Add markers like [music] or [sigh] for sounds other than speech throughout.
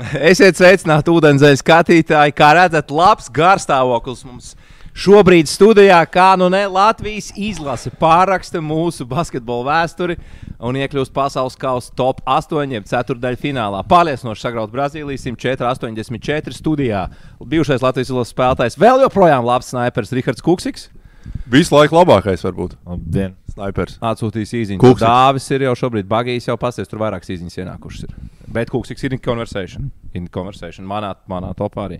Esiet sveicināti, ūdenzēļa skatītāji. Kā redzat, labs garstāvoklis mums šobrīd studijā. Kā nu ne Latvijas izlase pāraksta mūsu basketbola vēsturi un iekļūst pasaules kausa top 8, jeb 4. finālā. Pārliecinoši sagraut Brazīliju 104-84 studijā. Bijušais Latvijas izlases spēlētājs vēl joprojām labs snipers Rihards Kuksiks. Visu laiku labākais varbūt. Labdien! Snipers. Atsūtījis īziņu. Kuksiks. Dāvis ir jau šobrīd bagījis, jau pasies, tur vairākas īziņas ienākušas. Ir. Bet Kuksiks ir in conversation. In conversation. Manā, manā topā arī.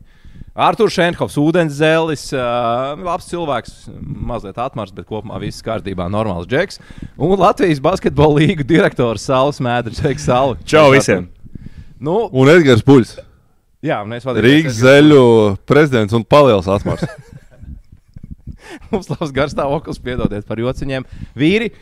Arthurs Šenkovs, ūdens zēlis, uh, labs cilvēks, mazliet atmars, bet kopumā viss kārtībā, normāls džeks. Un Latvijas basketbola līgu direktors Sauls Mēdris, Džeks Salu. Čau visiem! Nu, Un Edgars Puļs. jā, un es vadīju. Rīgas zeļu prezidents un paliels atmars. [laughs] [laughs] Mums labs garstāvoklis, piedodiet par jociņiem. Vīri,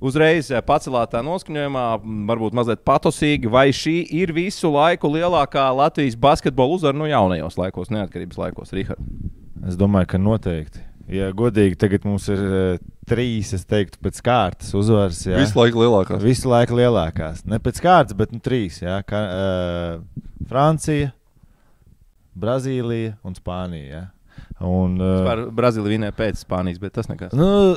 uzreiz eh, pacelātā noskaņojumā, varbūt mazliet patosīgi, vai šī ir visu laiku lielākā Latvijas basketbola uzvara nu, jaunajos laikos, neatkarības laikos, Rihard. Es domāju, ka noteikti. Ja godīgi, tagad mums ir uh, trīs, es teiktu, pēc kārtas uzvaras. Jā. Visu laiku lielākās. Visu laiku lielākās. Ne pēc kārtas, bet nu, trīs. Jā. Ka, uh, Francija, Brazīlija un Spānija. Jā. Un, uh, Par Brazīliju vinēja pēc Spānijas, bet tas nekas. Nu,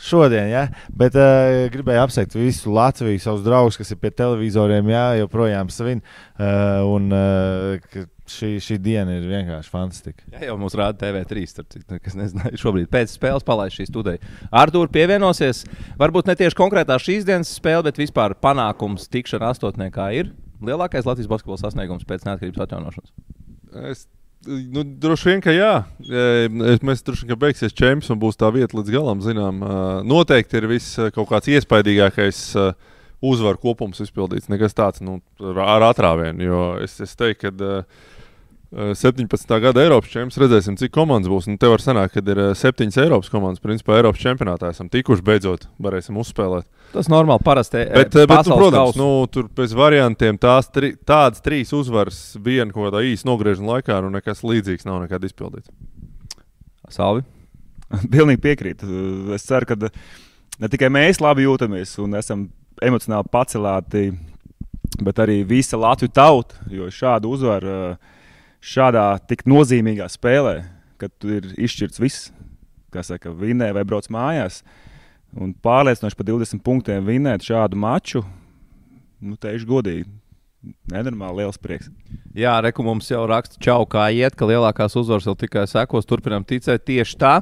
šodien, jā, bet uh, gribēju apsveikt visu Latviju, savus draugus, kas ir pie televizoriem, jā, joprojām svin. Uh, un uh, šī, šī diena ir vienkārši fantastiska. Jā, jau mums rāda TV3, starp kas nezināja. [laughs] Šobrīd pēc spēles palaist šī studija. Artur pievienosies. Varbūt ne tieši konkrētā šīs dienas spēle, bet vispār panākums tikšana astotniekā ir lielākais Latvijas basketbola sasniegums pēc neatkarības atjaunošanas. Es, nu, droši vien, ka jā. Mēs droši vien, ka beigsies čempions un būs tā vieta līdz galam. Zinām, noteikti ir viss kaut kāds iespaidīgākais uzvaru kopums izpildīts. Nekas tāds nu, ar atrāvienu. Jo es, es teiktu, ka 17. gada Eiropas čempions redzēsim, cik komandas būs. Nu, te var sanākt, ka ir e, septiņas Eiropas komandas. Principā Eiropas čempionātā esam tikuši beidzot, varēsim uzspēlēt. Tas normāli parasti. eh, Bet, bet nu, protams, kausa- nu, tur bez variantiem tās tri, tādas trīs uzvaras viena kaut kādā īsa nogriežņa laikā, nu nekas līdzīgs nav nekad izpildīts. Salvi. [laughs] Pilnīgi piekrītu. Es ceru, ka ne tikai mēs labi jūtamies un esam emocionāli pacelāti, bet arī visa Latvijas tauta. Jo šādu uzvaru eh, šādā tik nozīmīgā spēlē, kad ir izšķirts viss, kas saka, vinē vai brauc mājās, un pārliecinoši par 20 punktiem vinēt šādu maču, nu, teikšu godīgi, nenormāli liels prieks. Jā, reku mums jau raksta, čau, kā iet, ka lielākās uzvaras vēl tikai sekos. Turpinām ticēt tieši tā.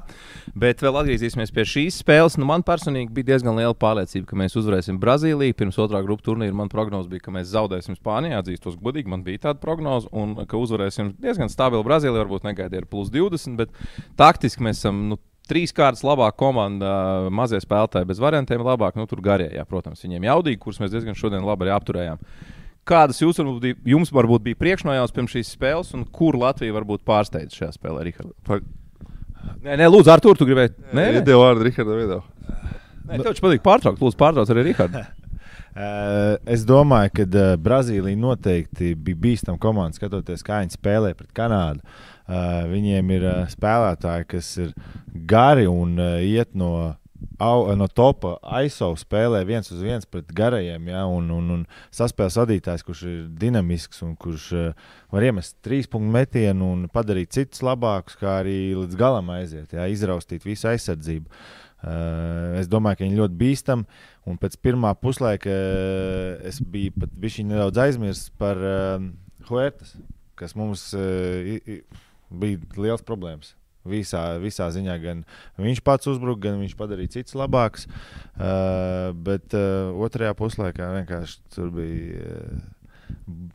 Bet vēl atgriezīsimies pie šīs spēles. Nu, man personīgi bija diezgan liela pārliecība, ka mēs uzvarēsim Brazīliju. Pirms otrā grupu turnīra man prognoze bija, ka mēs zaudēsim Spāniju. Atzīstos godīgi, man bija tāda prognoze, un ka uzvarēsim diezgan stabilu Brazīliju. Varbūt negaidīja ar plus 20, bet taktiski mēs esam. Nu, Trīs kārtas labāka komanda, mazie spēlētāji bez variantiem, labāk, nu, tur garie, jā, protams, viņiem jaudīgi, kurus mēs diezgan šodien labi arī apturējām. Kādas jūs, varbūt, bija- jums varbūt bija priekšnojautas pirms šīs spēles, un kur Latvija varbūt pārsteidz šajā spēlē, Rihard? Pa- Nē, nē, lūdzu, Artur, tu gribēji. Nē, nē, Iedēļ vārdu Rihardam Viedau. nē tev taču patīk pārtraukt. Lūdzu, pārtrauc arī Rihardu. [laughs] Uh, es domāju, ka uh, Brazīlija noteikti bija bīstama komanda, skatoties, kā viņi spēlē pret Kanādu. Uh, viņiem ir uh, spēlētāji, kas ir gari un iet no, au, no topa ISO spēlē viens uz viens pret garajiem. Ja, un, un, un saspēles vadītājs, kurš ir dinamisks un kurš uh, var iemest trīs punktu metienu un padarīt citus labākus, kā arī līdz galam aiziet, ja, izraustīt visu aizsardzību. Uh, es domāju, ka viņi ļoti bīstami. Un pēc pirmā puslaika uh, es biju pat nedaudz aizmirsis par uh, Huertas, kas mums uh, bija liels problēmas. Visā, visā ziņā gan viņš pats uzbruka, gan viņš padarīja citus labākus. Uh, bet uh, otrajā puslaikā vienkārši tur bija uh,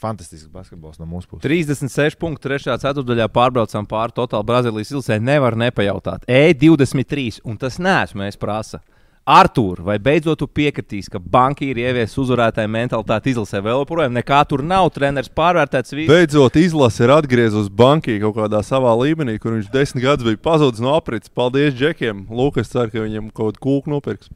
fantastisks basketbols no mūsu puses. 36 punktu, 3. ceturdaļā pārbraucam pāri totāli Brazīlijas ilsē. Nevar nepajautāt. E23, un tas neesmu es prasa. Artur, vai beidzot piekritīs, ka banķīri ievies uzvarētāju mentalitāti izlasē vēl joprojām? Nekā tur nav. Treneris pārvērtēts visu. Beidzot, izlase ir atgriezusies bankī kaut kādā savā līmenī, kur viņš desmit gadus bija pazudis no aprits. Paldies Džekiem. Lūk, es ceru, ka viņam kaut kādu kūku nopirks.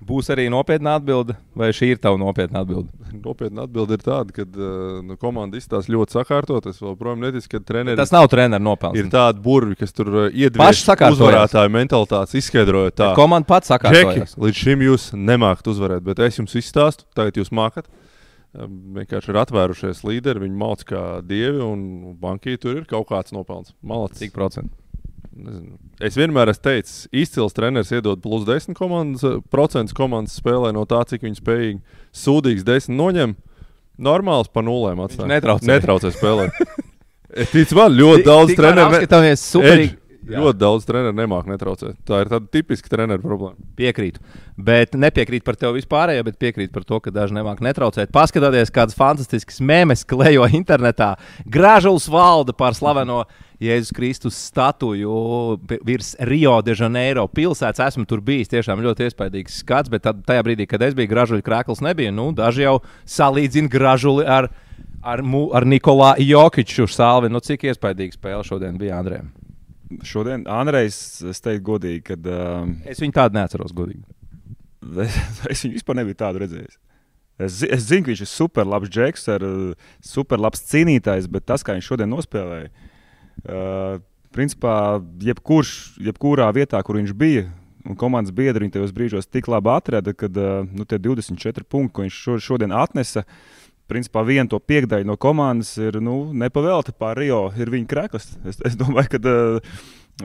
Būs arī nopietna atbilde, vai šī ir tava nopietna atbilde? Nopietna atbilde ir tāda, ka uh, nu, komanda izstāsta ļoti sakārtot. Es joprojām neticu, ka treneris Tas nav treneris nopelns. ir tādi burvi, kas tur uh, Paši iedvesmo sakārtojās. uzvarētāju mentalitātes, izskaidrojot tā. Komanda pats Džeki, sakārtojas. līdz šim jūs nemākat uzvarēt, bet es jums izstāstu, tagad jūs mākat. vienkārši ir atvērušies līderi, viņi māca kā dievi, un bankī tur ir kaut kāds nopelns. Malacis. Cik procentu? Nezinu. Es vienmēr esmu teicis, izcils treneris iedod plus 10 komandas, procentus komandas spēlē no tā, cik viņi spējīgi. Sūdīgs 10 noņem, normāls pa nulēm atstāja. netraucē. netraucē spēlēt. [laughs] Es ticu, man ļoti daudz treneru. ne- Skatāmies, superīgi. Edž, Ļoti daudz treneru nemāku netraucēt. Tā ir tāda tipiska treneru problēma. Piekrītu. Bet nepiekrītu par tevi vispārējo, bet piekrītu par to, ka daži nemāk netraucēt. Paskatieties, kādas fantastiskas mēmes klejo internetā. Gražulis valda par slaveno Jēzus Kristus statuju virs Rio de Janeiro pilsētas. Esmu tur bijis. Tiešām ļoti iespaidīgs skats, bet tad, tajā brīdī, kad es biju gražuļu krēkls, nebija. Nu, daži jau salīdzina gražuli ar, ar, ar Nikolā Jokiču salvi. Nu, cik iespaidīga spēle šodien bija Andrejam? Šodien Andrejs, es teiktu, godīgi, ka uh, Es viņu tādu neatceros, godīgi. es, es viņu vispār nebiju tādu redzējis. Es, es zinu, ka viņš ir superlabs džeks, ar uh, superlabs cīnītājs, bet tas, kā viņš šodien nospēlēja, uh, principā, jebkurš, jebkurā vietā, kur viņš bija, un komandas biedri viņu tajos brīžos tik labi atrada, ka uh, nu, tie 24 punkti, ko viņš šo, šodien atnesa, principā viena to piekdaļa no komandas ir nu, nepavēlta pār Rio, ir viņa krekls. Es, es domāju, ka uh,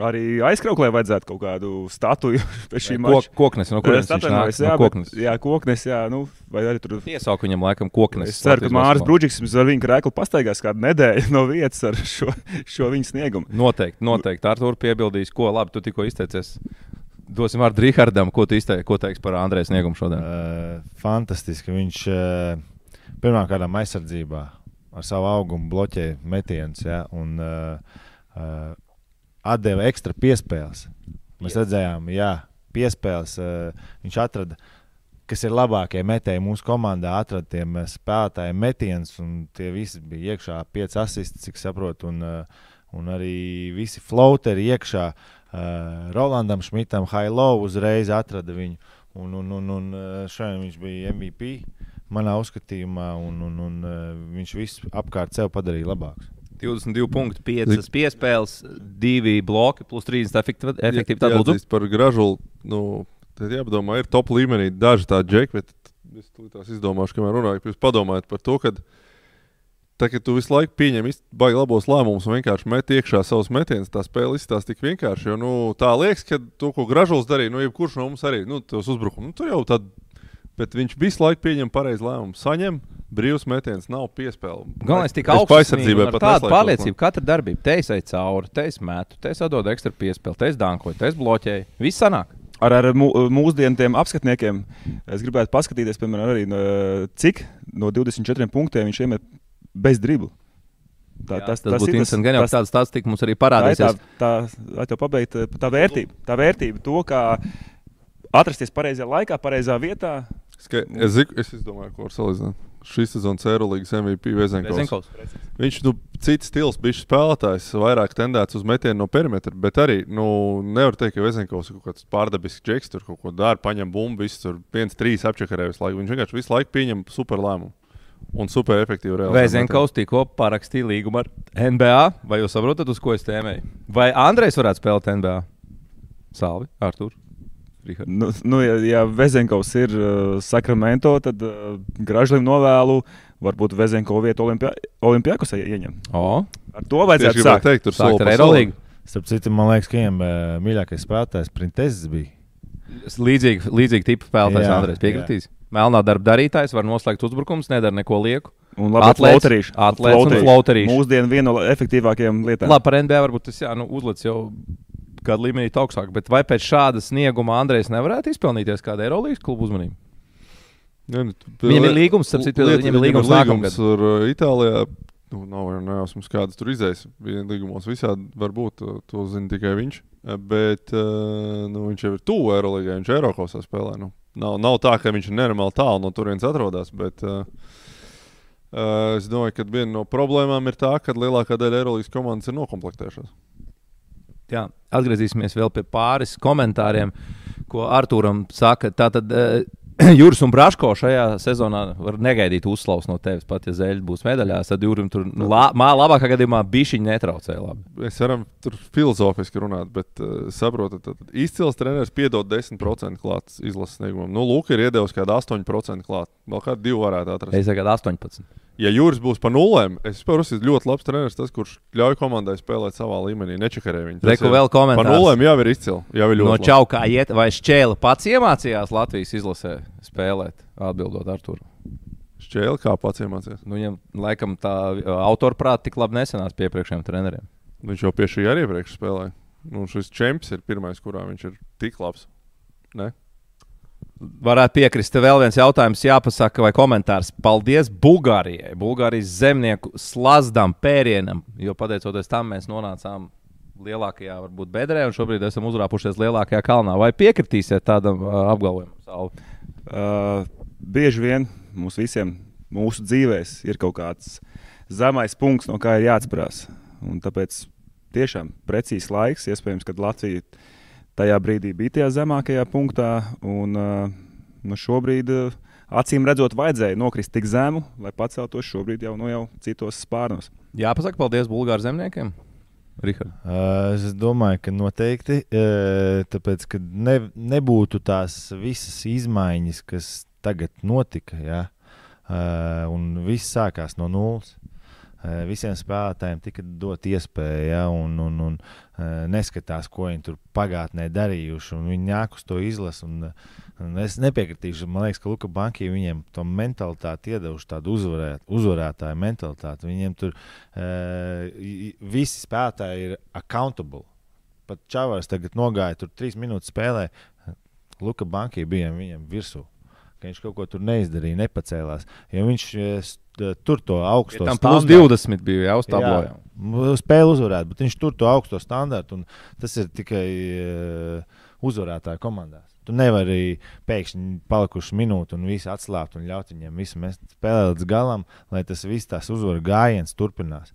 arī aizkrauklē vajadzētu kaut kādu statuju [laughs] pēc šī Kok, mača. koknes, no kurienes Es viņš nāk? jā, No bet- koknes. jā, koknes, jā, nu, vai arī tur. Piesauku viņam, laikam, koknes. Es ceru, ka basketbolā. Brūģis ar viņu krēklu pastaigās kādu nedēļu no vietas ar šo, šo viņa sniegumu. Noteikti, noteikti. Ar to piebildīs, ko labi tu tikko izteicies. Dosim vārdu Rihardam, ko tu izteiksi, ko teiks par Andrēs sniegumu šodien. Uh, fantastiski. Viņš uh, pirmkārt aizsardzībā ar savu augumu bloķēja metienus ja, un uh, uh, atdeva ekstra piespēles. Mēs redzējām, jā, piespēles. Uh, viņš atrada, kas ir labākie metēji mūsu komandā, atrada tiem uh, spēlētājiem metienus, un tie visi bija iekšā, pieci asisti, cik saprotu, un, uh, un arī visi floateri iekšā. Uh, Rolandam Šmitam, Hailo uzreiz atrada viņu. Un, un, un, un uh, šodien viņš bija MVP manā uzskatījumā, un, un, un uh, viņš visu apkārt sev padarīja labāks. 22 punkti, 5 piespēles, 2 bloki, plus 30 efektivitāte. lūdzu. Jāatzīst par gražulu. Nu, tad jāpadomā, ir top līmenī daži tādi džeki, bet es tās izdomāšu, kamēr runāju. Jūs padomājat par to, ka tā, ka tu visu laiku pieņem baigi labos lēmumus un vienkārši met iekšā savus metienus, tā spēle izskatās tik vienkārši. Jo, nu, tā liekas, ka to, ko gražulis darīja, nu, jebkurš no mums arī, nu, tos uzbrukums, nu, tur jau tad, bet viņš visu laiku pieņem pareizi lēmumu. Saņem, brīvs metiens, nav piespēle. Galvenais tik augsts aizsardzībai tāda pārliecība. Katra darbība, te es eju cauri, te es metu, te es atdodu ekstra piespēli, te es dankoju, te es bloķēju. Viss sanāk. Ar, ar mū- mūsdienu tiem apskatniekiem es gribētu paskatīties, piemēram, arī, no, cik no 24 punktiem viņš iemet bez dribla. Tā, Jā, tas, tas būtu interesanti. Tas- tāda statistika mums arī Tā ir tā, parādīsies. tā, lai to pabeigtu, tā vērtība, tā vērtība, to, kā atrasties pareizajā laikā, pareizā vietā. Ska es, zinu, es domāju, ko var salīdzināt. Šīs sezonas Eirolandes MVP. Vezenkovs. Viņš nu, cits stils, bija spēlētājs, vairāk tendēts uz metienu no perimetra, bet arī nu, nevar teikt, ka Vezenkovs ir kaut kāds pārdabisks džeks, tur kaut ko dara, paņem bumbu, viss tur viens, trīs apčakarē visu laiku. Viņš vienkārši visu laiku pieņem super lēmumu un super efektīvu reāli. Vēzenkaus tikko parakstīja līgumu ar NBA. Vai jūs saprotat, uz ko es tēmēju? Vai Andrejs varētu spēlēt NBA? Salvi, Artur. Nu, nu, ja, ja Vezenkovs ir uh, Sakramento, tad uh, Gražlim novēlu varbūt Vezenko vietu Olimpia Olimpijakosai ieņem. O, Ar to vajadzētu sākt. teikt, tur sākt ar Eirolīgu. Starp citu, man liekas, ka viņam uh, mīļākais spēlētājs Printeses bija. Līdzīgi, līdzīgi tipa spēlētājs Jā, Andrejs piekritīs. Melnā darba darītājs var noslēgt uzbrukums, nedara neko lieku. Un labi, Atlēts, floaterīši. atlēts un floaterīši. Mūsdienu viena no efektīvākajām lietām. Labi, par NBA varbūt tas jā, nu, uzlic jau kādu līmenī augstāk, bet vai pēc šāda snieguma Andrejs nevarētu izpelnīties kāda Eirolandes kluba uzmanība? Jā, nu, Viņam ir līgums, citu, lieta, viņam ir līgums nākamgad. Ar uh, Itālijā. Nu, nav jau nejausmas, kādas tur izējas. Līgumos visādi var būt. To, to zina tikai viņš. Eh, Bet uh, nu, viņš jau ir tuvu Eirolandā. Viņš Eiropasā spēlē. Nu, nav, nav tā, ka viņš ir nenormāli tālu no turienes atrodas. Bet, uh, uh, es domāju, ka viena no problēmām ir tā, ka lielākā daļa Eirolandas komandas ir noklāpējušās. Jā, atgriezīsimies vēl pie pāris komentāriem, ko Arthūram saka. Tātad, eh, [clears throat] Juris un Braško šajā sezonā var negaidīt uzslavas no tevis. Pat ja Zeļs būs medaļās, tad Jurim tur la, mā, labākā gadījumā bija viņa netraucēja. Labi. Mēs varam tur filozofiski runāt, bet uh, saprotat, tad izcils treneris piedod 10% klāts izlases sniegumam. Nu, Lūk, ir iedevis kādu 8% klāt. Vēl kādu divu varētu atrast. Es tagad 18. Ja Juris būs pa nulēm, es saprotu, ir ļoti labs treneris, tas, kurš ļauj komandai spēlēt savā līmenī, nečakarē viņu. Tas Reku vēl komentārs. Pa nulēm jau ir izcili. Jau ir No. Čaukā iet, vai Šķēla pats iemācījās Latvijas izlasē spēlēt, atbildot ar to. Šķēli kā pats iemācījās. Nu, viņam laikam tā autorprāta tik labi nesenās pie priekšējiem treneriem. Viņš jau pie šī arī iepriekš spēlēja. Nu, šis čempions ir pirmais, kurā viņš ir tik labs. Ne? Varētu piekrist. Te vēl viens jautājums, jāpasaka, vai komentārs. Paldies Bulgārijai, Bulgārijas zemnieku slazdam, pērienam, jo pateicoties tam mēs nonācām lielākajā, varbūt bedrē, un šobrīd esam uzrāpušies lielākajā kalnā. Vai piekritīsiet tādam uh, apgalvojumam? Uh, bieži vien mums visiem, mūsu dzīvēs, ir kaut kāds zemais punkts, no kā ir jāatcerās. Un tāpēc tiešām precīzs laiks, iespējams, kad Latvija tajā brīdī bija tajā zemākajā punktā. Un, uh, nu šobrīd, uh, acīm redzot, vajadzēja nokrist tik zemu, lai paceltos šobrīd jau, nu, jau citos spārnos. Jāpasaka paldies Bulgāru zemniekiem. Richard. Uh, Es domāju, ka noteikti. uh, Tāpēc, ka ne, nebūtu tās visas izmaiņas, kas tagad notika, ja, uh, un viss sākās no nulles. Uh, Visiem spēlētājiem tika dot iespēja, ja, un, un, un uh, neskatās, ko viņi tur pagātnē darījuši. Viņi nāk uz to izlasu. Un, un es nepiekritīšu. Man liekas, ka Luka Banki viņiem to mentalitāti iedevuši tādu uzvarēt, uzvarētāju mentalitāti. Viņiem tur uh, visi spēlētāji ir accountable. Pat Čavars tagad nogāja tur trīs minūtes spēlē. Luka Banki bija viņam virsū. Ka Viņš kaut ko tur neizdarīja, nepacēlās. Ja viņš tur to augsto Ja tam plus standartu- 20 bija jau uz tablojā. Jā, spēle uzvarēt, bet viņš tur to augsto standartu. un Tas ir tikai uh, uzvarētāju komandās. Tu nevari pēkšņi palikuši minūti un visu atslābt un ļaut viņiem visu mest spēlēt līdz galam, lai tas viss tās uzvaru gājiens turpinās.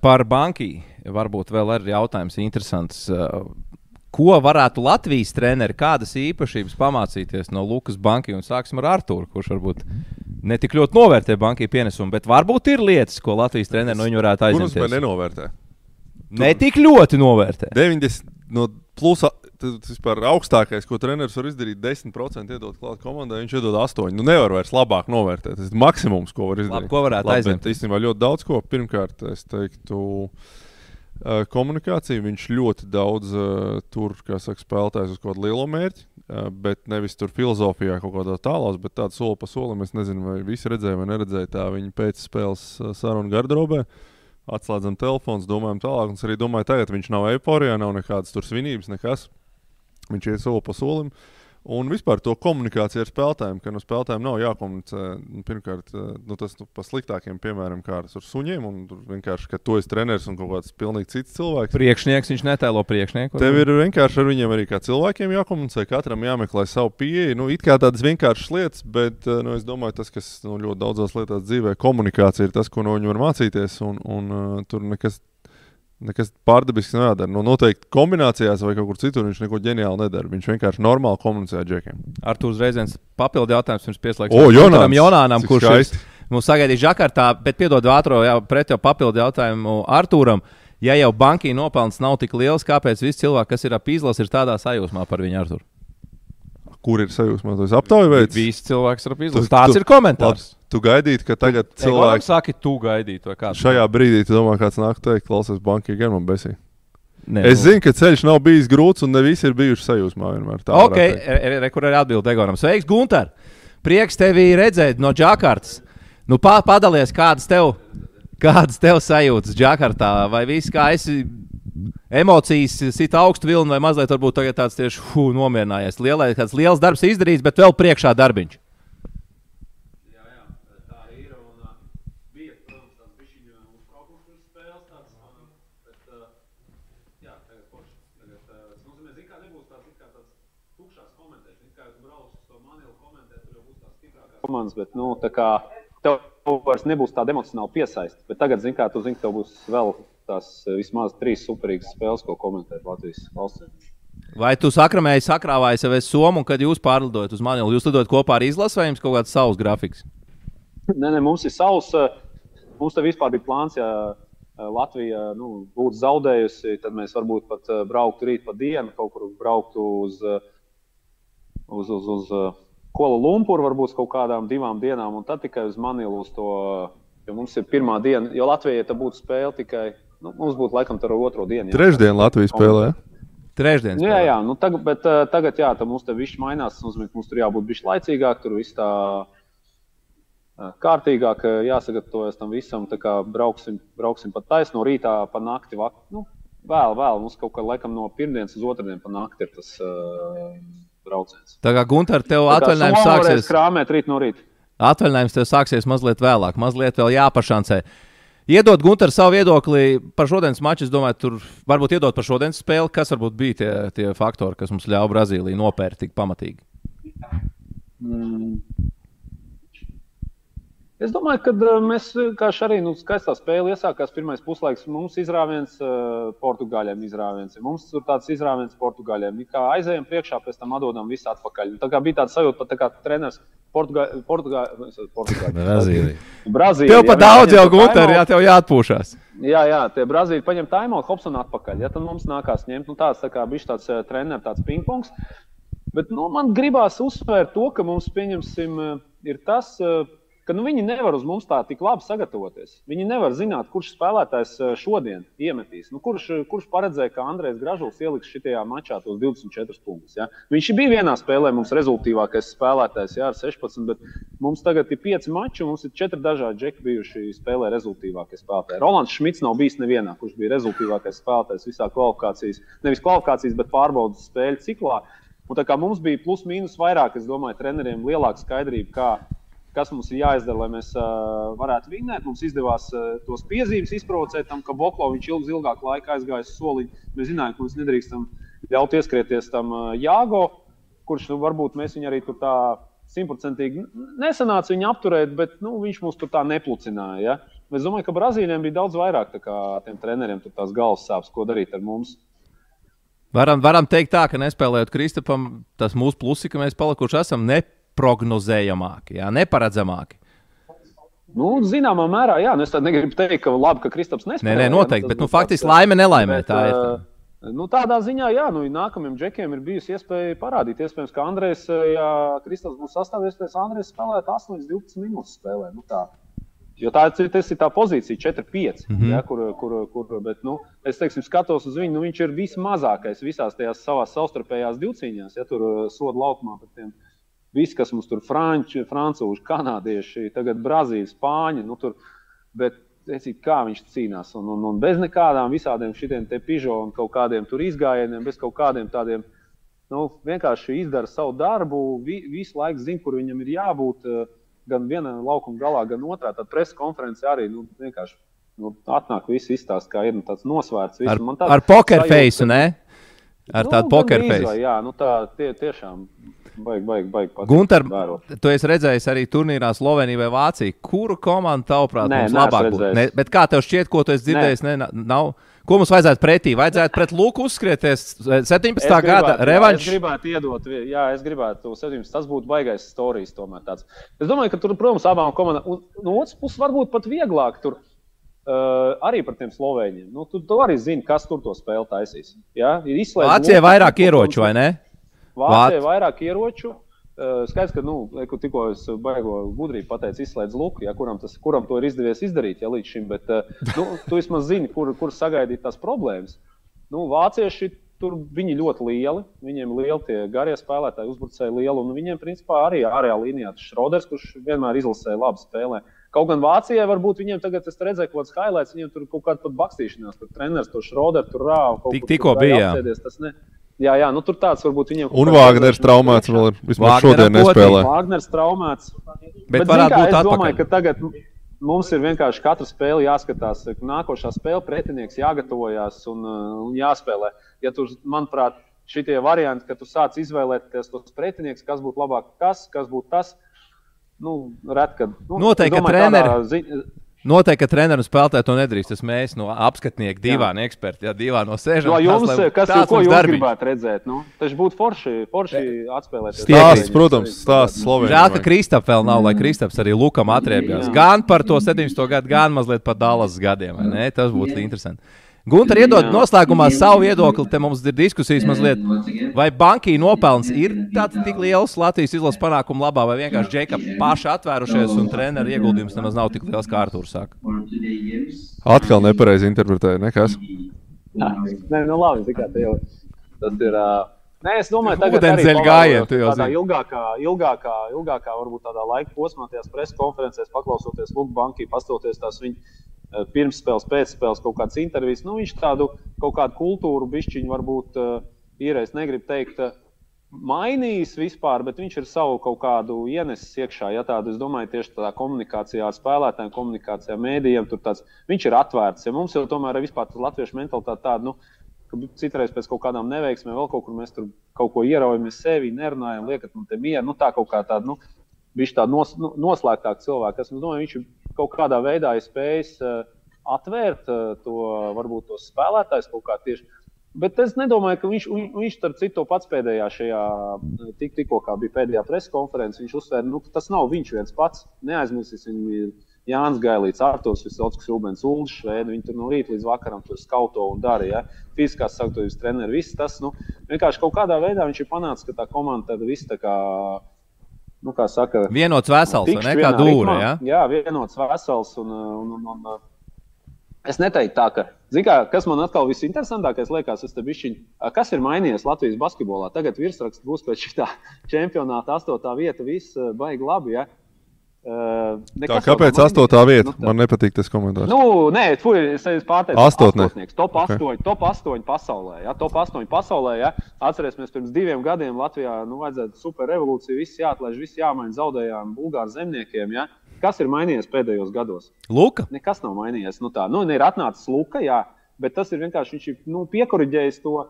Par banku varbūt vēl ir jautājums interesants. Uh, Ko varētu Latvijas treneri, kādas īpašības pamācīties no Lukas Banka? Un sāksim ar Arthuru, kurš varbūt ne tik ļoti novērtē bankai pienesumu, bet varbūt ir lietas, ko Latvijas treneri no viņa varētu Kurus man aizņemt. nenovērtē? Ne tik ļoti novērtē. 90 no plus, tas vispār augstākais, ko treneris var izdarīt, 10% iedot klāt komandai, viņš iedod 8. Nu, nevar vairs labāk novērtēt. Tas ir maksimums, ko var izdarīt. Labi, ko varētu Labi, aizņemt? Īstenībā ļoti daudz ko. Pirmkārt, es teiktu, uh, komunikācija. Viņš ļoti daudz uh, tur, saka, spēlētājs uz kaut kādu lielo mērķi, uh, bet nevis tur filozofijā kaut kādā tālāk, bet tādu soli pa solim. Es nezinu, vai visi redzēja vai neredzēja tā viņa pēcspēles uh, sarunu garderobē. Atslēdzam telefonu, domājam tālāk. Es arī domāju, tagad viņš nav eiforijā, nav nekādas tur svinības, nekas. Viņš iet soli pa solim. Un vispār to komunikāciju ar spēlētājiem, ka no spēlētājiem nav jākomunicē. Nu, Pirmkārt, eh, nu, tas nu, pa sliktākiem piemēram, kā ar suņiem, tur vienkārši, ka tu esi treneris un kaut kāds pilnīgi cits cilvēks. Priekšnieks, viņš netēlo priekšnieku. Tev ir vienkārši ar viņiem arī kā cilvēkiem jākomunicē, katram jāmeklē savu pieeju. Nu, it kā tādas vienkāršas lietas, bet eh, nu, es domāju, tas, kas nu, ļoti daudzās lietās dzīvē, komunikācija ir tas, ko no viņiem var mācīties. Un, un, uh, tur nekas, nekas pārdabisks nedara. Nu, noteikti kombinācijās vai kaut kur citur viņš neko ģeniāli nedara. Viņš vienkārši normāli komunicē ar džekiem. Ar to uzreiz viens papildu jautājums pirms pieslēgsim. O, Jonānam, Cik kurš ir mums sagaidīja Žakartā, bet piedod ātro jā, pret jau papildu jautājumu Artūram. Ja jau bankai nopelns nav tik liels, kāpēc visi cilvēki, kas ir ap izlasi, ir tādā sajūsmā par viņu Artūru? Kur ir sajūsma? Tas aptaujas veids. Visi cilvēki ir ap izlasi. Tāds tu- ir komentārs. Labi, Tu gaidīji, ka tagad Cilvēki cilvēks saka, tu gaidītu, vai kāds šajā brīdī, tu domā, kāds nāk teikt, klausies, bankai gan man besī. Nē, Es nu. zinu, ka ceļš nav bijis grūts un ne visi ir bijuši sajūsmā vienmēr. Tā Ok, varētu teikt. re, re, kur arī atbild Egonam. Sveiks, Gunter! Prieks tevi redzēt no Džakartas. Nu, pa, padalies, kādas tev, kādas tev sajūtas Džakartā? Vai viss kā esi emocijas, sit augstu vilni, vai mazliet varbūt tagad tāds tieši hu, nomierinājies. Lielai, kāds liels darbs izdarīts, bet vēl priekšā darbiņš. Komandas, bet nu, kā tev vairs nebūs tāda emocionāla piesaiste. Bet tagad, zini, kā tu zini, tev būs vēl tās eh, vismaz trīs superīgas spēles, ko komentēt Latvijas valsts. Vai tu sakramēji sakrāvāji sev somu, kad jūs pārlidojat uz Manilu, jūs lidojat kopā ar izlasi vai jums kaut kāds savs grafiks? Nē, nē, mums ir savs. eh, Mums te vispār bija plāns, ja eh, Latvija nu, būtu zaudējusi, tad mēs varbūt pat brauktu rīt pa dienu, kaut kur brauktu uz, uz, uz, uz eh, Kuala Lumpuru, varbūt kaut kādām divām dienām, un tad tikai uz Manilu uz to. Jo mums ir pirmā diena, jo Latvijai tā būtu spēle tikai. Nu, mums būtu laikam tā ar otro dienu. jā. Trešdien Latvijas spēlē. Trešdienas. Jā, spēlē. jā, nu tagad, bet uh, tagad, jā, tad mums te viss mainās. Mums, mums tur jābūt bišķi laicīgāk, tur viss tā uh, kārtīgāk uh, jāsagatavojas tam visam. Tā kā brauksim, brauksim pat taisno rītā, pa nakti. Vak, nu, vēl, vēl. Mums kaut kā laikam no pirmdienas uz otrdienu pa nakti ir tas uh, brauciens. Tā kā Gunter, tev atvaļinājums sāksies. krāmēt rīt no rīta. Atvaļinājums tev sāksies mazliet vēlāk, mazliet vēl jāpašancē. Iedod Gunter savu viedokli par šodienas maču. Es domāju, tur varbūt iedod par šodienas spēli. Kas varbūt bija tie, tie faktori, kas mums ļāva Brazīliju nopērt tik pamatīgi? Mm. Es domāju, ka uh, mēs vienkārši arī nu, skaistā spēlē iesākās pirmais puslaiks. Mums izrāviens, uh, Portugāļiem izrāviens. Mums tur tāds izrāviens Portugāļiem. It Kā aizējām priekšā, pēc tam atdodam visu atpakaļ. Tā kā bija tāds sajūta, pat tā kā treneris Portugāļiem. Portugā, Brazīlija. Brazīlija. Tev pa ja viņi daudz jau, timeout- jā, tev jāatpūšas. Jā, jā, tie Brazīļi paņem taimo, Hopsonu atpakaļ. Ja, tad mums nākās ņemt nu, tāds, tā kā bijis tāds treneris, tāds pingpongs. Bet nu, man gribās uzsvērt to, ka mums, pieņemsim, ir tas, uh, ka nu, viņi nevar uz mums tā tik labi sagatavoties. Viņi nevar zināt, kurš spēlētājs uh, šodien iemetīs. Nu, kurš, uh, kurš paredzēja, ka Andrēs Gražuls ieliks šajā mačā tos 24 punktus. Ja? Viņš bija vienā spēlē mums rezultātīvākais spēlētājs jā, ar 16, bet mums tagad ir 5 mači mums ir 4 dažādi džeki bijuši spēlē rezultātīvākie spēlētāji. Rolands Šmits nav bijis nevienā, kurš bija rezultātīvākais spēlētājs visā kvalifikācijas, nevis kvalifikācijas, bet pārbaudas spēļu ciklā. Un tā kā mums bija plus mīnus vairāk, es domāju, treneriem lielāka skaidrība, kā, kas mums ir jāizdara, lai mēs uh, varētu vinnēt. Mums izdevās uh, tos piezīmes izprovocēt, tam, ka Boklo viņš ilg, ilgāku laiku aizgāja uz soliņu. Mēs zinājām, ka mēs nedrīkstam ļaut ieskrieties tam uh, Jāgo, kurš nu, varbūt mēs viņu arī tur tā simtprocentīgi nesanāca viņu apturēt, bet nu, viņš mums tur tā neplucināja. Ja? Es domāju, ka Brazīlijam bija daudz vairāk kā, tiem treneriem tur tās galvas sāpes, ko darīt ar mums. Varam, varam teikt tā, ka nespēlējot Kristapam, tas mūsu plusi, ka mēs palikuši esam neprognozējamāki, jā, neparedzamāki. Nu, zināmā mērā, jā, nu, es negribu teikt, ka labi, ka Kristaps nespēlē. Nē, nē, jā, noteikti, bet nu, būtu faktiski laime nelaimē. bet, Tā ir. ā, Nu, tādā ziņā, jā, nu, nākamajam džekiem ir bijusi iespēja parādīt. Iespējams, ka Andrejs, ja Kristaps būs sastāvies, tad Andrejs spēlētu 8 līdz 12 minūtes spēlē. Nu, tā. Jo tā ir, ir tā pozīcija, 4-5. Mm -hmm. ja, kur, kur, kur, bet, nu, es teiksim, skatos uz viņu, nu, viņš ir vismazākais visās tajās savās savstarpējās divcīņās. Ja tur uh, soda laukumā par tiem visi, kas mums tur ir franči, francūži, kanādieši, tagad brazīļi, spāņi. Nu, tur, bet Teici, kā viņš cīnās. Un, un, un bez nekādām visādiem šitiem pižo un kaut kādiem tur izgājieniem, bez kaut kādiem tādiem. Nu, vienkārši izdara savu darbu, vi, visu laiku zina, kur viņam ir jābūt. eh, Gan vienā laukuma galā, gan otrā. Tad preses konference arī nu, vienkārši nu, atnāk, viss izstāsta, kā ir nu, tāds nosvērts. Viss. Ar, tāds ar poker face, ne? Ar tādu poker face. vai, Jā, nu, tā tie, tiešām baigi, baigi, baigi. Gunter, tu esi redzējis arī turnīrā Slovenija vai Vācija. Kuru komandu tavuprāt Nē, mums labāk būtu? Ne, bet kā tev šķiet, ko tu esi dzirdējis? Ne, na- nav. Ko mums vajadzētu pretī? Vajadzētu pret Luku uzskrieties 17. Es gada gribētu, jā, Es gribētu iedot, jā, es gribētu to 17. Tas būtu baigais stāstījums. Tāds. Es domāju, ka tur, protams, abām komandām, no otras puses, varbūt pat vieglāk tur uh, arī par tiem slovēņiem. Nu, tu, tu arī zini, kas tur to spēli taisīs. Ja? Ir izslēgts Vācijai vairāk ieroču, vai ne? Vācijai Vāc- vairāk ieroču. Uh, skaidrs, ka nu, ko tikko es baigo gudrību pateicu, izslēdz Luku, ja, kuram, tas, kuram to ir izdevies izdarīt ja, līdz šim. Bet uh, nu, [laughs] tu vismaz zini, kur, kur sagaidīt tās problēmas. Nu, vācieši tur viņi ļoti lieli. Viņiem ir lieli tie garie spēlētāji, uzbrucēji lieli. Un viņiem, principā, arī ārējā līnijā tas Šroders, kurš vienmēr izlasīja labi spēlē. Kaut gan Vācijai varbūt viņiem tagad, es redzēju, kaut kāds highlights, viņiem tur kaut kāda pat bakstīšanās, tur treneris to Šroderu tur rāva. Tik- tikko bija, apsēdies, tas ne- Jā, jā, nu tur tāds varbūt viņiem. Un redzēšanas traumēts vēl ir. Vismaz šodien nespēlē. Vāgners traumēts. Bet zini varētu kā, būt es domāju, ka tagad mums ir vienkārši katra spēle jāskatās. ka Nākošā spēle pretinieks jāgatavojās un, uh, un jāspēlē. Ja tur, manuprāt, šitie varianti, ka tu sāc izvēlēties tos pretinieks, kas būtu labāk, kas, kas būtu tas, nu, ret, kad. Nu, Noteikti, ka domāju, tādā treneri- zi- Noteikti, ka treneris un spēlētāji to nedrīkst. Tas mēs, no apskatnieki, divāni eksperti, ja divāni no sēžam. No jums, tas, lai- kas tāds ko jūs gribētu redzēt? Nu, tas būtu forši, forši atspēlēt. Stāsts, protams, stāsts Slovenijai. Žēl, ka Kristaps vēl nav, lai Kristaps arī Lukam atriebjās. Gan par to 17. gadu, gan mazliet par Dallas gadiem. Tas būtu interesanti. Gunter, iedod noslēgumā savu viedokli. Te mums ir diskusijas mazliet. Vai banki nopelns ir tāds tik liels Latvijas izlases panākumu labā, vai vienkārši džeka paši atvērušies un treneru ieguldījums nemaz nav tik liels, kā Artūrs saka? Atkal nepareizi interpretēja. Nekas. Nē, nu labi, tikai tā jau tas ir. ā, Nē, es domāju, arī gājienu, tu jau tādā zini. ilgākā, ilgākā, ilgākā, varbūt tādā laika posmā, tajās preses konferencēs, paklausoties Lukas bankai, pastoties tās viņa eh, pirmsspēles, pēcspēles kaut kādas intervijas. Nu, viņš tādu kaut kādu kultūru bišķiņu varbūt ir, es negribu teikt, uh, mainījis vispār, bet viņš ir savu kaut kādu ienesis iekšā. Ja tādu, es domāju, tieši tādā komunikācijā ar spēlētājiem, komunikācijā ar mēdījiem, tur tāds, viņš ir atvērts. Ja mums jau tomēr ir vispār tā latviešu mentalitāte tāda, nu, ka citreiz pēc kaut kādām neveiksmēm, vēl kaut kur mēs tur kaut ko ieraujam sevi, nerunājam, liekat, man te mieru, nu tā kaut kā tāda, nu, viņš tāda nos, nu, noslēgtāka cilvēka. Es domāju, viņš ir kaut kādā veidā ir spējis uh, atvērt uh, to, varbūt tos spēlētājus kaut kā tieši. Bet es nedomāju, ka viņš, viņš, viņš starp citu, pats pēdējā šajā, tik, tikko bija pēdējā preskonferencē, viņš uzsvēra, nu, ka tas nav viņš viens pats. Neaizmirsīsim, ir Jānis Gailīts, Artos Visautskas, Rūbens Ulrichs, Švēdi. Viņi tur no rīta līdz vakaram tur skauto un dara. Ja? Fiziskās sagatavības treneri, viss tas, nu, vienkārši kaut kādā veidā viņš ir panācis, ka tā komanda tad viss tā kā, nu, kā saka, Vienots vesels, tikšķi ne? Kā ritmā. Ja? Jā, vienots vesels. Un, un, un, un, es neteiktu tā, ka, kā, kas man atkal visinteresantākais liekas, tas bišķiņ, kas ir mainījies Latvijas basketbolā. Tagad virsraksts būs pēc šī [laughs] čempionāta astotā vieta, viss baigi labi. Ja? Uh, Tā, kāpēc astotā vieta? Man nepatīk tas komentārs. Nu, nē, fuj, es pārsteigts. Astotnieks. Astotnieks, Top 8, okay. top 8 pasaulē. Ja? Top 8 pasaulē. Ja? Atcerēsimies, pirms diviem gadiem Latvijā nu, vajadzēja super revolūciju. Viss jāatlaiž, viss jāmaina. Zaudējām Bulgāru zemniekiem. Ja? Kas ir mainījies pēdējos gados? Luka. Nekas nav mainījies. Nu, tā, nu, ir atnācis Luka, jā, bet tas ir vienkārši viņš ir nu, piekuriģējis to.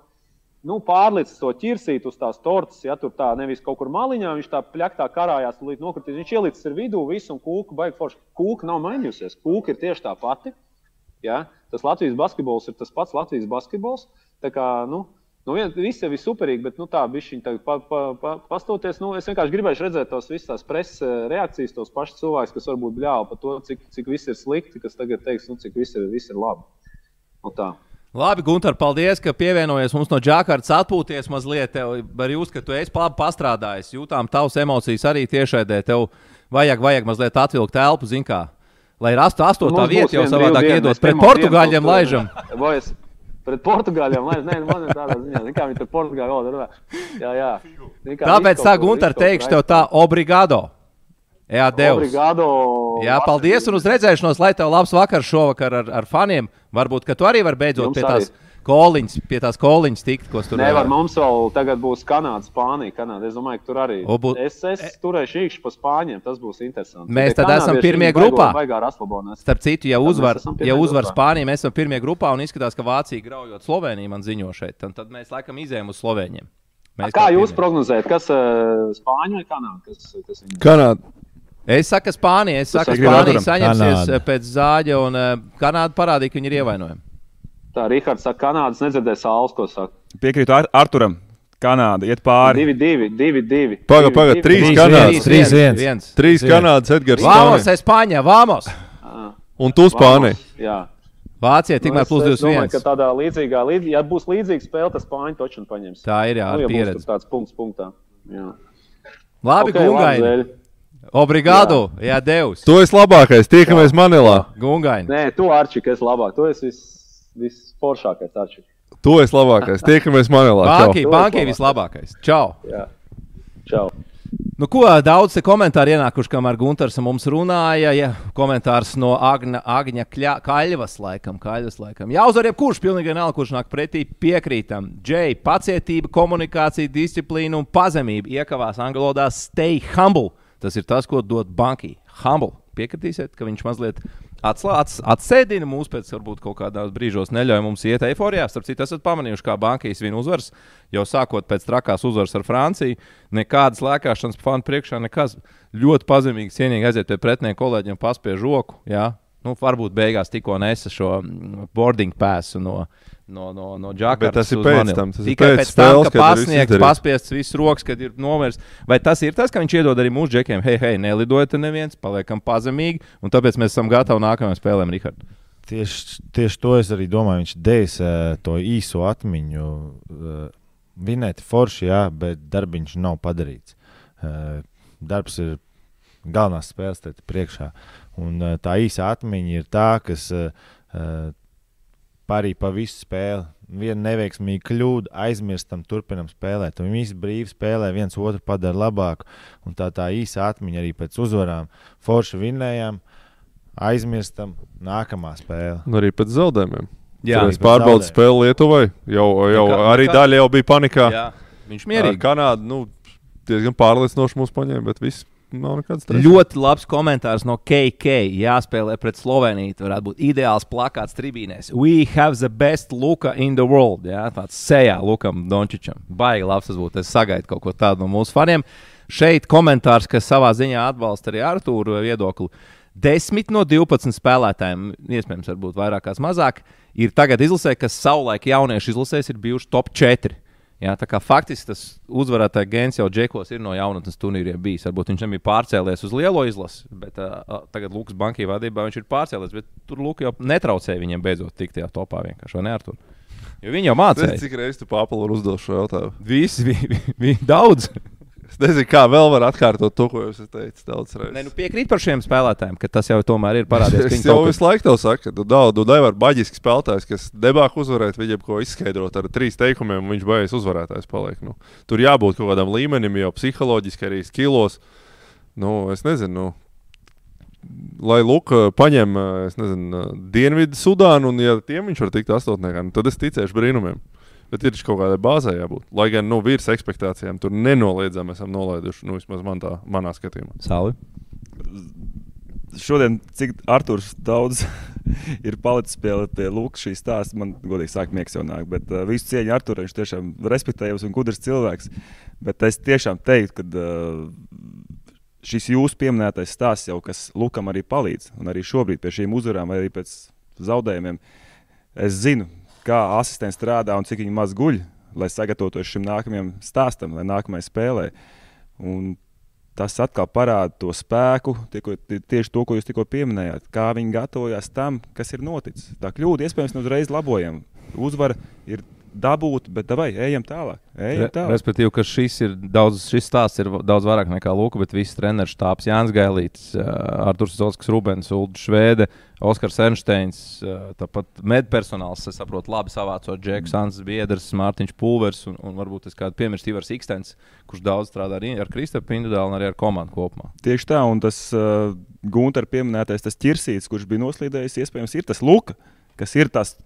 Nu, pārlicis to ķirsīt uz tās tortes, ja tur tā nevis kaut kur maliņā, viņš tā pļaktā karājās, līdz nokritīs. Viņš ielicis ir vidū visu, un kūka baigi forši. Kūka nav mainījusies. Kūka ir tieši tā pati. Ja? Tas Latvijas basketbols ir tas pats Latvijas basketbols. Tā kā, nu, nu vien, viss jau ir superīgi, bet nu, tā bija viņa pa, pa, pa, pastoties. Nu, es vienkārši gribēju redzēt tos visas tās preses eh, reakcijas, tos pašus cilvēkus, kas varbūt bļāva par to, cik, cik viss ir slikti, kas tagad teiks, nu, cik viss ir, viss ir labi. Nu, tā. Labi, Gunter, paldies, ka pievienojies mums no Džakartas. Atpūties mazliet, tev, ar jūs, ka tu esi labi pastrādājis. Jūtām tavas emocijas arī tiešraidē. Tev vajag, vajag mazliet atvilkt telpu, zin kā. Lai rastu astotā vietu, jau savādāk iedot pret portugāļiem laižam. [laughs] Vai es pret portugāļiem laižam? Nē, nu, man ir tādā ziņā, kā viņi tur portugāļu valodā runā. Jā, jā. Tāpēc, tā, Gunter, teikšu tev tā, obrigado. Jā, Dievs. Obrigado. Jā, paldies un uz redzēšanos, lai tev labs vakars šovakar ar, ar faniem. Varbūt, ka tu arī vari beidzot Jums pie tās arī. koliņas, pie tās koliņas tikt, ko tu tur Nevar, mums vēl tagad būs Kanāda, Spānija. Kanāda. Es domāju, ka tur arī. O, bū- Es, es turēšu īkšķi pa Spāņiem, tas būs interesanti. Mēs tad esam pirmie grupā. Starp citu, ja uzvar, esam pirmie ja uzvar grupā. Spāniju, mēs esam pirmie grupā un izskatās, ka Vācija graujot Sloveniju, man ziņo šeit. Tad, tad mēs laikam izējām uz Slovēņiem. Mēs Kā jūs pirmie. prognozējat, kas uh, Spāņu vai Kanāda? Kas, kas viņi... Kanāda. Es saku, Spānija, es saku, Spānija saņemsies Kanāda. eh, pēc zāģa, un uh, Kanāda parādīja, ka viņi ir ievainojami. Tā Rihards saka, Kanādas nedzirdēja sāls, ko saka. Piekrītu Ar Arturam. Kanāda iet pāri. 2, 2, 2. Paga, paga, trīs Trīs Kanādas. viens, trīs viens. viens. Trīs Viens. Kanādas, Edgars. Vamos, Spānija. Vamos! Un tu Spānija. Jā. Vācija tikmēr Nu, plus es, es domāju, 21. ka tādā līdzīgā, līdz, ja būs līdzīga spēle, tad Spāņu toču paņems. Tā ir jā, nu, ar ja tur tāds punkts punktā. Jā. Labi, Ok, labi, Gungaini. Obrigado, jā, Devs. Tu esi labākais. Tiekamies Manilā. Gungaini. Nē, tu Arčik, es labāk. Tu esi vis, visforšākais Arčik. Tu esi labākais. Tiekamies Manilā. Banki, banki vislabākais. Čau! Jā. Čau. Nu, ko daudz te komentāru ienākuši, kamēr Gunārs mums runāja. Ja, komentārs no Agna, Agņa Kļa, Kaļvas, laikam, Kaļvas, laikam. Jāuzvar jebkurš, pilnīgi vienalga, kurš nāk pretī, piekrītam. Džei, pacietība, komunikācija, disciplīna un pazemība iekavās angļu valodā stay humble. Tas ir tas, ko dod banki. Humble. Piekritīsiet, ka viņš mazliet atslāts, atsēdina mūs pēc varbūt kaut kādos brīžos, neļauj mums iet eiforijā. Starp citu, esat pamanījuši, kā bankīs viņa uzvaras, jau sākot pēc trakās uzvaras ar Franciju. Nekādas lēkāšanas fanu priekšā, nekas ļoti pazemīgi, cienīgi aiziet pie pretinieku kolēģiem, paspiež roku. Jā. Nu, varbūt beigās tikko nesa šo boarding passu no, no, no, no Džakartas. Bet tas ir uz pēc Manilu. tam, tas Tikai pēc pēc tam, spēles, ka ir viss pasniegts, paspiests viss rokas, kad ir novērsts. Vai tas ir tas, ka viņš iedod arī mūsu džekiem, hei, hei, nelidojiet neviens, paliekam pazemīgi, un tāpēc mēs esam gatavi nākamajam spēlēm, Rihard. Tieši, tieši to es arī domāju. Viņš devis uh, to īso atmiņu. Uh, vinēt forši, jā, bet darbiņš nav padarīts. Uh, darbs ir galvenās spēles te priekšā. Un, uh, tā īsa atmiņa ir tā, kas uh, uh, parī pa visu spēli. Viena neveiksmīga kļūda, aizmirstam, turpinam spēlēt. Un visi brīvi spēlē, viens otru padara labāku. Un tā, tā īsa atmiņa arī pēc uzvarām. Forši vinnējām, aizmirstam, nākamā spēle. Un arī pēc zaudējumiem. Jā, Tur es pārbaudu spēli Lietuvai. Jau, jau kā- arī kā- daļa jau bija panikā. Jā, viņš Ar mierīgi. Kanādu nu, diezgan pārliecinoši mūs paņēma, bet viss nav nekāds stress. Ļoti labs komentārs no KK. Jāspēlē pret Sloveniju. Tas varētu būt ideāls plakāts tribīnēs. We have the best Luka in the world. Jā, tāds sejā Lukam Dončičam. Baigi labs tas būtu. Es sagaidu kaut ko tādu no mūsu faniem. Šeit komentārs, kas savā ziņā atbalsta arī Artūru viedokli. 10 no 12 spēlētājiem, iespējams, varbūt vairākās mazāk, ir tagad izlasē, kas savulaik jauniešu izlasēs ir bijuši top 4. Jā, tā kā faktiski tas uzvarētāja gens jau džekos ir no jaunatnes turnīriem bijis. Varbūt viņš nebija pārcēlies uz lielo izlasi, bet uh, tagad Lukas bankī vadībā viņš ir pārcēlies. Bet tur Luka jau netraucēja viņiem beidzot tikt tajā topā vienkārši, vai ne ar to? Jo viņi jau mācīja. cik reizes tu papildināji uzdot šo jautājumu. Visi bija vi, daudz. Es nezinu, kā vēl var atkārtot to, ko jūs teicāt daudz reizes. Nē, nu piekrīt par šiem spēlētājiem, ka tas jau tomēr ir parādījies. [laughs] Es jau visu laiku tev saku, ka tu daudz, tu nevari baģiski spēlētājs, kas debāk uzvarēt, viņam ko izskaidrot ar trīs teikumiem, un viņš beigas uzvarētājs paliek. Nu, tur jābūt kaut kādam līmenim, jau psiholoģiski arī skilos. Nu, es nezinu, nu, lai Luka paņem, es nezinu, Dienvidu Sudānu, un ja tiem viņš var tikt astotniekā, nu, tad es ticēšu brīnumiem. Bet ir kaut kādai bāzē jābūt. Lai gan nu, virs expectācijām tur nenoliedzami esam nolaiduši, nu, vismaz man tā, manā skatījumā. Sauli. Šodien, cik Arthurs daudz [laughs] ir palicis pie, pie Lukas šīs stāsta, man godīgi sāk miegs jau nāk. Bet uh, visu cieņu Arturam, viņš tiešām respektējams un gudrs cilvēks. Bet es tiešām teiktu, ka uh, šis jūsu pieminētais stāsts jau, kas Lukam arī palīdz, un arī šobrīd pie šīm uzvarām, vai arī pēc zaudējumiem, es zinu, kā asistents strādā un cik viņi maz guļ, lai sagatavotos šim nākamajam stāstam, lai nākamajai spēlē. Un tas atkal parāda to spēku, tie, ko, tie, tieši to, ko jūs tikko pieminējāt, kā viņi gatavojās tam, kas ir noticis. Tā kļūda iespējams ne uzreiz labojam. Uzvara ir dabūta, bet vai ejam tālāk. Ejam Re, tālāk. respektīvi, ka šis, ir daudz, šis stāsts ir daudz vairāk nekā Luka, bet viss treneris štābs Jānis Gailīts, Arthurs Zolskis, Rubens, Ulda Švede, Oskars Ernsteins, ā, tāpat medpersonāls, es saprotu, labi savācot Džeku Sanses Biedrs, Mārtiņš Pulvers un, un varbūt es kādu piemirstu Ivars Ikstens, kurš daudz strādā arī ar Kristapu individuāli un arī ar komandu kopumā. Tieši tā, un tas uh, Gunter pieminētais, tas ķirsīts, kurš bija noslīdējis, iespējams, ir tas Luka, kas ir tas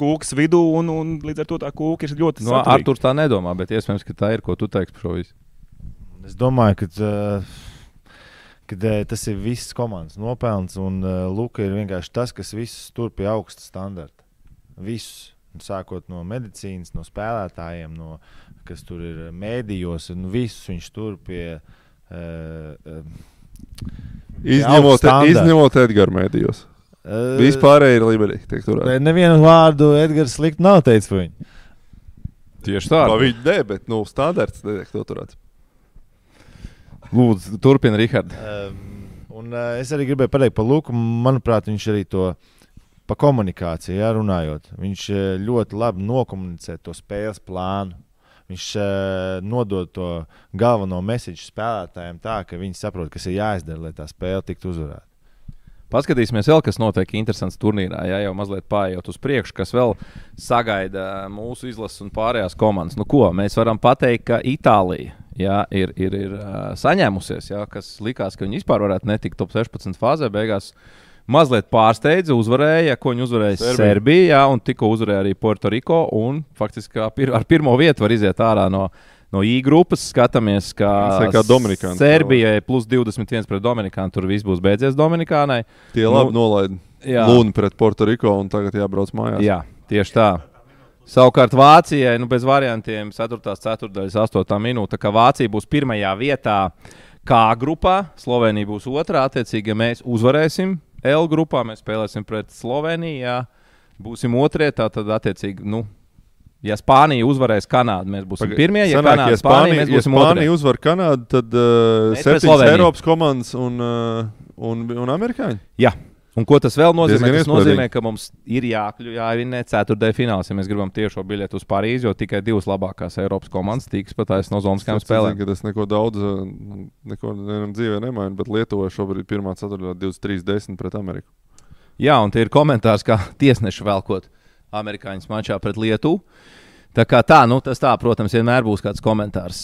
kūks vidū, un, un līdz ar to tā kūka ir ļoti No, saturīga. Arthurs tā nedomā, bet iespējams, ka tā ir, ko tu teiksi par šo visu. Es domāju, ka, uh, ka uh, tas ir viss komandas nopelns. Un uh, Luka ir vienkārši tas, kas visus tur pie augsta standarta. Visus. Sākot no medicīnas, no spēlētājiem, no, kas tur ir mēdījos, un visus viņš tur pie. Uh, uh, Izņemot, izņemot Edgars mēdījos. Uh, Vispārēji ir liberīgi. tiek turēti. Ne- Nevienu vārdu Edgars slikti nav teicis par viņu. Tieši tā. Tā viņi ne, bet nu, standarts netiek noturēts. Lūdzu, turpini, Rihard. Um, un, uh, es arī gribēju pateikt par Luku. Manuprāt, viņš arī to pa komunikāciju ja, runājot. Viņš ļoti labi nokomunicē to spēles plānu. Viņš uh, nodod to galveno mēsīju spēlētājiem tā, ka viņi saprot, kas ir jāizdara, lai tā spēle tiktu uzvarēta. Paskatīsimies, vēl, kas notiek interesants turnīrā. Jā, jau mazliet pārējot uz priekšu, kas vēl sagaida mūsu izlases un pārējās komandas. Nu, ko mēs varam pateikt, ka Itālija jā, ir, ir, ir saņēmusies, jā, kas likās, ka viņi vispār varētu netikt top 16 fāzē. Beigās mazliet pārsteidza, uzvarēja, ko viņi uzvarēja Serbija. Serbijā, jā, un tikko uzvarēja arī Puertoriko. Un faktiski pir ar pirmo vietu var iziet ārā no. No I grupas skatāmies, ir kā Dominikāna Serbijai plus 21 pret Dominikānu. Tur viss būs beidzies Dominikānai. Tie Nu, labi nolaida jā. Lūnu pret Puertoriko un tagad jābrauc mājās. Jā, tieši tā. Savukārt Vācijai, nu, bez variantiem, 4. ceturdaļas, 8. minūte, ka Vācija būs pirmajā vietā K grupā, Slovenija būs otrā. Attiecīgi, ja mēs uzvarēsim L grupā mēs spēlēsim pret Sloveniju. Jā. Būsim otrie, tā tad attiecīgi. Nu, Ja Spānija uzvarēs Kanādu, mēs būsim Paga- pirmie. Ja sanāk, Kanāda ja Spānija, Spānija, ja Spānija uzvar Kanādu, tad uh, septiņas. Eiropas komandas un, uh, un, un amerikāņi. Jā. Un ko tas vēl nozīmē? Tas nozīmē, ka mums ir jākļūst, jāvinē ceturtajā finālā, ja mēs gribam tiešo biļeti uz Parīzi, jo tikai divas labākās Eiropas komandas tiks pat aiz no zoniskām Es spēlēm. tas neko daudz, uh, neko dzīvē nemaina, bet Lietuva šobrīd ir pirmā ceturtajā 23-10 pret Ameriku. Jā, un tie ir komentārs, kā tiesneši velkot amerikāņu mačā pret Lietuvu. Tā kā tā, nu, tas tā, protams, vienmēr būs kāds komentārs.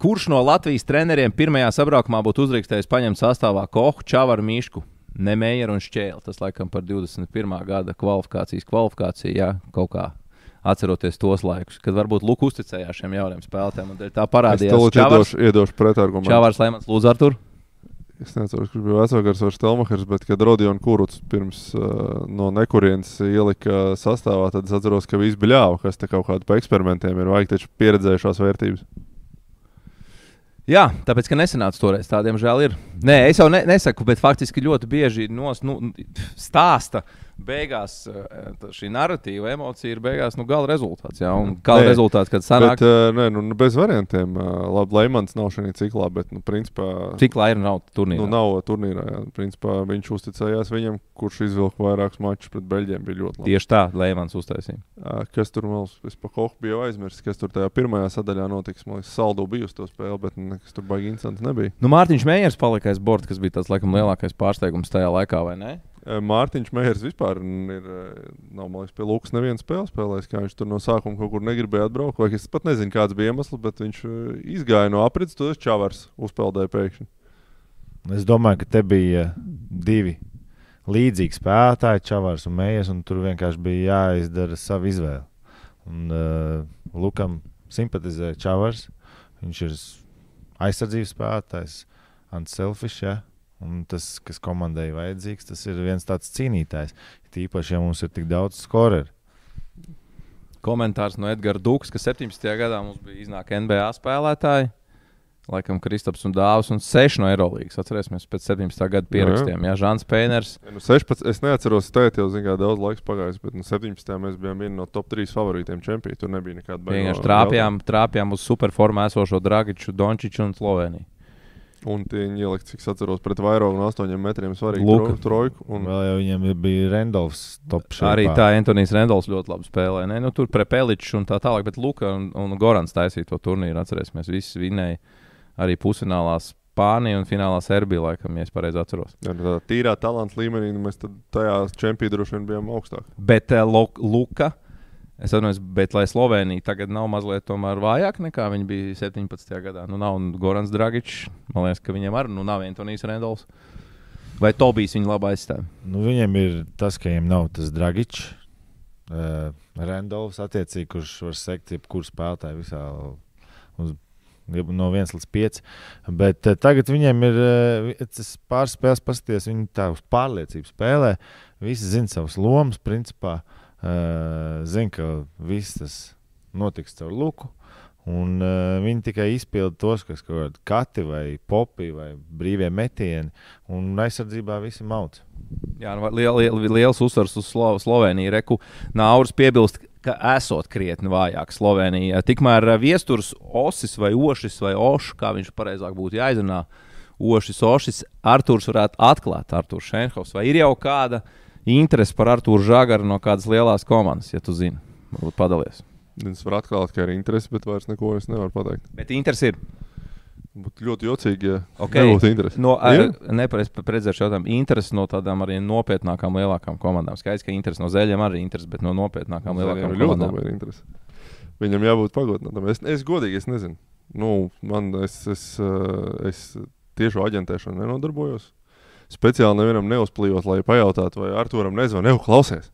Kurš no Latvijas treneriem pirmajā sabraukumā būtu uzrakstījis paņemt sastāvā Kohu, Čavaru, Mīšku, Nemējeru un Šķēlu? Tas laikam par 21. gada kvalifikācijas kvalifikāciju, jā, kaut kā. Atceroties tos laikus, kad varbūt Lukas uzticējās šiem jauniem spēlētājiem. Tā Es parādījās tev Čavars, iedošu, iedošu pretargumentu. Čavars Lemans, Lūdzu, Artur. Es nezinu, kurš bija vecākais vai Stelmachers, bet kad Rodions Kuruts pirms uh, no nekurienes ielika sastāvā, tad es atceros, ka viss bija ļāva, kas te kaut kādu pa eksperimentiem ir. Vajag taču pieredzējušās vērtības. Jā, tāpēc, ka nesenāca toreiz, tādiem žēl ir. Nē, es jau ne, nesaku, bet faktiski ļoti bieži nos, nu, stāsta. Beigās eh, šī narratīva emocija ir beigās nu, gala rezultāts. Jā, un gala rezultāts, kad sanāk, Bet, uh, nē, nu, nu, bez variantiem. Uh, labi, Leimans nav šajā ciklā, bet, nu, principā, cik lai ir nav turnīrā. nu, nav turnīrā. Jā. Principā, viņš uzticējās viņam, kurš izvilka vairākus mačus pret Beļģiem. Bija ļoti labi. Tieši tā, Leimans uztaisīja. Uh, kas tur pa Kohu biju aizmirsis, kas tur tajā pirmajā sadaļā notiks. Man liekas, saldu bija uz to spēli, bet nekas tur baigi incidents nebija. Nu, Mārtiņš Meijers palika aiz borta, kas bija tas laikam lielākais pārsteigums tajā laikā, vai ne? Uh, Mārtiņš Meijers vispār ir, uh, nav, liekas, pie Lukas neviena spēle spēlējis, viņš tur no sākuma kaut kur negribēja atbraukt. Vai es pat nezinu, kāds bija iemesls, bet viņš uh, izgāja no aprits, to Čavars uzpeldēja pēkšņi. Es domāju, ka te bija divi līdzīgi spēlētāji, Čavārs un Mējas, un tur vienkārši bija jāizdara sava izvēle. Un, uh, Lukam simpatizē Čavārs. Viņš ir aizsardzības spēlētājs, antiselfišs. Ja? Un tas, kas komandai vajadzīgs, tas ir viens tāds cīnītājs. Tīpaši, ja mums ir tik daudz skoreru. Komentārs no Edgara Dukas, ka 17. gadā mums bija iznāk NBA spēlētāji. Laikam Kristaps un Dāvis un 6 no Eirolandes. Atcerēsimies, pēc 17. gada pierakstiem. Jā, Žants Pēners. Ja, Nu, 16, es neatceros, tēt jau zinu, kā daudz laiks pagājis, bet nu, 17. mēs bijām vieni no top 3 favorītiem čempioniem. Tur nebija nekāda baigā Vienkārši trāpījām, trāpījām uz superformā esošo Dragiču, Dončiču un Sloveniju. Un viņi ielika, cik es atceros, pret vairāk no 8 metriem svarīgu Luka. tro- trojku. Un, Vēl jau viņam bija šeit. Arī tā Antonius Rendls ļoti labi spēlēja. Ne? Nu, tur Prepeličs un tā tālāk, bet Luka un, un Gorans taisīja to turnīru. Atcerēsimies, visi vinēja arī pusfinālā Spānija un finālā Serbija, laikam, ja es pareizi atceros. ja, nu, tādā tīrā talanta līmenī nu, mēs tad tajā čempionā droši vien bijām augstāk. Bet uh, Luka, es atceros, bet lai Slovenija tagad nav mazliet tomēr vājāk nekā viņi bija 17. gadā. Nu, nav Gorans Dragičs, man liekas, ka viņiem arī nu, nav Antonius Rendls. Vai Tobijs viņa labi aizstāv? Nu, viņam ir tas, ka viņam nav tas Dragičs, uh, Rendolfs, attiecīgi, kurš var sekt jebkuru spēlētāju visā uz, no 1 līdz 5. Bet uh, tagad viņiem ir uh, tas pāris spēles, paskatieties, viņi tā uz pārliecību spēlē. Visi zina savas lomas, principā. Uh, zina, ka viss tas notiks caur luku. Un, uh, viņi tikai izpilda tos, kas kaut kādi kati vai popi vai brīvie metieni, un aizsardzībā visi mauc. Jā, nu, liel, liel, liels uzsvars uz Slo Sloveniju. Reku Nauris piebilst, ka esot krietni vājāk Slovenija. Tikmēr eh, viesturs Osis vai Ošis vai Ošs, kā viņš pareizāk būtu jāizrunā, Ošis, Ošis, Artūrs varētu atklāt, Artūrs Šenhovs. Vai ir jau kāda interese par Artūru Žagaru no kādas lielās komandas, ja tu zini? Varbūt padalies. Es varu atklāt, ka ir interese, bet vairs neko es nevaru pateikt. Bet interesi ir. Būtu ļoti jocīgi, ja Okay. nebūtu interese. No, Ir? Nepareizi precizēšu jautājumu. Interesi no tādām arī nopietnākām, lielākām komandām. Skaidrs, ka interesi no zeļiem arī ir interesi, bet no nopietnākām, Viņam lielākām ļoti komandām. labi interese. Viņam jābūt pagodinātam. Es, es godīgi es nezinu. Nu, man, es, es, es tieši ar aģentēšanu nenodarbojos. Speciāli nevienam neuzplījos, lai pajautātu, vai Arthūram nezvanīja, jau klausies.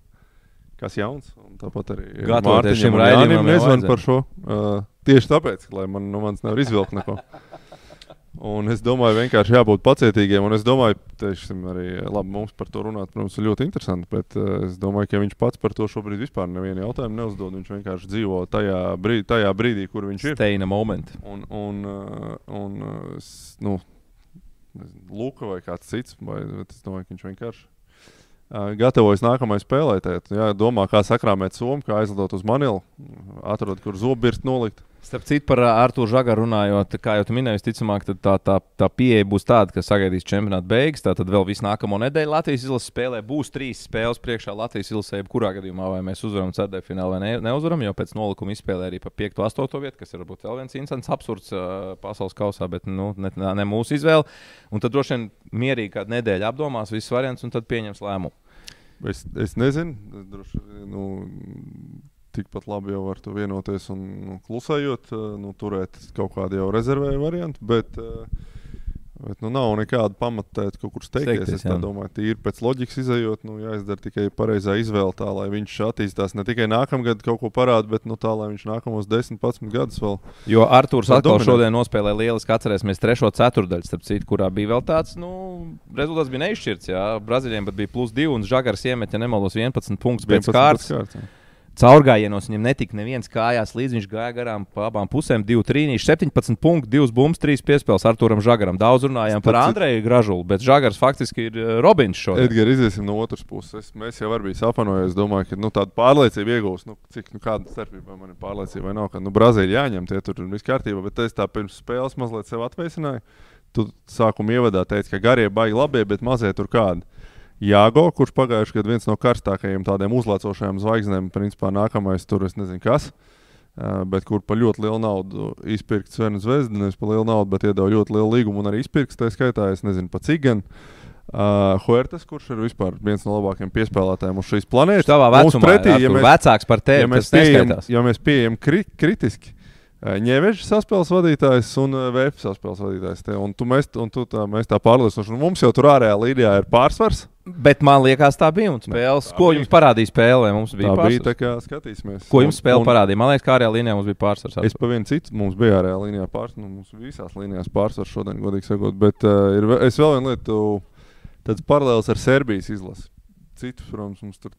Kas jauns? Un tāpat arī Gatavoties šim raidījumam Jānim jau nezvan vajadzēja. par šo. Uh, tieši tāpēc, lai man no manis nevar izvilkt neko. Un es domāju, vienkārši jābūt pacietīgiem. Un es domāju, teiksim, arī labi, mums par to runāt, protams, ir ļoti interesanti. Bet uh, es domāju, ka viņš pats par to šobrīd vispār nevienu jautājumu neuzdod. Viņš vienkārši dzīvo tajā brīdī, tajā brīdī kur viņš ir. Stay in a moment. Un, un, uh, un uh, nu, Luka vai kāds cits. Vai, es domāju, ka viņš vienkārši uh, gatavojas nākamajai spēlē. Tēt, jā, domā, kā sakrāmēt somu, kā aizlidot uz Manilu, atrod, kur zobirst nolikt. Starp citu, par Arthuru Zagaru runājot, kā jau minēju, ticamāk, tā, tā, tā pieeja būs tāda, ka sagaidīs čempionāta beigas. Tad vēl visu nākamo nedēļu Latvijas izlases spēlē būs trīs spēles priekšā Latvijas izlasē, kurā gadījumā vai mēs uzvaram ceturtajā finālā vai ne, neuzvaram, jo pēc nolikuma izspēlē arī pa 5. un 8. vietu, kas ir varbūt vēl viens incidents, absurds uh, pasaules kausā, bet nu, ne, ne mūsu izvēle. Un tad droši vien mierīgi kādu nedēļu apdomās visus variantus un tad pieņems lēmumu. Es, es nezinu, droši, nu, tikpat labi jau var vienoties un nu, klusējot, nu, turēt kaut kādu jau rezervēju variantu. Bet, bet nu, nav nekāda pamata kaut kur steigties. Steigties, es domāju, tīri pēc loģikas izējot, nu, jāizdara tikai pareizā izvēle, tā lai viņš attīstās ne tikai nākamgad kaut ko parāda, bet nu, tā lai viņš nākamos 10, 11 gadus vēl. Jo Arthurs atkal dominēt. šodien nospēlēja lieliski. Atcerēsimies trešo ceturdaļu, starp citu, kurā bija vēl tāds, nu, rezultāts bija neizšķirts. Jā, Brazīlijam pat bija plus 2 un Žagars iemet, ja nemaldos, 11 punktus pēc 11 kārtas. kārtas, jā. Caurgājienos viņam netika neviens kājās līdzi. Viņš gāja garām pa abām pusēm, 2 trīnīši, 17 punkti, 2 bumbas, 3 piespēles Arturam Žagaram. Daudz runājām par Andreju Gražulu, bet Žagars faktiski ir eh, Robins šodien. Edgars, iziesim no otras puses. Es, mēs jau arī bijām apvienojušies. Es domāju, ka nu, tāda pārliecība iegūs. Nu, cik nu, kāda starpība man ir pārliecība vai nav. Ka nu, Brazīlija jāņem, tie tur viss kārtībā. Bet es tā pirms spēles mazliet sev atveicināju. Tu sākumā ievadā teici, ka garie baigi labie, bet mazie tur kādi. Jāgo, kurš pagājušajā gadā viens no karstākajiem tādiem uzlācošajiem zvaigznēm, principā nākamais tur es nezinu kas. Uh, bet kur par ļoti lielu naudu izpirkt Svenu Zvezdu, nevis par lielu naudu, bet iedod ļoti lielu līgumu un arī izpirkt. Tā skaitā, es nezinu, pa cik gan. Uh, Huertas, kurš ir vispār viens no labākajiem piespēlētājiem uz šīs planētas. Tavā Mums vecumā, pretī, ja mēs, vecāks par tevi, ja mēs pieejam, ja mēs pieejam kri, kritiski, Ņēveģis saspēles vadītājs un VF saspēles vadītājs. Te, un tu mēs, un tu tā, mēs tā pārliecinoši. un Mums jau tur ārējā līnijā ir pārsvars. Bet man liekas, tā bija. Un spēles, tā ko bija. jums parādīja spēlē? Mums bija Tā bija pārsvars. tā, kā skatīsimies. Ko jums spēle Un- parādīja? Man liekas, kā ārējā līnijā mums bija pārsvars. Es pa vienu citu, mums bija ārējā līnijā pārsvars. Nu, mums visās līnijās pārsvars šodien, godīgi sakot. Bet uh, ir, es vēl vienu lietu, tāds paralēls ar Serbijas izlasi. Citus, protams, mums tur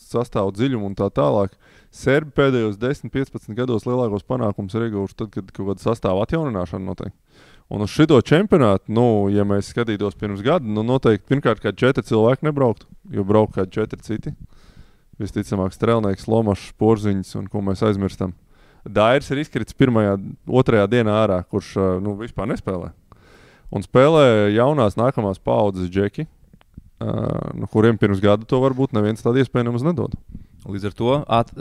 sastāv dziļumu un tā tālāk. Serbi pēdējos 10, 15 gados lielākos panākumus ir ieguvuši tad, kad kaut kāda sastāvā atjaunināšana notiek. Un uz šo čempionātu, nu, ja mēs skatītos pirms gada, nu, noteikti pirmkārt, kad četri cilvēki nebrauktu, jo brauktu kādi četri citi. Visticamāk, strēlnieks, lomašs, porziņš un ko mēs aizmirstam. Dairis ir izkritis pirmajā, otrajā dienā ārā, kurš nu, vispār nespēlē. Un spēlē jaunās nākamās paudzes džeki, uh, nu, kuriem pirms gada to varbūt neviens tādu iespēju nemaz nedod. Līdz ar to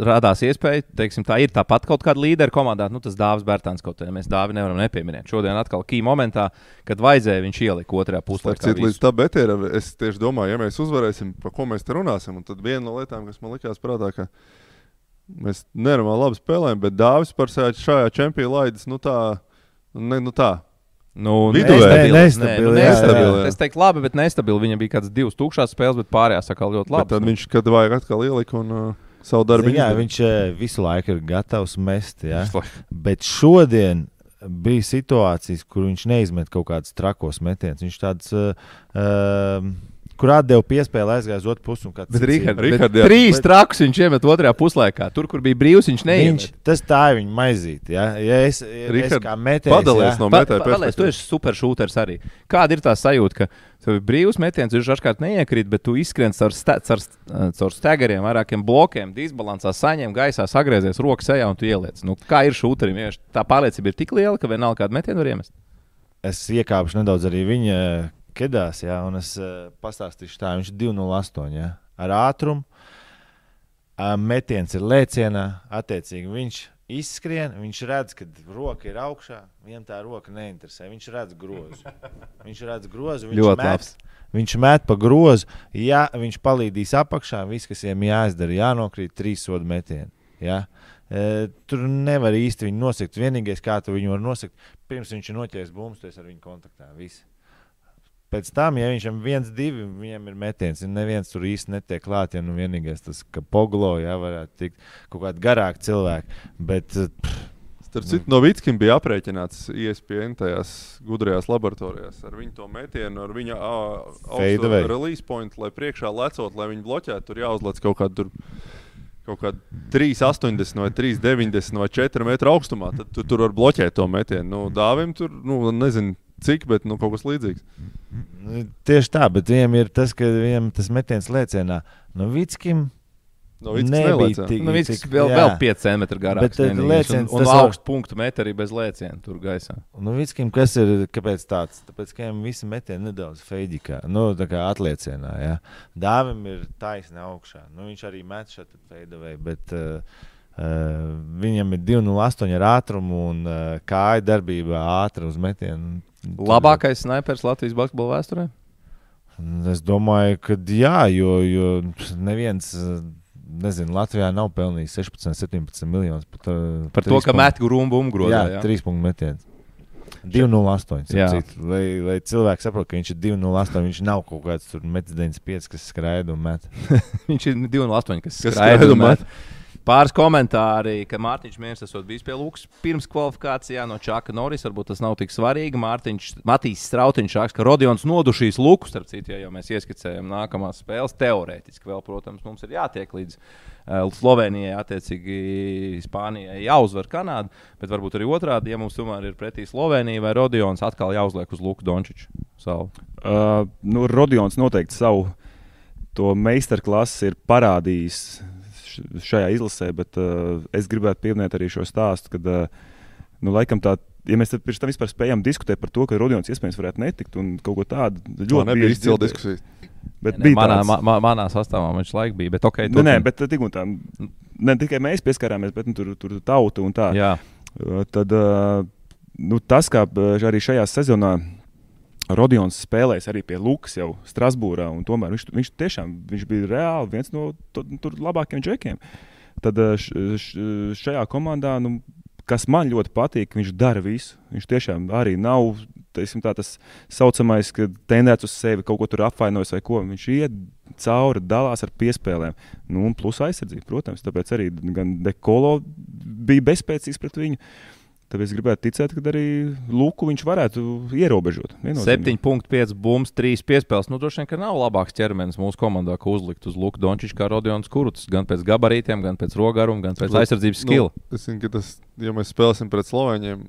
radās iespēja, teiksim, tā ir tāpat kaut kāda līdera komandā. Nu, tas Dāvis Bērtāns kaut kā mēs Dāvi nevaram nepieminēt. Šodien atkal key momentā, kad vajadzēja, viņš ielika otrajā puslaikā. citu, līdz tā betēra, es tieši domāju, ja mēs uzvarēsim, par ko mēs te runāsim. Un tad viena no lietām, kas man likās prātā, ka mēs nenormāli labi spēlējam, bet Dāvis par sevi šajā čempionā laidis, nu tā, ne, nu tā. Nu, Viduvēji. nestabili, Nestabili, nē, nu, nestabili. jā. Es teiktu, labi, bet nestabili. Viņam bija kādas divas tukšās spēles, bet pārējās atkal ļoti Bet labi. tad viņš, kad vajag atkal ielika un uh, savu darbu jā, izdarīja. viņš eh, visu laiku ir gatavs mest. Laiku. Bet šodien bija situācijas, kur viņš neizmet kaut kādus trakos metienus. Viņš tāds, uh, uh, kur atdeva piespēli, aizgāja uz otru pusi. Bet, iemet. Rihard, bet trīs Bet- trakus viņš iemet otrajā puslaikā. Tur, kur bija brīvs, viņš Viņš, neiemet. tas tā ir viņa maizīte. Ja? Ja es, ja es kā metējs, padalies jā, no metēja pa- Paldies, tu esi superšūters arī. Kāda ir tā sajūta, ka tev ir brīvs metiens, viņš dažkārt neiekrīt, bet tu izskrien caur, sta, caur, caur stegariem, vairākiem blokiem, disbalansā, saņem gaisā, sagriezies rokas ejā un tu ieliec. Nu, kā ir šūterim? Ja tā pārliecība ir tik liela, ka vienalga kādu metienu var iemest. es iekāpšu nedaudz arī viņa kedās, jā, un es uh, pastāstīšu tā, viņš ir 208 jā, ar ātrumu. Uh, metiens ir lēcienā, attiecīgi viņš izskrien, viņš redz, ka roka ir augšā, viņam tā roka neinteresē. Viņš redz grozu. Viņš redz grozu, viņš Ļoti met, labs. viņš met pa grozu. Ja viņš palīdīs apakšā, viss, kas viņam jāizdara, jānokrīt trīs sodu metieni. Ja? E, tur nevar īsti viņu nosakt. Vienīgais, kā tu viņu var nosakt, pirms viņš ir noķēris bumbu, esi ar viņu kontaktā. Viss. Pēc tam, ja viņš ir viens, divi, viņam ir metiens. un Neviens tur īsti netiek klāt. Ja nu vienīgais tas, ka poglo, ja varētu tikt kaut kādi garāki cilvēki. Bet eh, pff, Starp citu, no Vitskim bija aprēķināts E ESPN tajās gudrajās laboratorijās ar viņu to metienu, ar viņa away. release point, lai priekšā lecot, lai viņi bloķētu, tur jāuzliek kaut kāda tur. Kaut kā 3,80 vai 3,90 vai 4 metru augstumā. Tad tu tur var bloķēt to metienu. Nu, Dāvim tur, nu, nezinu, cik, bet nu, kaut kas līdzīgs. Nu, Tieši tā, bet viņam ir tas, ka viņam tas metiens lēcienā no Vitskim. No Vitskas Nebija nelēcā. tik- Nu, vēl, jā. vēl 5 centimetri garāks. Bet, eh, lēciens un, un augstu punktu met arī bez lēciena tur gaisā. Nu, Vitskim, kas ir kāpēc tāds? Tāpēc, ka viņam visi metieni nedaudz feidikā, nu, tā kā atliecienā. Ja? Dāvim ir taisni augšā. Nu, viņš arī met šeit feidavai, bet uh, uh, viņam ir 2,08 ar ātrumu un uh, kāja darbībā ātri uz metienu. Labākais snipers Latvijas basketbola vēsturē? Es domāju, ka jā, jo, jo neviens, eh, nezinu, Latvijā nav pelnījis 16, 17 miljonus par, eh, Par to, ka met grūmu umgrodā. Jā, jā. trīs punktu metiens. 2,08. Jā. Citu, lai, lai cilvēki saprotu, ka viņš ir 2,08. Viņš nav kaut kāds tur metis 95, kas skraida un met. [laughs] Viņš ir 2,8, kas, skraida un un met. Pāris komentāri, ka Mārtiņš Mieris esot bijis pie Lukas pirms kvalifikācijā no Čaka Norris. Varbūt tas nav tik svarīgi. Mārtiņš, Matīs Strautiņš raksta, ka Rodions nodušīs Luku. Starp citu, ja jau mēs ieskicējam nākamās spēles, teorētiski vēl, protams, mums ir jātiek līdz uh, Slovenijai, attiecīgi Spānijai jāuzvar Kanāda. Bet varbūt arī otrādi, ja mums tomēr ir pretī Slovenija vai Rodions, atkal jāuzliek uz Luku Dončiču savu. Uh, nu, Rodions noteikti savu to meistarklasi ir parādījis šajā izlasē, bet uh, es gribētu pieminēt arī šo stāstu, kad, uh, nu, laikam tā. Ja mēs tad pirms tam vispār spējām diskutēt par to, ka Rudijs iespējams varētu netikt un kaut ko tādu Tā ļoti nebija izcila diskusija. Bet Nē, bija manā, tāds- ma, ma, manā sastāvā viņš laik bija. Bet, okay, Nē, nē, bet tik un tā. Ne tikai mēs pieskarāmies, bet nu, tur tur tauta un tā. Jā. Uh, Tad uh, nu, tas, kā arī šajā sezonā Rodions spēlēs arī pie Lukas jau Strasbūrā, un tomēr viņš, viņš tiešām viņš bija reāli viens no to, tur labākajiem džekiem. Tad uh, š, š, šajā komandā, nu, kas man ļoti patīk, viņš dara visu. Viņš tiešām arī nav teiksim, tā, tas saucamais, ka tendēts uz sevi kaut ko tur apvainojas vai ko. Viņš iet cauri, dalās ar piespēlēm. Nu, un plus aizsardzība, protams. Tāpēc arī gan Dekolo bija bezspēcīgs pret viņu. Tāpēc es gribētu ticēt, ka arī Luku viņš varētu ierobežot. Viennozīmīgi. 7,5 bumbas, 3 piespēles. Nu, droši vien, ka nav labāks ķermenis mūsu komandā, ko uzlikt uz Luka Dončiča kā Rodions Kurts. Gan pēc gabarītiem, gan pēc rogaruma, gan pēc aizsardzības skila. Nu, es zinu, ka tas, ja mēs spēlēsim pret Slovēņiem,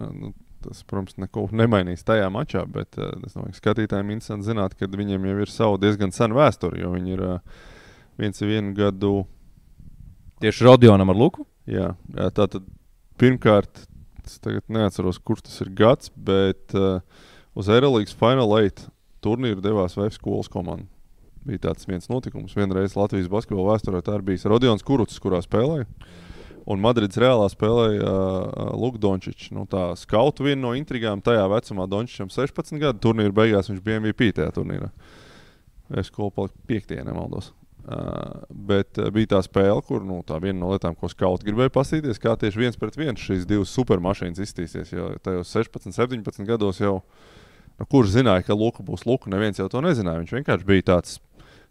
nu, tas, protams, neko nemainīs tajā mačā. Bet uh, es domāju, ka skatītājiem interesanti zināt, ka viņiem jau ir savu diezgan senu vēsturi. Jo viņi ir uh, viens ir vienu gadu. Tieši Rodionam ar Luku. Jā, jā, tā tad pirmkārt, es tagad neatceros, kurš tas ir gads, bet uh, uz Eirolandes Final 8 turnīru devās Vējas skolas komanda. Bija tāds viens notikums, vienreiz Latvijas basketbola vēsturē. Tā ir bijis Rodions Kuruts, kurā spēlēja. Un Madrids reālā spēlēja uh, Lukas Dončičs. Nu, tā skautu viena no intrigām tajā vecumā Dončičam 16 gadu turnīra beigās viņš bija MVP tajā turnīrā. Es kopā 5. nemaldos. Uh, bet uh, bija tā spēle, kur nu, tā viena no lietām, ko skauts gribēja paskatīties, kā tieši viens pret vienu šīs divas supermašīnas iztīsies. Jo tajos 16, 17 gados jau, nu, kurš zināja, ka Luka būs Luka, neviens jau to nezināja. Viņš vienkārši bija tāds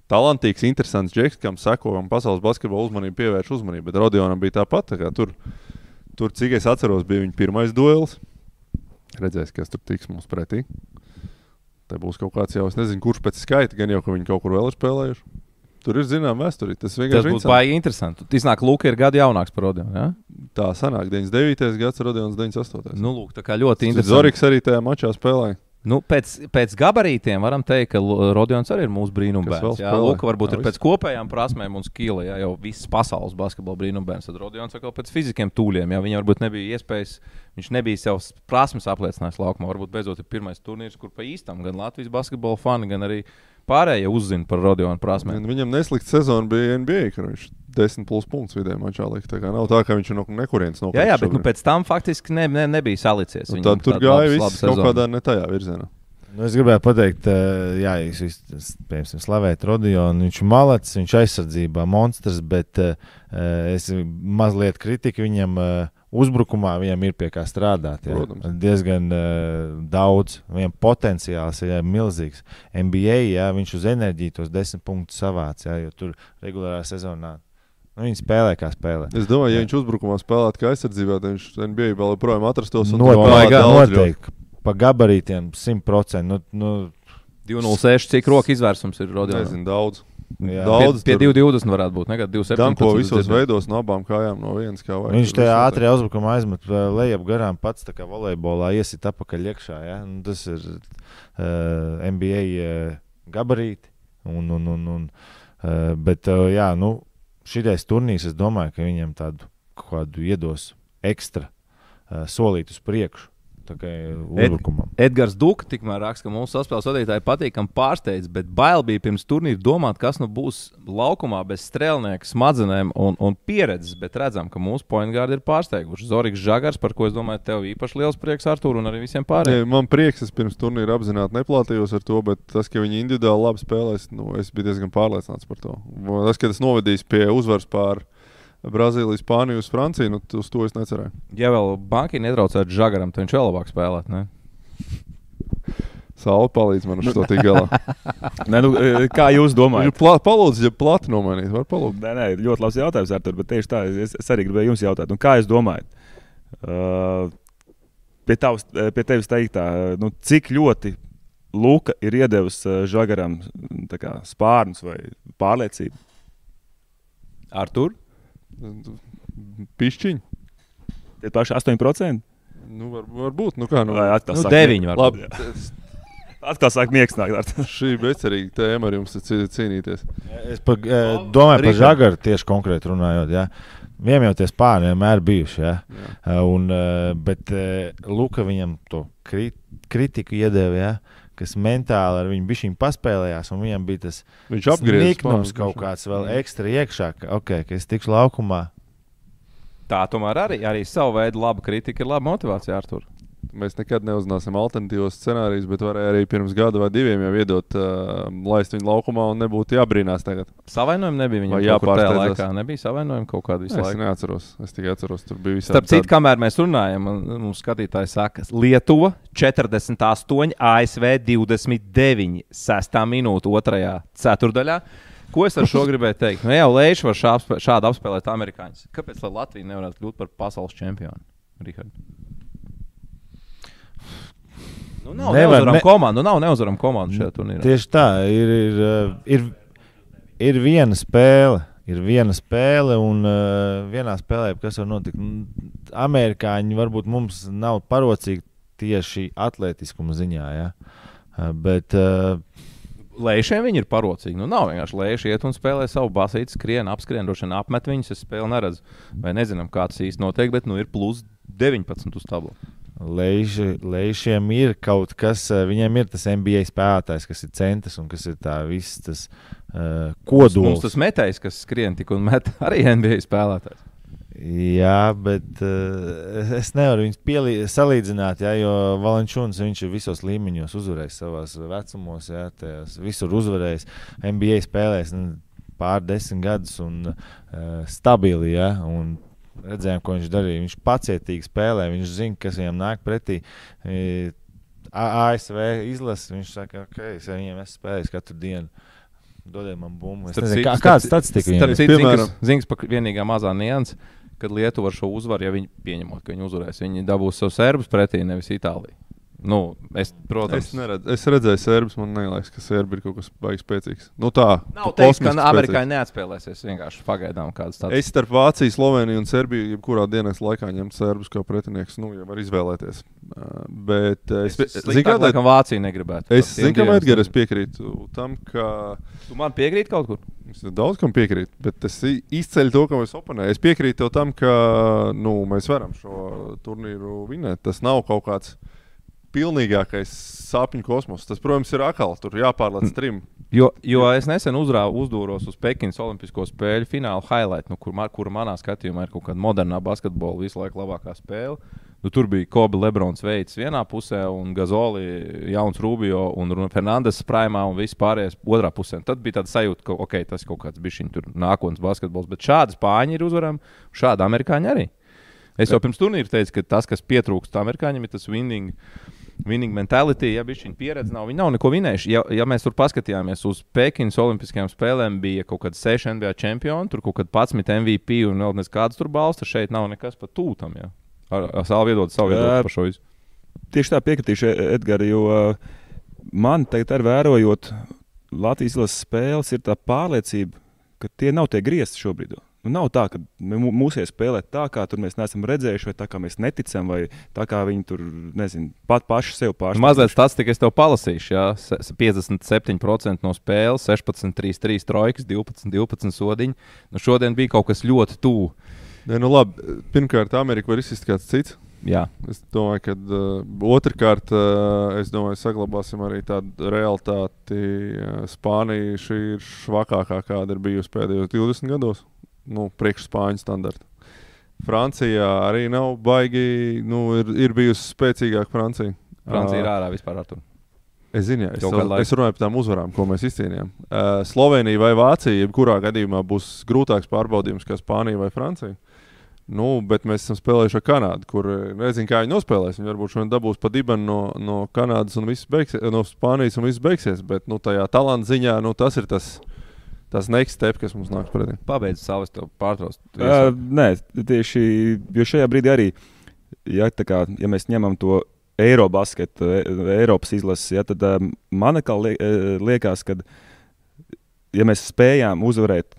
talantīgs, interesants džeks, kam seko un pasaules basketbola uzmanību pievērš uzmanību. Bet Rodionam bija tāpat. Tā kā tur, tur, cik es atceros, bija viņa pirmais duels. Redzēs, kas tur tiks mums pretī. Te būs kaut kāds jau, es nezinu, kurš pēc skaita, gan jau, ka viņi kaut kur vēl ir spēlējuši. Tur ir zināma vēsture. Tas Tas vienkārši būs interesanti. baigi interesanti. Iznāk, Luka ir gadu jaunāks par Rodionu. Ja? Tā sanāk, 99. gads, Rodions 98. Nu, lūk, tā kā ļoti interesanti. Zorigs arī tajā mačā spēlēja. Nu, pēc, pēc gabarītiem varam teikt, ka Lu- Rodions arī ir mūsu brīnumbērns. Jā? Luka varbūt Jā, ir viss. pēc kopējām prasmēm un skila, jā, jau visas pasaules basketbola brīnumbērns. Tad Rodions atkal pēc fizikiem tūļiem, jā, viņam varbūt nebija iespējas, viņš nebija savas prasmes apliecinājis laukumā. Varbūt beidzot ir pirmais turnīrs, kur pa īstam gan Latvijas basketbola fani, gan arī pārējie uzzina par Rodionu prasmēm. Un Viņam neslikta sezona bija NBA, kad viņš 10 plus punktus vidēji mačā lika. Tā kā nav tā, ka viņš no nekurienes Jā, jā, bet nu, šobrīd. pēc tam faktiski ne, ne, nebija salicies. Viņam tad tur gāja viss kaut kādā ne tajā virzienā. Nu, es gribēju pateikt, uh, jā, jūs piemēram, slavējat Rodionu. Viņš ir malacis, viņš ir aizsardzībā monstrs, bet uh, es mazliet kritiku viņam. Uh, Uzbrukumā viņam ir pie kā strādāt. Jā. Protams. Diezgan uh, daudz. Viņam potenciāls ir jā, milzīgs. NBA jā, viņš uz enerģiju tos desmit punktus savāc. Jā, jo tur regulārā sezonā nu, viņi spēlē kā spēlē. Es domāju, ja Jā. viņš uzbrukumā spēlētu kā aizsardzībā, tad viņš NBA vēl joprojām atrastos. un Noteikti, noteikti. Pa gabarītiem 100%. Nu, nu, 206, cik roka izvērsums ir Rodionam? Nezinu, daudz. Jā. Daudz Pie, pie tur 2,20 varētu būt. Nekad 2,17. Danko visos dzirdēju. veidos no abām kājām no vienas kā vajag. Viņš tajā ātrajā uzbrukumā aizmet lejap garām pats, tā kā volejbolā iesit apakaļ iekšā. Ja? Nu, tas ir uh, NBA uh, gabarīti. Un, un, un, un, uh, bet, uh, jā, nu, šitais turnīrs, es domāju, ka viņam tādu kaut kādu iedos ekstra uh, solīt uz priekšu. Uzbrukumam. Edgars Duka tikmēr raksta, ka mūsu saspēles vadītāji patīkam pārsteidz, bet bail bija pirms turnīra domāt, kas nu būs laukumā bez strēlnieka smadzenēm un, un pieredzes. Bet redzam, ka mūsu pointgārdi ir pārsteiguši. Zorgs Žagars, par ko es domāju, tev īpaši liels prieks, Artur, un arī visiem pārējiem. Nē, man prieks, es pirms turnīra apzināti neplātījos ar to, bet tas, ka viņi individuāli labi spēlēs, nu, es biju diezgan pārliecināts par to. Tas, ka tas novedīs pie uzvaras pār Brazīliju, Spāniju uz Franciju, nu, uz to es necerēju. Ja vēl bankai nedraucētu Žagaram, tad viņš vēl labāk spēlētu. Ne? Saula palīdz man uz to tik galā. [laughs] Nē, nu, e, kā jūs domājat? pla, palūdz, ja plati nomainīt, var palūgt. Nē, nē, ļoti labs jautājums, Artur, bet tieši tā, es, es arī gribēju jums jautāt, nu, kā jūs domājat? Uh, pie, tavs, pie tevis teiktā, nu, cik ļoti Luka ir iedevis Žagaram tā kā, spārnus vai pārliecību? Artur? Pišķiņi. Tie paši 8%? Nu, var, varbūt, nu kā, nu, Vai atkal Nu, sāk deviņi mie- varbūt. labi. es- Atkal sāk miegs nākt. Šī bezcerīga tēma ar jums cīnīties. Es pa, uh, domāju par žagaru tieši konkrēti runājot. Ja? Tie spārni vienmēr bijuši. Ja? Jā. Uh, un, uh, bet Luka viņam to kri kritiku iedeva, ja? Kas mentāli ar viņu bija paspēlējās. un Viņam bija tas niknums kaut kāds vēl ekstra iekšā, ka, okay, ka es tikšu laukumā. Tā tomēr arī, arī savu veidu laba kritika ir laba motivācija, Artur. Mēs nekad neuzzināsim alternatīvos scenārijus, bet varēja arī pirms gada vai diviem jau iedot, uh, laist viņu laukumā un nebūtu jābrīnās tagad. Savainojumi nebija viņam tajā jāpārsteidzas? laikā. Nebija savainojumi kaut kādu visu Es laiku. neatceros. Es tikai atceros, tur bija visādi. Starp citu, kamēr mēs runājam, mums skatītāji saka, Lietuva 48, ASV 29, 6 minūte, 2. ceturdaļā. Ko es ar šo gribēju teikt? Nu, jau Leiša var šādi apspēlēt amerikāņus. Kāpēc Latvija nevarētu kļūt par pasaules čempionu? Richard? Nu, nav Nevar, neuzvaram ne- komandu, nav neuzvaram komandu šajā turnīrā. Tieši tā, ir, ir, uh, ir, ir viena spēle. Ir viena spēle, un uh, vienā spēlē, kas var notikt, nu, amerikāņi varbūt mums nav parocīgi tieši atletiskuma ziņā. Ja? Uh, bet uh, Lēšiem viņi ir parocīgi. Nu, nav vienkārši lēši iet un spēlē savu basīti, skrien, apskrien, droši vien apmet viņus. Es spēli neredzu. Vai nezinām, kāds īsti notiek, bet nu, ir plus 19 uz tabula. Leiši, leišiem ir kaut kas, eh, viņiem ir tas NBA spēlētājs, kas ir centrs un kas ir tā viss tas uh, Mums kodols. tas metējs, kas skrien tik un met, [laughs] arī NBA spēlētājs. Jā, bet uh, es nevaru viņus salīdzināt, jā, jo Valenčūns viņš ir visos līmeņos uzvarējis savās vecumos, jā, tajās visur uzvarējis. NBA spēlēs nu, pār desmit gadus un uh, stabili. Jā, un Redzējām, ko viņš darīja. Viņš pacietīgi spēlē, viņš zina, kas viņam nāk pretī. E, A- ASV izlase, viņš saka, ka okay, es ar viņiem esmu spēlējis katru dienu. Dodiet man bumbu. Es nezinu, kā, kāda citu- statistika viņam Starp ir. Zings pa vienīgā mazā nianses, kad Lietuva ar šo uzvaru, ja viņi pieņemot, ka viņi uzvarēs, viņi dabūs savus serbus pretī, nevis Itāliju. Nu, es, protams, Es, neredz, es redzēju, serbus. Man liekas, ka serbi ir kaut kas baigs spēcīgs. Nu, tā Nav teiks, ka Amerikāņi neatspēlēsies. Vienkārši pagaidām kāds tāds. Es starp Vāciju, Sloveniju un Serbiju, jebkurā dienas laikā ņemt serbus kā pretinieks, nu, jau var izvēlēties. Uh, bet uh, es, Es zinu, ka Vācija negribētu. es zinu, ka Edgars, es piekrītu tam, ka. Tu man piekrīti kaut kur? es daudz kam piekrītu, bet es izceļu to, kam es oponēju. Es piekrītu tam, ka nu, mēs varam šo turnīru vinēt. Tas nav kaut kāds pilnīgākais sapņu kosmos. Tas, protams, ir akāli. Tur jāpārlēc trim. Jo, jo es nesen uzrāvu, uzdūros uz Pekinas Olimpisko spēļu fināla highlight, nu, kur, kur manā skatījumā ir kaut kāda modernā basketbola visu laiku labākā spēle. Nu, tur bija Kobe Lebrons veids vienā pusē, un Gazoli, Jauns Rubio un Fernandes Prāmā un viss pārējais otrā pusē. Un tad bija tāds sajūta, ka okay, tas ir kaut kāds bišķiņš tur nākotnes basketbols. Bet šādi spāņi ir uzvarami, šādi amerikāņi arī. Es jau pirms turnīra teicu, ka tas, kas pietrūkst amerikāņiem, ir tas winning. Winning mentality, ja viņa pieredze nav, viņi nav neko vinējuši. Ja, ja mēs tur paskatījāmies uz Pekinas Olimpiskajām spēlēm, bija kaut kāda 6 NBA čempioni, tur kaut kāda 11 MVP un vēl nezināms, tur balsta. Šeit nav nekas pat tūtam. Ja. Ar, ar savu viedokli, savu viedokli par šo visu. Tieši tā piekritīšu, Edgars, jo uh, man tagad, ir vērojot Latvijas izlases spēles ir tā pārliecība, ka tie nav tie griezti šobrīd. Nu, nav tā, ka mūsu spēlē tā, kā tur mēs neesam redzējuši, vai tā kā mēs neticam, vai tā kā viņi tur nezinu, pat paši sev pārspēj. Mazliet statistika, es tev palasīšu. Jā. 57% no spēles, 16, 3, 3 trojkas, 12, 12 sodiņi. Nu, šodien bija kaut kas ļoti tuvu. Ne, nu labi, pirmkārt, Amerika var izsist kāds cits. Jā. Es domāju, ka uh, otrkārt, uh, es domāju, saglabāsim arī tādu realitāti. Uh, Spānija šī ir švakākā, kāda ir bijusi pēdējos 20 gados nu, priekšspāņu standarta. Francijā arī nav baigi, nu, ir, ir bijusi spēcīgāka Francija. Francija ir ārā vispār ar to. Es zinu, jā, es, es runāju par tām uzvarām, ko mēs izcīnījām. Uh, Slovenija vai Vācija, jebkurā gadījumā būs grūtāks pārbaudījums kā Spānija vai Francija. Nu, bet mēs esam spēlējuši ar Kanādu, kur nezinu, kā viņi nospēlēs. Viņi varbūt šodien dabūs pa dibenu no, no Kanādas un beigsies, no Spānijas un viss beigsies. Bet nu, tajā talanta ziņā nu, tas ir tas tas next step, kas mums nāks pretī. Pabeidz savus pārtraukt. Uh, nē, tieši jo šajā brīdī arī, ja, kā, ja mēs ņemam to Eirobasketu, Eiropas izlases, ja, tad um, man liekas, ka ja mēs spējām uzvarēt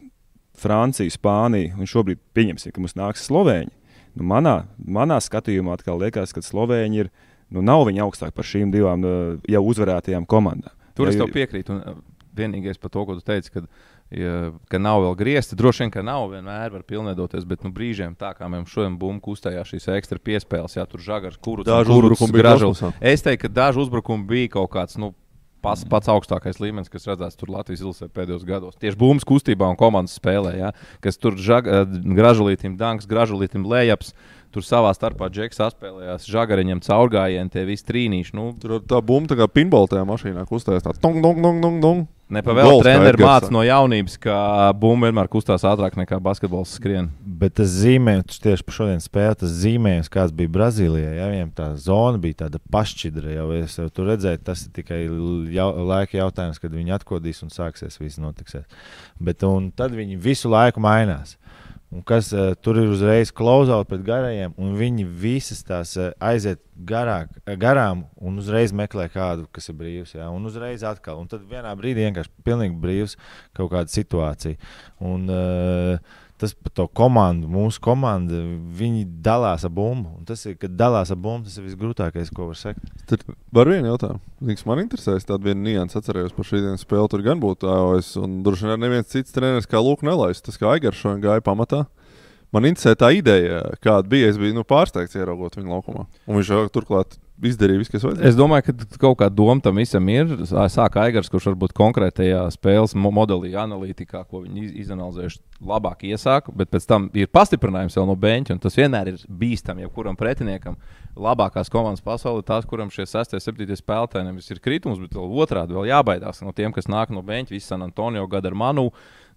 Franciju, Spāniju un šobrīd pieņemsim, ka mums nāks Slovēņi, nu manā, manā skatījumā atkal liekas, ka Slovēņi ir, nu nav viņi augstāk par šīm divām jau uzvarētajām komandām. Tur ja, es tev piekrītu. Un vienīgais par to, ko tu teici, kad ja, ka nav vēl griezti. Droši vien, ka nav vienmēr var pilnveidoties, bet nu, brīžiem tā kā mēs šodien bumbu kustējām šīs ekstra piespēles, jā, tur žagars, kurus daži uzbrukumi bija gražulis. Es teiktu, ka daži uzbrukumi bija kaut kāds. Nu, Pats, pats augstākais līmenis, kas redzēts Latvijas izlasē pēdējos gados. Tieši būmas kustībā un komandas spēlē, ja, kas tur žag, gražulītim, danks, gražulītim lējaps. Tur savā starpā džeks atspēlējās, žagariņam caurgājienu, tie visi trīnīši. Nu. Tur tā bumba tā kā pinbola tajā mašīnā kustējās. Tāds dong, dong, dong, dong, dong. Nepavēl treneris mācīja no jaunības, ka bumba vienmēr kustās ātrāk nekā basketbols skrien. Bet tas zīmējums, tieši par šodienas spēli, tas zīmējums, kāds bija Brazīlijā, ja viņiem tā zona bija tāda pašķidra, jau es jau tur redzēju, tas ir tikai jau, laika jautājums, kad viņi atkodīs un sāksies viss notiksies. Bet tad viņi visu laiku mainās un kas uh, tur ir uzreiz klauzaut pret garajiem, un viņi visas tās uh, aiziet garāk, uh, garām un uzreiz meklē kādu, kas ir brīvs. Jā, un uzreiz atkal. Un tad vienā brīdī vienkārši pilnīgi brīvs kaut kāda situācija. Un, uh, tas par to komandu, mūsu komandu, viņi dalās ar bumbu. Un tas ir, kad dalās ar bumbu, tas ir visgrūtākais, ko var sakt. Tad var vienu jautājumu. Ziniks, man interesēs tāda viena nianses, atcerējos par šī dienas spēli. Tur gan būtu AOS, un droši vien neviens cits treneris kā Lūk nelaists. Tas kā Aigars šodien gāja pamatā. Man interesē tā ideja, kāda bija. Es biju nu, pārsteigts ieraugot viņu laukumā. Un viņš turklāt izdarīja visu, kas vajadzēja. Es domāju, ka kaut kāda doma tam visam ir. Sākā Aigars, kurš varbūt konkrētajā spēles modelī, analītikā, ko viņi izanalizējuši, labāk iesāka, bet pēc tam ir pastiprinājums vēl no beņķa. Tas vienmēr ir bīstami jebkuram pretiniekam. Labākās komandas pasaulē, tās, kuram šie 6, 7 spēlētāji nevis ir kritums, bet vēl otrādi vēl jābaidās no tiem, kas nāk no beņķa. Visi San Antonio gada ar manu.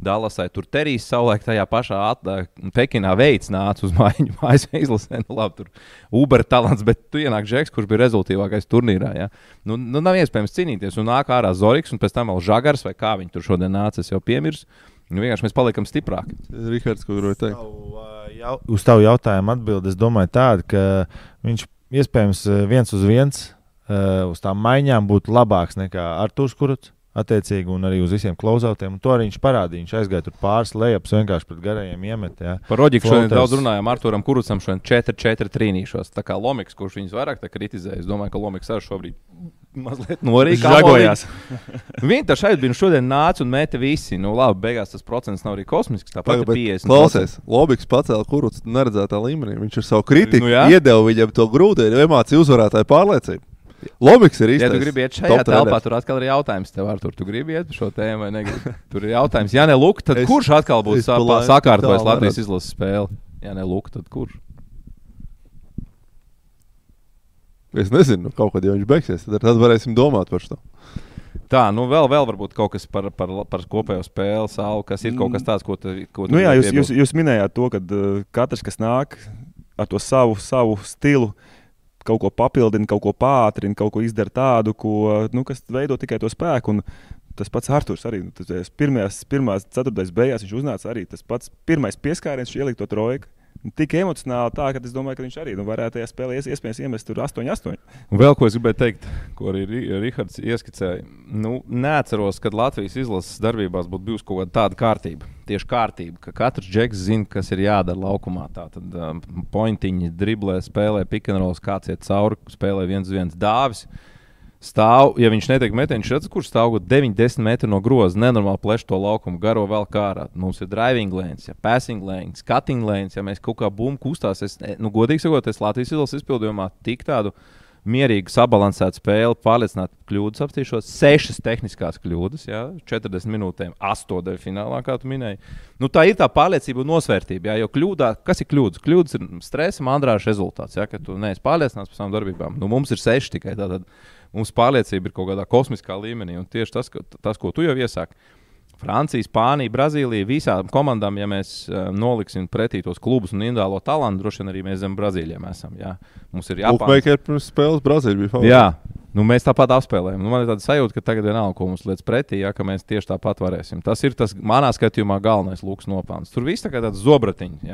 Dallasai tur Terijs savulaik tajā pašā at, Pekinā veids nāca uz mājiņu, [laughs] mājas izlasē. Nu, labi, tur Uber talants, bet tu ienāk Džeks, kurš bija rezultātīvākais turnīrā. Ja? Nu, nu, nav iespējams cīnīties. Un nāk ārā Zorigs un pēc tam vēl Žagars vai kā viņi tur šodien nāca, es jau piemirsu. Nu, vienkārši mēs paliekam stiprāki. Rihards, ko gribēju teikt? Jau, uz tavu jautājumu atbild, es domāju tādu, ka viņš iespējams viens uz viens uz tām maiņām būtu labāks nekā Artūrs Kuruts attiecīgi, un arī uz visiem klauzautiem. To arī viņš parādīja. Viņš aizgāja tur pāris lejups, vienkārši pret garajiem iemet. Jā. Par Roģiku šodien daudz runājām. Arturam Kurucam šodien 4-4 trīnīšos. Tā kā Lomiks, kurš viņus vairāk kritizēja, es domāju, ka Lomiks arī šobrīd mazliet norīkojās. Viņi tā šeit bija šodien nāca un mēta visi. Nu, labi, beigās tas procents nav arī kosmisks. Tāpat ir 50. Klausies, Lobiks pacēla kurucu neredzētā līmenī. Viņš ar savu kritiku nu, jā? iedeva viņam to grūto emociju uzvarētāju pārliecību. Lomiks ir īstenībā. Ja tu gribi iet šajā telpā, tur atkal ir jautājums tev, ar tur tu gribi iet šo tēmu vai negribi. Tur ir jautājums, ja ne Luk, tad es, kurš atkal būs sakārtojis Latvijas izlases spēli? Ja ne Luk, tad kurš? Es nezinu, nu, kaut kad jau viņš beigsies, tad, tad varēsim domāt par šo. Tā, nu vēl, vēl varbūt kaut kas par, par, par kopējo spēli, savu, kas ir kaut kas tāds, ko tu. Ko tu nu jā, jūs, jūs, jūs minējāt to, ka uh, katrs, kas nāk ar to savu, savu stilu, uh, kaut ko papildina, kaut ko pātrina, kaut ko izdara tādu, ko, nu, kas veido tikai to spēku. Un tas pats Arthurs arī. Nu, pirmajās, pirmās ceturtais beigās viņš uznāca arī tas pats pirmais pieskāriens, viņš ielika to trojku. tik emocionāli, tā, ka es domāju, ka viņš arī nu, varētu tajā spēlē ies, iespējams iemest tur 8-8. Un vēl ko es gribēju teikt, ko arī Rihards ieskicēja. Nu, neatceros, kad Latvijas izlases darbībās būtu bijusi kaut kāda tāda kārtība. Tieši kārtība, ka katrs džeks zina, kas ir jādara laukumā. Tā tad um, pointiņi, driblē, spēlē pikantrols, kāds iet cauri, spēlē viens viens dāvis. Uh, stāv, ja viņš netiek metiens, redz, kurš stāv 9-10 metru no groza, nenormāli pleš to laukumu, garo vēl kārā. Mums ir driving lanes, ja passing lanes, cutting lanes, ja mēs kaut kā bumbu kustās. Es, nu, godīgi sakot, es Latvijas izlases izpildījumā tik tādu mierīgu, sabalansētu spēli, pārliecināti kļūdas apstīšos. Sešas tehniskās kļūdas, jā, 40 minūtēm, astotdaļa finālā, kā tu minēji. Nu, tā ir tā pārliecība un nosvērtība. Jā, jo kļūdā, kas ir kļūdas? Kļūdas ir stresa, mandrāža rezultāts. Jā, ka tu neesi pārliecināts par savām darbībām. Nu, mums ir seši tikai tādi mums pārliecība ir kaut kādā kosmiskā līmenī. Un tieši tas, ka, tas ko tu jau iesāki. Francija, Spānija, Brazīlija, visām komandām, ja mēs uh, noliksim pretī tos klubus un indālo talantu, droši vien arī mēs zem Brazīlijiem esam. Jā. Mums ir. Bookmaker pirms spēles Brazīlija bija favorīta. Jā. Nu, mēs tāpat apspēlējam. Nu, man ir tāda sajūta, ka tagad vienalga, ko mums liekas pretī, ja mēs tieši tāpat varēsim. Tas ir tas manā skatījumā galvenais lūks nopelns. Tur viss tā kā tāds zobratiņš.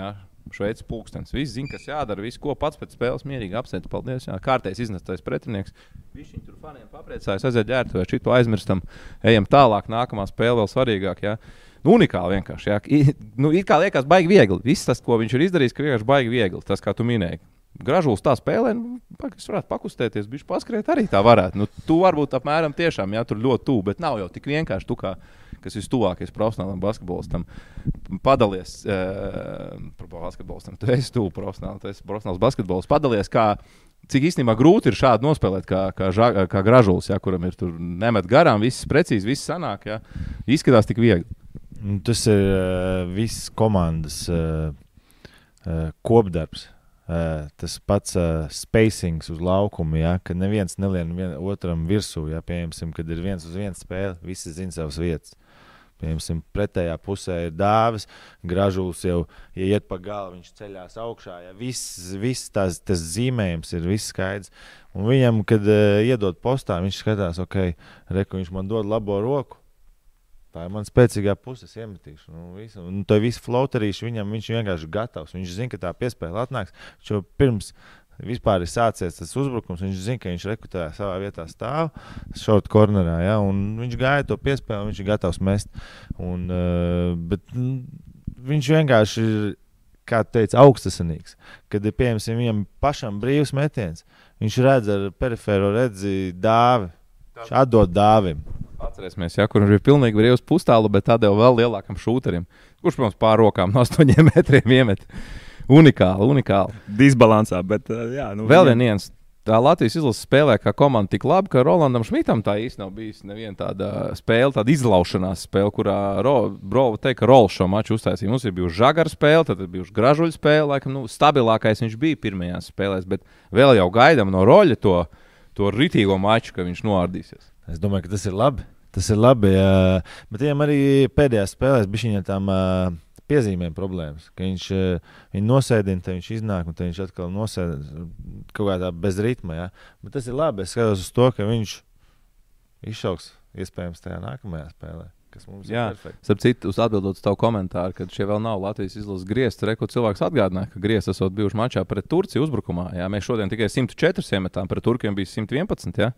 Ja? Šveicis pūkstens. Viss zina, kas jādara, viss, ko pats pēc spēles mierīgi apsveic. Paldies. Jā. Kārtējs iznestais pretinieks. Viņš tur faniem papriecājas, aiziet ģērbtuvē, šito aizmirstam. Ejam tālāk, nākamā spēle vēl svarīgāk. Jā. Nu, unikāli vienkārši. Jā. I, nu, it kā liekas, baigi viegli. Viss tas, ko viņš ir izdarījis, ka vienkārši baigi viegli. Tas, kā tu minēji. Gražulis tā spēlē, nu, es varētu pakustēties, viņš paskriet arī tā varētu. Nu, tu varbūt apmēram tiešām, jā, tur ļoti tuvu, bet nav jau tik vienkārši. Tu kā kas ir tuvākais profesionālam basketbolistam, padalies uh, basketbolistam. Tu esi tuvu profesionāls, tu esi profesionāls basketbolists. Padalies, kā, cik īstenībā grūti ir šādi nospēlēt, kā, kā, ža, kā gražulis, ja, kuram ir tur nemet garām, viss precīzi, viss sanāk. Ja. Izskatās tik viegli. Nu, tas ir uh, viss komandas uh, uh, kopdarbs. Uh, tas pats uh, spacings uz laukuma, ja, ka neviens nelien vien, otram virsū. Ja, Piemēram, kad ir viens uz viens spēle, visi zina savas vietas. Piemēram, pretējā pusē ir dāvis, gražulis jau, ja iet pa galu, viņš ceļās augšā. Ja viss, viss tās, tas zīmējums ir skaidrs. Un viņam, kad uh, iedod postā, viņš skatās, ok, reku, viņš man dod labo roku. Tā ir mana spēcīgā puse, es iemetīšu. Nu, visu, un to visu floaterīšu viņam, viņš vienkārši ir gatavs. Viņš zina, ka tā piespēle atnāks. Viņš jau pirms vispār ir sācies tas uzbrukums. Viņš zina, ka viņš rekrutē savā vietā stāv, šort kornerā. Ja, viņš gaida to piespēli, viņš ir gatavs mest. Un, uh, bet, viņš vienkārši ir, kā teica, augstasinīgs. Kad ir pieejams viņam pašam brīvs metiens, viņš redz ar perifēro redzi dāvi. Viņš atdod dāvim. Atcerēsimies, ja, kur ir pilnīgi brīvs pustālu, bet tādēļ vēl lielākam šūterim, kurš, protams, pār rokām no 8 [laughs] metriem iemet. Unikāli, unikāli. Disbalansā, bet jā, nu, vēl viņam... viens. Tā Latvijas izlase spēlē kā komanda tik labi, ka Rolandam Šmitam tā īsti nav bijusi neviena tāda spēle, tāda izlaušanās spēle, kurā Brova teica, ka Rols šo maču uztaisīja. Mums ir bijusi žagara spēle, tad ir bijusi gražuļa spēle, laikam nu, stabilākais viņš bija pirmajās spēlēs, bet vēl jau gaidām no Roļa to, to ritīgo maču, ka viņš noārdīsies. Es domāju, ka tas ir labi. Tas ir labi. Jā. Bet viņam arī pēdējās spēlēs bija viņa tām. Uh, piezīmēm problēmas. Viņš viņu nosēdina, tad viņš iznāk, un viņš atkal nosēdina kaut kādā bez ritma. Ja? Bet tas ir labi. Es skatos uz to, ka viņš izšauks iespējams tajā nākamajā spēlē. Jā, starp citu, atbildot uz tavu komentāru, ka šie vēl nav Latvijas izlases griezti. Reko cilvēks atgādināja, ka griezti esot bijuši mačā pret Turciju uzbrukumā. Jā, mēs šodien tikai 104 iemetām, pret Turkiem bija 111. Jā.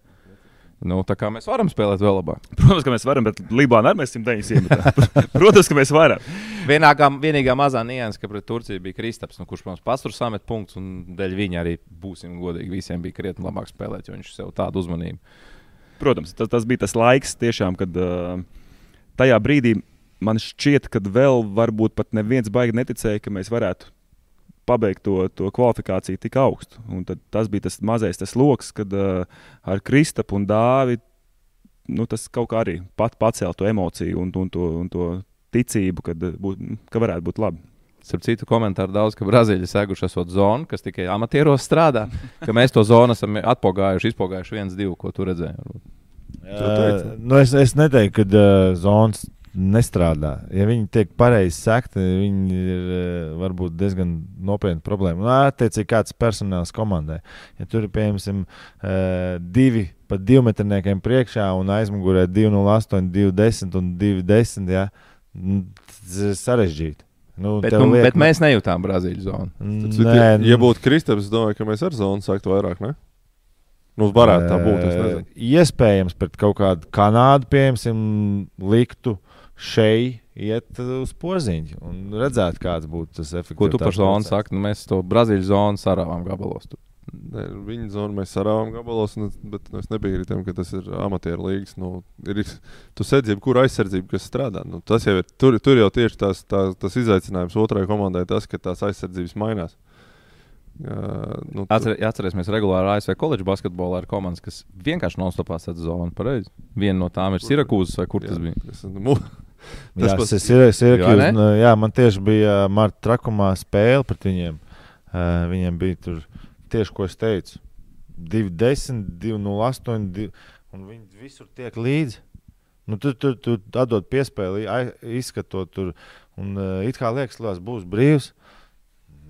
Nu, tā kā mēs varam spēlēt vēl labāk. Protams, ka mēs varam, bet Libānā arī mēs 109 iemetām. [laughs] Protams, ka mēs varam. Vienīgā, vienīgā mazā nianses, ka pret Turciju bija Kristaps, nu, kurš mums pats tur samet punktus, un dēļ viņa arī, būsim godīgi, visiem bija krietni labāk spēlēt, jo viņš sev tādu uzmanību. Protams, tas, tas bija tas laiks, tiešām, kad uh, tajā brīdī man šķiet, ka vēl varbūt pat neviens baigi neticēja, ka mēs varētu pabeigt to, to kvalifikāciju tik augstu. Un tas bija tas mazais tas lokus, kad uh, ar Kristapu un Dāvidu nu, tas kaut kā arī pat pacēla to emociju un, un, to, un to ticību, kad, būt, ka varētu būt labi. Starp citu, komentāru daudz, ka Brazīļa seguši esot zonu, kas tikai amatieros strādā, ka mēs to zonu esam atpogājuši, izpogājuši viens, divi, ko tu redzēji. Uh, nu es, es neteiktu, ka uh, zonas nestrādā. Ja viņi tiek pareizi sekti, viņi ir eh, varbūt diezgan nopietna problēma. Nu, attiecīgi, kāds personāls komandai. Ja tur ir piemēram eh, divi pat divmetrniekiem priekšā un aizmugurē 208, 210 un 210, ja, tas ir sarežģīti. Nu, Bet, nu, liek- bet mēs nejūtām Brazīļu zonu. Tas Nē, nu, ja būtu Kristaps, es domāju, ka mēs ar zonu saktu vairāk. Ne? Nu, varētu tā būt. es nezinu. Eh, Iespējams, pret kaut kādu Kanādu, piemēram, liktu šeit iet uz porziņu un redzēt, kāds būtu tas efekts. Ko tu par zonu saki? Nu, mēs to Brazīļu zonu sarāvām gabalos. Tur. Ne, Viņa zonu mēs sarāvām gabalos, un, bet nu, es nebiju tam, ka tas ir amatieru līgas. Nu, ir, tu sedzi, jebkuru aizsardzību, kas strādā. Nu, tas jau ir, tur, tur jau tieši tās, tā, tas izaicinājums otrai komandai, tas, ka tās aizsardzības mainās. Uh, nu, Atcer, atcerēsimies, regulāri ASV koledžas basketbolā ir komandas, kas vienkārši non-stopā sedz zonu. Pareizi. Viena no tām ir Sirakūzas vai kur tas jā, bija. Tas, nu, Jā, Tas pats- tas ir, ir, Jā, ne? nu, jā, man tieši bija Marta trakumā spēle pret viņiem. Uh, viņiem bija tur tieši, ko es teicu, 2, 10, 2, 0, 8, 2, un viņi visur tiek līdzi. Nu, tur tur tur atdod piespēli, izskatot tur, un uh, it kā liekas, ka būs brīvs.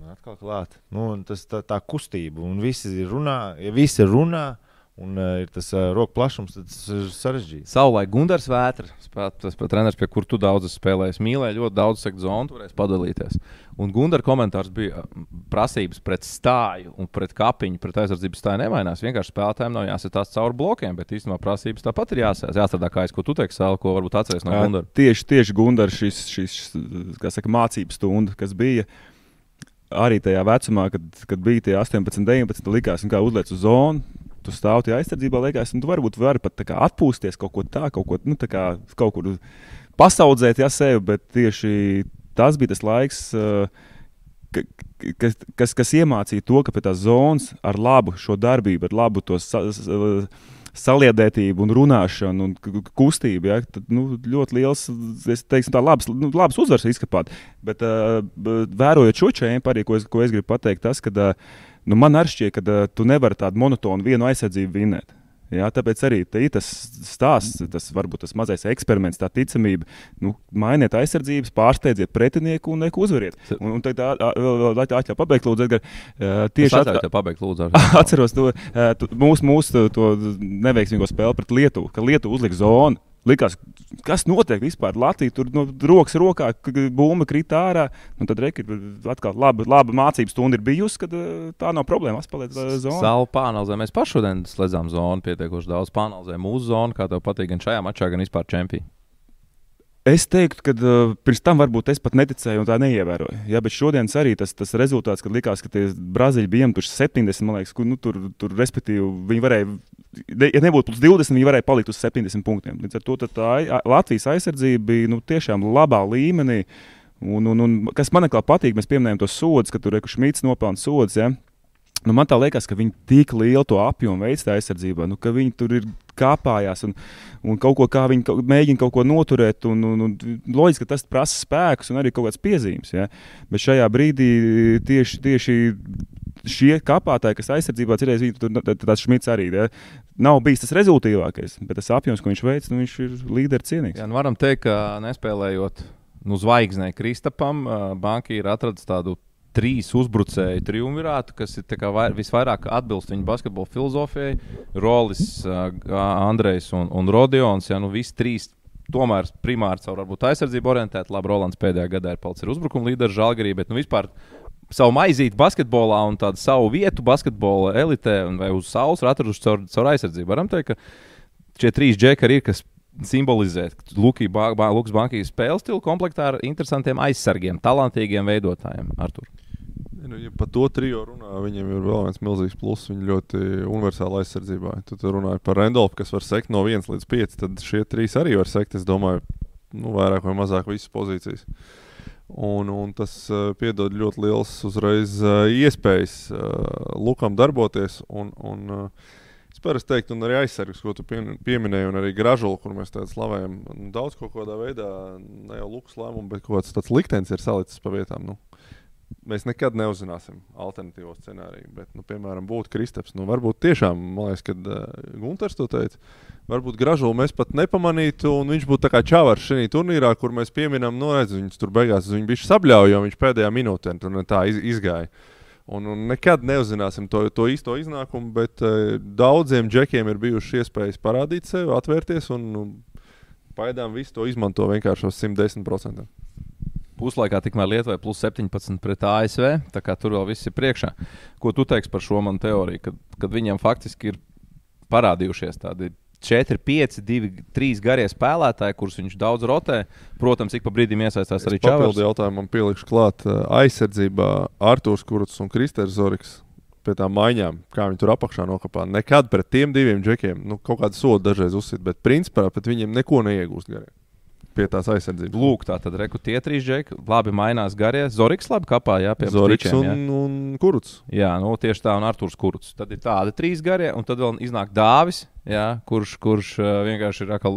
Un Atkal klāt. Nu, tas tā, tā kustība, un visi ir runā, ja visi runā, un uh, ir tas uh, roku plašums, tad tas ir sarežģīti. Savulaik Gunārs Vētra, spē- tas pat treneris, pie kur tu daudz esi spēlējis, mīlēja ļoti daudz sektu zonu, tu varēsi padalīties. Un Gunārs komentārs bija, m, prasības pret stāju un pret kapiņu, pret aizsardzības stāju nemainās. Vienkārši spēlētājiem nav jāsitās cauri blokiem, bet īstenībā prasības tāpat ir jāsās. Jāstrādā kā es, ko tu teiksi, Sēl, ko varbūt atceries no Jā, Gunāra. Tieši, tieši Gunārs šis, šis kā saka, mācības stunda, kas bija arī tajā vecumā, kad, kad bija tie 18, 19, likās, un kā uzliec uz zonu. Tu stāvi tajā aizsardzībā, liekas, un tu varbūt vari pat atpūsties kaut ko tādu, kaut, ko, nu, tā kā, kaut kur pasaudzēt, ja sevi, bet tieši tas bija tas laiks. Uh, ka- kas, kas, kas iemācīja to, ka pie tās zonas ar labu šo darbību, ar labu to sa, sa, saliedētību, un runāšanu un kustību. Ja, tad, nu, ļoti liels, es teiktu, tā labs, nu, labs uzvars izkapāt. Bet uh, vērojot šo čēmu, arī ko es, ko es gribu pateikt, tas, ka uh, nu, man arī šķiet, ka uh, tu nevari tādu monotonu vienu aizsardzību vinēt. Jā, tāpēc arī tas stāsts, tas varbūt tas mazais eksperiments, tā ticamība. Nu, mainiet aizsardzības, pārsteidziet pretinieku un neko uzvariet. Un, un tad vēl atļauj pabeigt, lūdzu, Edgar. Uh, Tieši tādā veidā pabeigt, lūdzu. Atceros to eh, tu- mūsu, mūsu to neveiksmīgo spēli pret Lietuvu, ka Lietuva uzlika zonu. Likās, kas notiek vispār? Latvija tur no rokas rokā, bumba krīt ārā. Un tad reki, atkal laba, laba mācības stunda ir bijusi, kad eh, tā nav problēma. Atspēlēt zonu. Savu pāranalizē. Mēs paši šodien slēdzām zonu pietiekoši daudz. Pāranalizējām mūsu zonu, kā tev patīk, gan šajā mačā, gan vispār čempionā. Es teiktu, ka uh, pirms tam varbūt es pat neticēju un tā neievēroju. Jā, bet šodien arī tas, tas rezultāts, kad likās, ka tie Brazīļi bija iemetuši 70, man liekas, kur, nu, tur, tur respektīvi viņi varēja, ja nebūtu plus 20, viņi varēja palikt uz 70 punktiem. Līdz ar to tā Latvijas aizsardzība bija nu, tiešām labā līmenī. Un, un, un, kas man atkal patīk, mēs pieminējām tos sodus, ka tur ir Šmits nopelnījis sodus. Ja? Nu, man tā liekas, ka viņi tik lielu to apjomu veids tajā aizsardzībā, nu, ka viņi tur ir kāpājās un, un kaut ko kā viņi kaut, mēģina kaut ko noturēt. Un, un, un, loģiski, ka tas prasa spēkus un arī kaut kādas piezīmes. Ja? Bet šajā brīdī tieši, tieši šie kāpātāji, kas aizsardzībā cerēs, viņi tur tāds šmits arī. Ja? Nav bijis tas rezultātīvākais, bet tas apjoms, ko viņš veic, nu, viņš ir līderis cienīgs. Jā, nu varam teikt, ka nespēlējot nu, zvaigznē Kristapam, banka ir atradusi tādu trīs uzbrucēju triumvirātu, kas ir vai, visvairāk atbilst viņa basketbola filozofijai. Rolis, uh, Andrejs un, un Rodions. Jā, nu, visi trīs tomēr primāri caur varbūt aizsardzību orientēti. Labi, Rolands pēdējā gadā ir palicis uzbrukuma līderu žālgarī, bet nu, vispār savu maizīti basketbolā un tādu savu vietu basketbola elitē vai uz saules ir atraduši caur, caur aizsardzību. Varam teikt, ka šie trīs džekari ir, kas simbolizē Lukas ba ba Bankijas spēles stilu komplektā ar interesantiem aizsargiem, talantīgiem veidotājiem. Artur. Nu, ja par to trio runā, viņiem ir vēl viens milzīgs pluss. Viņi ļoti universāli aizsardzībā. Tu tur runāji par Randolfu, kas var sekt no 1 līdz 5. Tad šie trīs arī var sekt, es domāju, nu, vairāk vai mazāk visas pozīcijas. Un, un tas uh, piedod ļoti liels uzreiz uh, iespējas uh, Lukam darboties. Un, un, uh, parasti teiktu, un arī aizsargs, ko tu pie- pieminēji, un arī gražulu, kur mēs tādu slavējam. Nu, daudz kaut kādā veidā, ne jau Lukas lēmumu, bet kaut kāds tāds liktenis ir salicis pa vietām. Nu, mēs nekad neuzzināsim alternatīvo scenāriju. Bet, nu, piemēram, būtu Kristaps. Nu, varbūt tiešām, man liekas, kad uh, Gunārs to teica, varbūt gražulu mēs pat nepamanītu, un viņš būtu kā čavars šajā turnīrā, kur mēs pieminam, nu, redz, viņš tur beigās viņš bija sabļauj, jo viņš pēdējā minūtē tur tā iz, izgāja. Un, un nekad neuzzināsim to, to īsto iznākumu, bet uh, daudziem džekiem ir bijušas iespējas parādīt sevi, atvērties un nu, pagaidām visu to izmanto vienkārši uz 110%. Puslaikā tikmēr Lietuvai plus 17 pret ASV. Tā kā tur vēl viss ir priekšā. Ko tu teiksi par šo manu teoriju, kad, kad viņam faktiski ir parādījušies tādi 4, 5, 2, 3 garie spēlētāji, kurus viņš daudz rotē. Protams, ik pa brīdim iesaistās arī Čāvis. Papildu jautājumam pielikšu klāt uh, aizsardzībā Artūrs Kurts un Kristers Zorigs. Pie tām maiņām, kā viņi tur apakšā nokāpā. Nekad pret tiem diviem džekiem, nu, kaut kādu sodu dažreiz uzsit, bet principā pret viņiem neko neiegūst garīgi. Pie tās aizsardzības. Lūk, tā tad reku tie trīs džeki. Labi mainās garie. Zorigs labi kapā, jā, pie Zorigs stričiem, jā. un, un Kurts. Jā, nu, tieši tā, un Arthurs Kurts. Tad ir tādi trīs garie, un tad vēl iznāk Dāvis, jā, kurš, kurš vienkārši ir atkal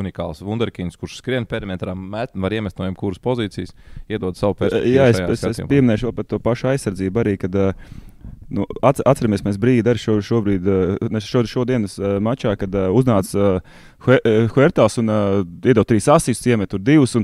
unikāls. Wunderkins, kurš skrien perimetrā, met, var iemest no jebkuras pozīcijas, iedod savu perspektīvu. Jā, es, es, es pieminēšu vēl par to pašu aizsardzību arī, kad uh, nu, atc- atceramies mēs brīdi arī šo, šobrīd, ne šo, šodienas uh, mačā, kad uh, uznāca Hue- Huertas un iedod trīs asistus, iemet tur divus.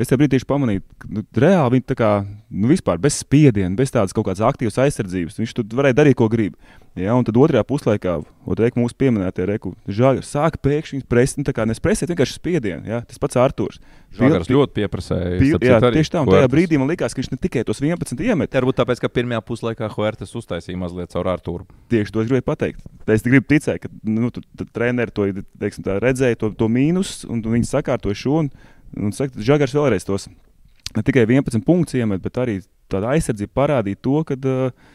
Es tajā brīdī pamanīju, ka nu, reāli viņi tā kā nu, vispār bez spiediena, bez tādas kaut kādas aktīvas aizsardzības. Viņš tur varēja darīt, ko grib. Ja, un tad otrajā puslaikā, otrajā mūsu pieminētajā reku, žāģis sāk pēkšņi presēt, nu, tā kā nespresēt, vienkārši spiedienu. Ja, tas pats Artūrs. Žagars ļoti pieprasīja. Jā, arī tieši tā. Un tajā brīdī man likās, ka viņš ne tikai tos 11 iemet. Varbūt tāpēc, ka pirmajā puslaikā Huertas uztaisīja mazliet caur Artūru. Tieši to es gribēju pateikt. Es gribu ticēt, ka nu, tu, tu, treneri to teiksim, tā, redzēja, to, to mīnus, un viņi sakārtoja šo. Un, un saka, Žagars vēlreiz tos ne tikai 11 punktus iemet, bet arī tāda aizsardzība parādīja to, ka uh,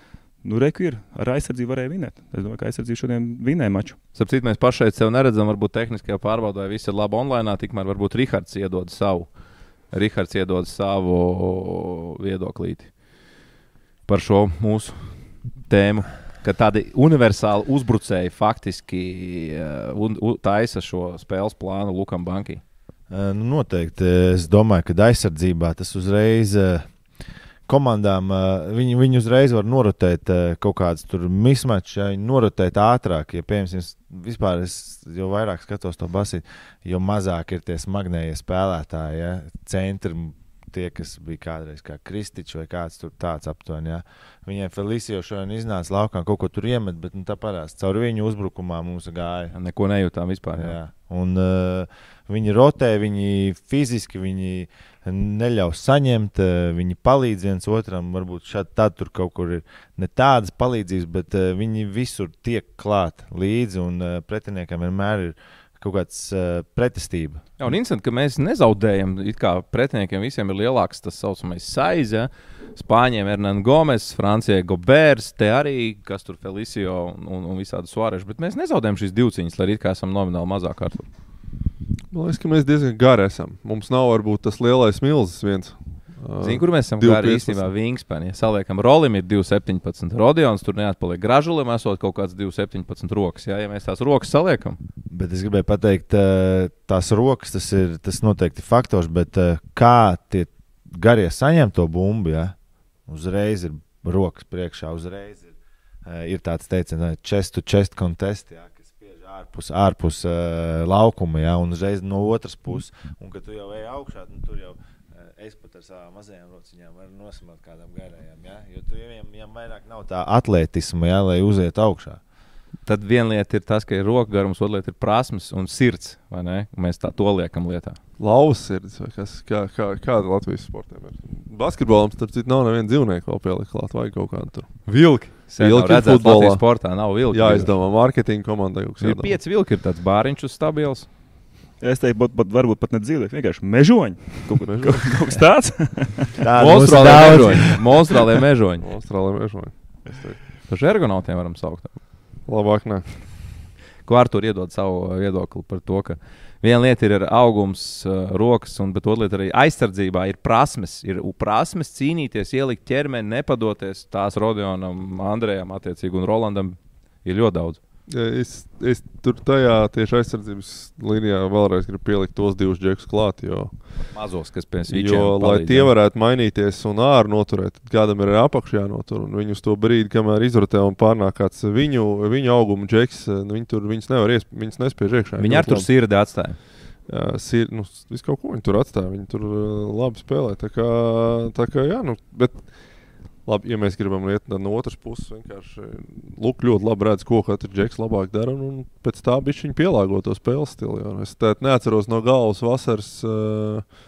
nu, reku ir ar aizsardzību varēja vinēt. Es domāju, ka aizsardzība šodien vinēja maču. Sapratu, mēs pašai sev neredzam, varbūt tehniskajā pārbaudē viss ir labi online, tikmēr varbūt Rihards iedod savu. Rihards iedod savu viedoklīti par šo mūsu tēmu. Ka tādi universāli uzbrucēji faktiski uh, un, un, taisa šo spēles plānu Lukam Bankai. Uh, Nu, noteikti. Es domāju, ka aizsardzībā tas uzreiz uh, komandām uh, viņi, viņi uzreiz var norotēt uh, kaut kādas mismačus, ja viņi norotēt ātrāk. Ja, piemēram, es vispār es jau vairāk skatos to basīt, jo mazāk ir tie smagnējie spēlētāji, ja, centri. Tie, kas bija kādreiz kā Krističs vai kāds tur tāds aptuveni. Ja. Viņiem Felicija šodien iznāca laukā, kaut ko tur iemet, bet nu, tā parasti caur viņu uzbrukumā mums gāja. Neko nejūtām vispār. Jā. Jā. Un, uh, viņi rotē, viņi fiziski viņi neļauj saņemt, uh, viņi palīdz viens otram. Varbūt šādi tad tur kaut kur ir ne tādas palīdzības, bet uh, viņi visur tiek klāt līdzi un uh, pretiniekam vienmēr ir kaut kāds uh, pretestība. Jā, un interesanti, ka mēs nezaudējam. It kā pretiniekiem visiem ir lielāks tas saucamais saize. Spāņiem ir Nāns Gomes, Francijai Gobērs, te arī, kas tur Felicio un, un, un visādi suāreši. Bet mēs nezaudējam šīs divciņas, lai arī kā esam nomināli mazāk kārtu. Man liekas, ka mēs diezgan gari esam. Mums nav varbūt tas lielais milzis viens. Zini, kur mēs esam gari 15. īstenībā Wingspēni. Ja saliekam, Rolim ir 2,17. Rodions tur neatpaliek. Gražulim esot kaut kāds 2,17 rokas. Jā, ja mēs tās rokas saliekam, Bet es gribēju pateikt, uh, tās rokas tas ir tas noteikti faktors, bet uh, kā tie garie saņem to bumbu, ja? uzreiz ir rokas priekšā, uzreiz ir, uh, ir tāds teiciens, chest to chest contest. Ja? Ārpus, ārpus uh, laukuma, ja, un uzreiz no otras puses. Un, kad tu jau ej augšā, nu, tur jau uh, es pat ar savām mazajām rociņām varu nosmelt kādam garajam. Ja? Jo tu jau viņam, vairāk nav tā atletisma, ja, lai uziet augšā. Tad viena lieta ir tas, ka ir roka garums, otra lieta ir prasmes un sirds. vai ne? Mēs tā to liekam lietā. Lauvas sirds, vai kas, kā, kā, kāda Latvijas sportiem ir. Basketbolam, starp citu, nav neviena dzīvnieka vēl pielikt klāt, vai kaut kādu tur. Vilki. Vilki redzēts futbolā. Latvijas sportā nav vilki. Jā, izdomā mārketinga komandai kaut kas Ir jādomā. pieci vilki, ir tāds bāriņš uz stabils. Es teiktu, pat, pat, varbūt pat ne dzīvnieki, vienkārši mežoņi. Kaut, kaut, kaut, kaut kas tāds. [laughs] Ir daudz. mežoņi. Monstrālie mežoņi. Teiktu, Par ergonautiem varam saukt. Labāk nē. Ko ar to iedod savu uh, viedokli par to, ka viena lieta ir augums, uh, rokas, un otra lieta arī aizsardzībā ir prasmes. Ir prasmes cīnīties, ielikt ķermeni, nepadoties. Tās Rodionam, Andrejam, attiecīgi, un Rolandam ir ļoti daudz. Es, es tur tajā tieši aizsardzības līnijā vēlreiz gribu pielikt tos divus džekus klāt. Jo, Mazos, kas pie jo lai tie varētu mainīties un ārā noturēt, kādam ir apakšā jānotur. Uz to brīdi, kamēr izrotē un pārnāk kāds viņu, viņu auguma džeks, nu, viņi tur viņus nevar iesp, viņus nespēj iekšā. Viņi ar tur sirdi atstāja. Jā, sir, nu, visu kaut ko viņi tur atstāja. Viņi tur uh, labi spēlē. Tā kā, tā kā jā, nu, bet, labi, ja mēs gribam iet no otras puses, vienkārši Lūk, ļoti labi redz, ko katrs džeks labāk dara. Un, un pēc tā viņš pielāgo to spēles stilu. jo Es tādu neatceros no galvas vasaras. Uh, eh,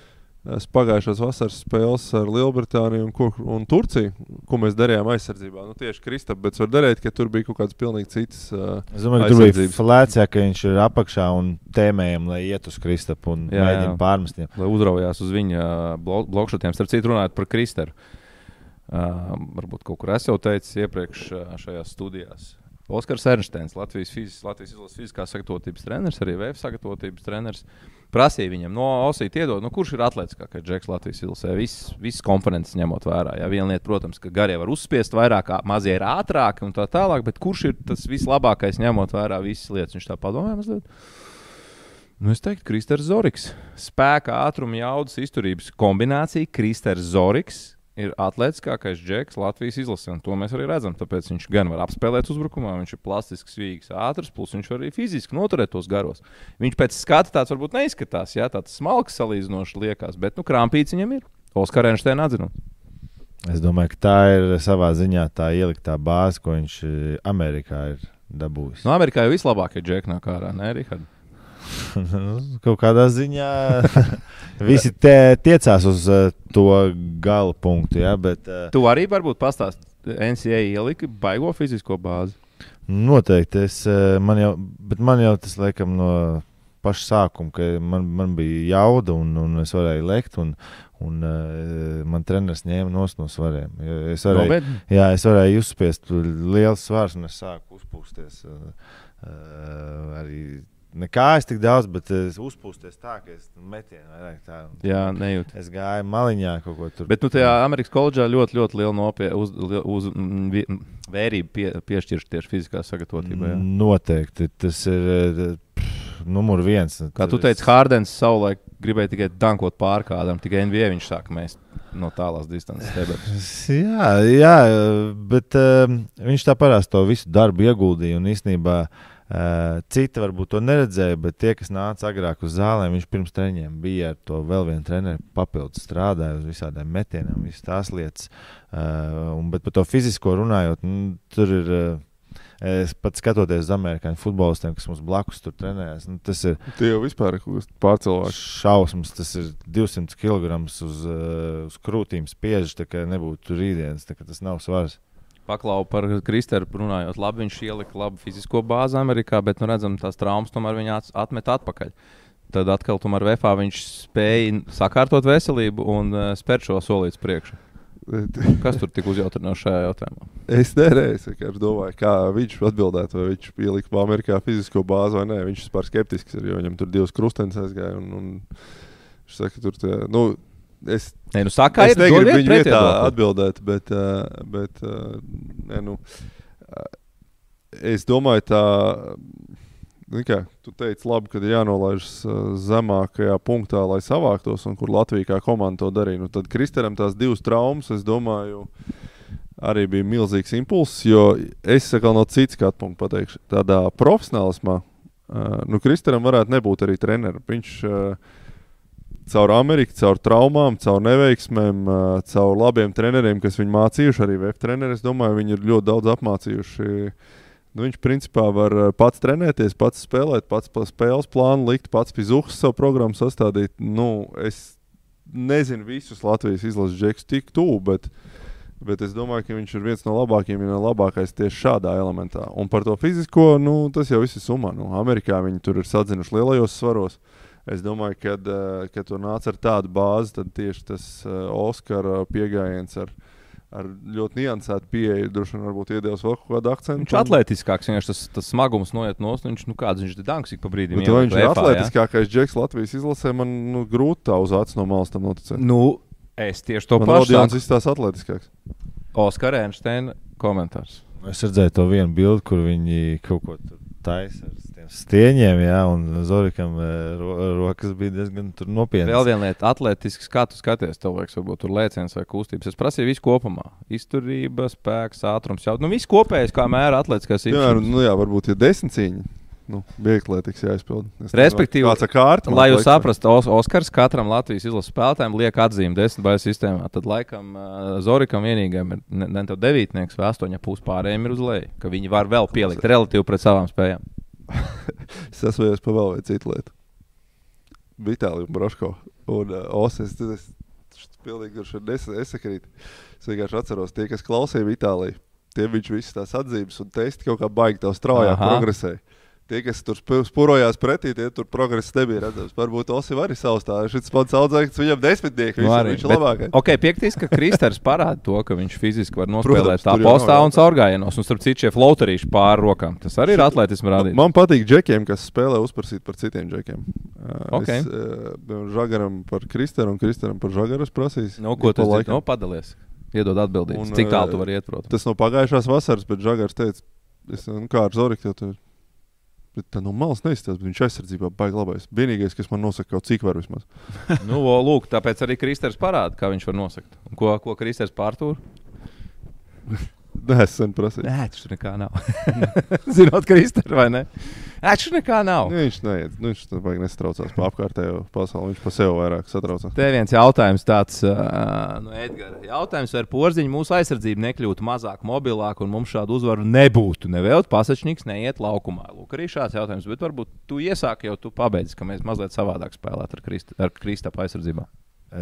pagājušās vasaras spēles ar Lielbritāniju un, ko, un Turciju, ko mēs darījām aizsardzībā. Nu, tieši Kristap, bet var darīt, ka tur bija kaut kāds pilnīgi cits. Uh, Es domāju, ka tur bija flēcija, ka viņš ir apakšā un tēmējam, lai iet uz Kristapu un mēģina pārmest lai uzraujās uz viņa blo- blokšotiem. Starp citu, runājot par Kristēru. Uh, varbūt kaut kur es jau teicu iepriekš šajās studijās. Oskars Ernsteins, Latvijas, fizis, Latvijas izlases fiziskās sagatavotības treneris, arī VF sagatavotības treneris. Prasīja viņam, no Osijas iedod, nu, kurš ir atletiskākais džeks Latvijas izlasē. Viss, visas komponentes ņemot vērā. Jā, viena lieta, protams, ka garie var uzspiest vairāk, mazie ir ātrāki un tā tālāk, bet kurš ir tas vislabākais ņemot vērā visas lietas? Viņš tā padomāja mazliet. Nu, es teiktu, Kristers Zorigs. Spēka, ātruma, jaudas, izturības kombinācija. Kristers Zorigs ir atletiskākais džeks Latvijas izlasē. un To mēs arī redzam. Tāpēc viņš gan var apspēlēt uzbrukumā, viņš ir plastisks, svīgs, ātrs, plus viņš var arī fiziski noturēt tos garos. Viņš pēc skata tāds varbūt neizskatās, jā, tāds smalks salīdzinoši liekas, bet nu, krāpīts viņam ir. Oskar Einsteina atzinums. Es domāju, ka tā ir savā ziņā tā ieliktā bāze, ko viņš eh, Amerikā ir dabūjis. No Amerikā jau vislabākie džeki nāk ārā, ne, Rihard? [laughs] Nu, Kaut kādā ziņā [laughs] visi te tiecās uz uh, to gala punktu. Ja, bet, uh, Tu arī varbūt pastāst, NCA ielika baigo fizisko bāzi. noteikti es, uh, man jau, bet man jau tas laikam no paša sākuma, ka man, man bija jauda un, un es varēju lekt. Un, Un, uh, man treneris ņēma no svariem. Es varēju, Nopietni? jā, es varēju uzspiest liels svars, un es sāku uzpūsties. Uh, uh, arī ne kājas tik daudz, bet es uzpūsties tā, ka es metienu vairāk tā. Jā, nejūt. Es gāju maliņā kaut ko tur. Bet nu, tajā Amerikas koledžā ļoti, ļoti liela nopie, uz, uz, mm, mm, vērība pie, piešķirta tieši fiziskā sagatavotībā. jā. Noteikti tas ir eh, pff, numur viens. Kā tu teici, Hārdens savulaik gribēja tikai dankot pār kādam, tikai NBA viņš sāka mēst no tālās distances. [laughs] Jā, jā, bet uh, viņš tā parasti to visu darbu ieguldīja. Un īstenībā uh, citi varbūt to neredzēja, bet tie, kas nāca agrāk uz zālēm, viņš pirms treniņiem bija ar to vēl vienu treneru papildus strādāja uz visādiem metieniem, visas tās lietas. Uh, un, bet par to fizisko runājot, nu, tur ir. Uh, Es pat skatoties uz amerikāņu futbolistiem, kas mums blakus tur trenējas, nu, tas ir Tie jau vispār ir pārcēlāks. šausmas. Tas ir 200 kg uz, uz krūtīm spiež, tā kā nebūtu rītdienas, tā kā tas nav svars. Paklau par Kristēru runājot, labi, viņš ielika labu fizisko bāzi Amerikā, bet, nu, redzam, tās traumas tomēr viņa atmet atpakaļ. Tad atkal tomēr VFā viņš spēja sakārtot veselību un uh, spērt šo solīti priekšu. [laughs] Kas tur tika uzjautrināts šajā jautājumā? Es nereizu vienkārši domāju, kā viņš atbildētu, vai viņš ielika Amerikā fizisko bāzi vai nē. Viņš ir, jo viņam tur divas krustenes aizgāja. Un, un viņš saka, tur tie, nu, es, Nē, nu, saka, es negribu viņu vietā atbildēt, bet, uh, bet uh, ne, nu, uh, es domāju, tā. Kā, tu teici, labi, ka ir jānolaižas zemākajā punktā, lai savāktos, un kur Latvija kā komanda to darīja. Nu, tad Kristēram tās divas traumas, es domāju, arī bija milzīgs impulss. Jo es atkal no citas skatu punkta pateikšu, tādā profesionālismā, nu, Kristēram varētu nebūt arī treneris. Viņš uh, caur Ameriku, caur traumām, caur neveiksmēm, uh, caur labiem treneriem, kas viņu mācījuši, arī VF treneri, es domāju, viņi ir ļoti daudz apmācījuši. Nu, viņš principā var uh, pats trenēties, pats spēlēt, pats pa spēles plānu likt, pats pizūks savu programmu sastādīt. Nu, es nezinu visus Latvijas izlases džekus tik tuvu, bet, bet es domāju, ka viņš ir viens no labākajiem, ja ne labākais tieši šādā elementā. Un par to fizisko, nu, tas jau viss ir summā. Nu, Amerikā viņi tur ir sadzinuši lielajos svaros. Es domāju, ka, uh, kad tu nāc ar tādu bāzi, tad tieši tas uh, Oskara pieejams ar, ar ļoti niansētu pieeju, droši vien varbūt iedevis vēl kādu akcentu. Viņš ir atletiskāks, vienkārši tas, tas smagums noiet no viņš, nu, kāds viņš ir danks ik pa brīdim. Bet viņš ir atletiskākais džeks Latvijas izlasē, man nu, grūti tā uz acis no malas tam noticēt. Nu, es tieši to Man pašu Rodions saku. izstāsta atletiskāks. Oskar Einsteina komentārs. Es redzēju to vienu bildi, kur viņi kaut ko taisa ar stieņiem, jā, un Zorikam eh, ro rokas bija diezgan tur nopietnas. Vēl viena lieta, atletisks, kā tu skaties, liekas, varbūt tur lēciens vai kustības. Es prasīju visu kopumā. Izturība, spēks, ātrums, jau nu, viss kopējais, kā mēra atletiskās Piemēram, īpašības. nu, jā, varbūt ir desmit cīņi. Nu, Vieglietīgs jāizpild. Es Respektīvi, kāds ir kārta. Lai jūs saprastu, Os Oskars katram Latvijas izlases spēlētājam liek atzīmi desmit baļu sistēmā. Tad, laikam, uh, Zorikam vienīgajam ir ne, ne tev devītnieks vai astoņa pus pārējiem ir uz leju, ka viņi var vēl pielikt relatīvi pret savām spējām. Es esmu pa vēl vienu citu lietu. Vitāliju Broško. Un uh, Osakas, tas es pilnīgi tur nes, nesakrīt. Es vienkārši atceros, tie, kas klausīja Itālijā, tie viņš visas tās atzīmes un testi kaut kā baigi tev straujāk progresēja. Tie, kas tur sp- spurojās pretī, tie tur progresa nebija redzams. Varbūt Osim arī savs tā. Šis pats audzēknis, viņam desmitnieki, Nu, viņš, ir labākais. Ok, piektais, ka Kristers parāda to, ka viņš fiziski var nospēlēt Protams, tā tur postā un caurgājienos. Un starp citu, šie floaterīši pāri rokām. Tas arī ir atletismu rādītājs. Man patīk džekiem, kas spēlē uzprasīt par citiem džekiem. Uh, Ok. Es, uh, žagaram par Kristēnu un Kristēnam par žagaru prasīju. Nu, ko tas ir? Nu, padalies. Iedod atbildības. Un, Cik tālu tu eh, vari iet, protams. Tas no pagājušās vasaras, bet žagars teica, es, nu, kā ar Zoriku. tev- Bet tā no malas neizstāsta, bet viņš aizsardzībā baigi labais. Vienīgais, kas man nosaka, kaut cik var vismaz. [laughs] Nu, o, lūk, tāpēc arī Kristers parāda, kā viņš var nosakt. Un Ko, ko Kristers pārtūr? [laughs] Nē, es sen prasīju. Nē, tas nekā nav. [laughs] Zinot, Kristers vai ne? Nē, tas nekā nav. Nu, viņš neiet, nu, viņš tā baigi nestraucās pa apkārtējo pasauli. Viņš pa sevi vairāk satraucās. Te viens jautājums tāds uh, no Edgara. Jautājums, vai ar porziņu mūsu aizsardzība nekļūtu mazāk mobilāka un mums šādu uzvaru nebūtu. Nevēlt pasačnieks neiet laukumā. Lūk, arī šāds jautājums. Bet varbūt tu iesāki jau tu pabeidz, ka mēs mazliet savādāk spēlētu ar, Krist ar Kristapa aizsardzībā.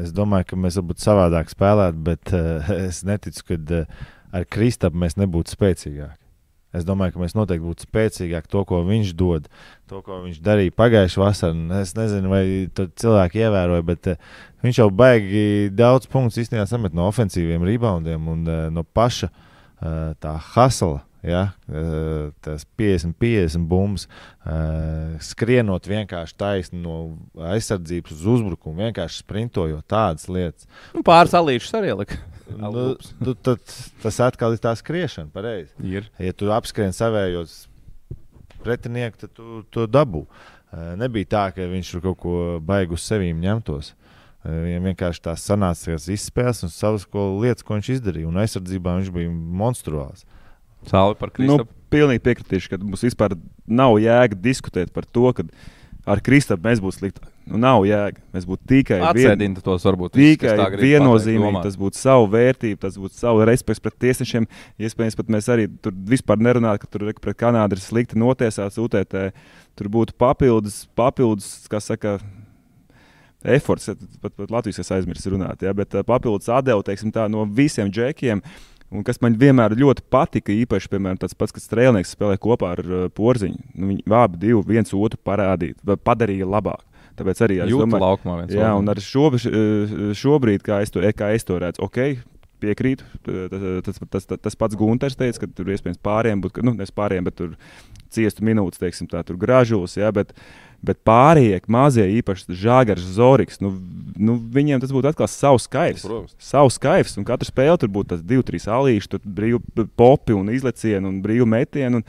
Es domāju, ka mēs varbūt savādāk spēlētu, bet uh, [laughs] es neticu, ka uh, ar Kristapu mēs nebūtu spēcīgāki. Es domāju, ka mēs noteikti būtu spēcīgāki to, ko viņš dod, to, ko viņš darīja pagājušā vasarā. Es nezinu, vai cilvēki ievēroja, bet uh, viņš jau baigi daudz punktu īstenībā samet no ofensīviem reboundiem un uh, no paša uh, tā hasla. Ja, tas 50, 50 bumbas, skrienot vienkārši taisni no aizsardzības uz uzbrukumu, vienkārši sprintojot tādas lietas. Nu, pāris alīšus arī lika. Nu, tu, tad, tas atkal ir tā skriešana, pareizi. Ir. Ja tu apskrien savējos pretinieku, tad tu to dabū. Uh, nebija tā, ka viņš tur kaut ko baigu uz sevīm ņemtos. Uh, Viņam vienkārši tās sanācās izspēles un savas ko, lietas, ko viņš izdarīja. Un aizsardzībā viņš bija monstruāls. Sāli par Nu, Kristapu. pilnīgi piekritīšu, ka mums vispār nav jēga diskutēt par to, ka ar Kristapu mēs būtu slikti. Nu, nav jēga. Mēs būtu tikai vien- Atsēdināt tos varbūt. Tikai viennozīmīgi tas būtu savu vērtību, tas būtu savu respektu pret tiesnešiem. Iespējams, pat mēs arī tur vispār nerunājam, ka tur re, pret Kanādu ir slikti notiesāts UTT. Tur būtu papildus, papildus kā saka, efforts, pat, pat Latvijas es aizmirsu runāt, ja, bet papildus teiksim, tā, no visiem džekiem. Un kas man vienmēr ļoti patika, īpaši, piemēram, tas pats, kas strēlnieks spēlē kopā ar uh, porziņu. Nu, viņi abi divi viens otru parādīja, padarīja labāk. Tāpēc arī es Jūtu domāju, laukumā viens Jā, un ar šobrīd, šobrīd kā, es to, kā es to redzu, ok, piekrītu. Tas, tas, tas, tas, pats Gunārs teica, ka tur iespējams pāriem būtu, nu, nevis pāriem, bet tur ciestu minūtes, teiksim, tā tur gražūs. Jā, bet, Bet pārējie mazie, īpaši Žāgars, Zorigs, nu, nu, viņiem tas būtu atkal savs kaivs. Protams. Savs kaivs, un katra spēle tur būtu tas divi, trīs alīši, tur brīvi popi un izlecieni un brīvi metieni. Un,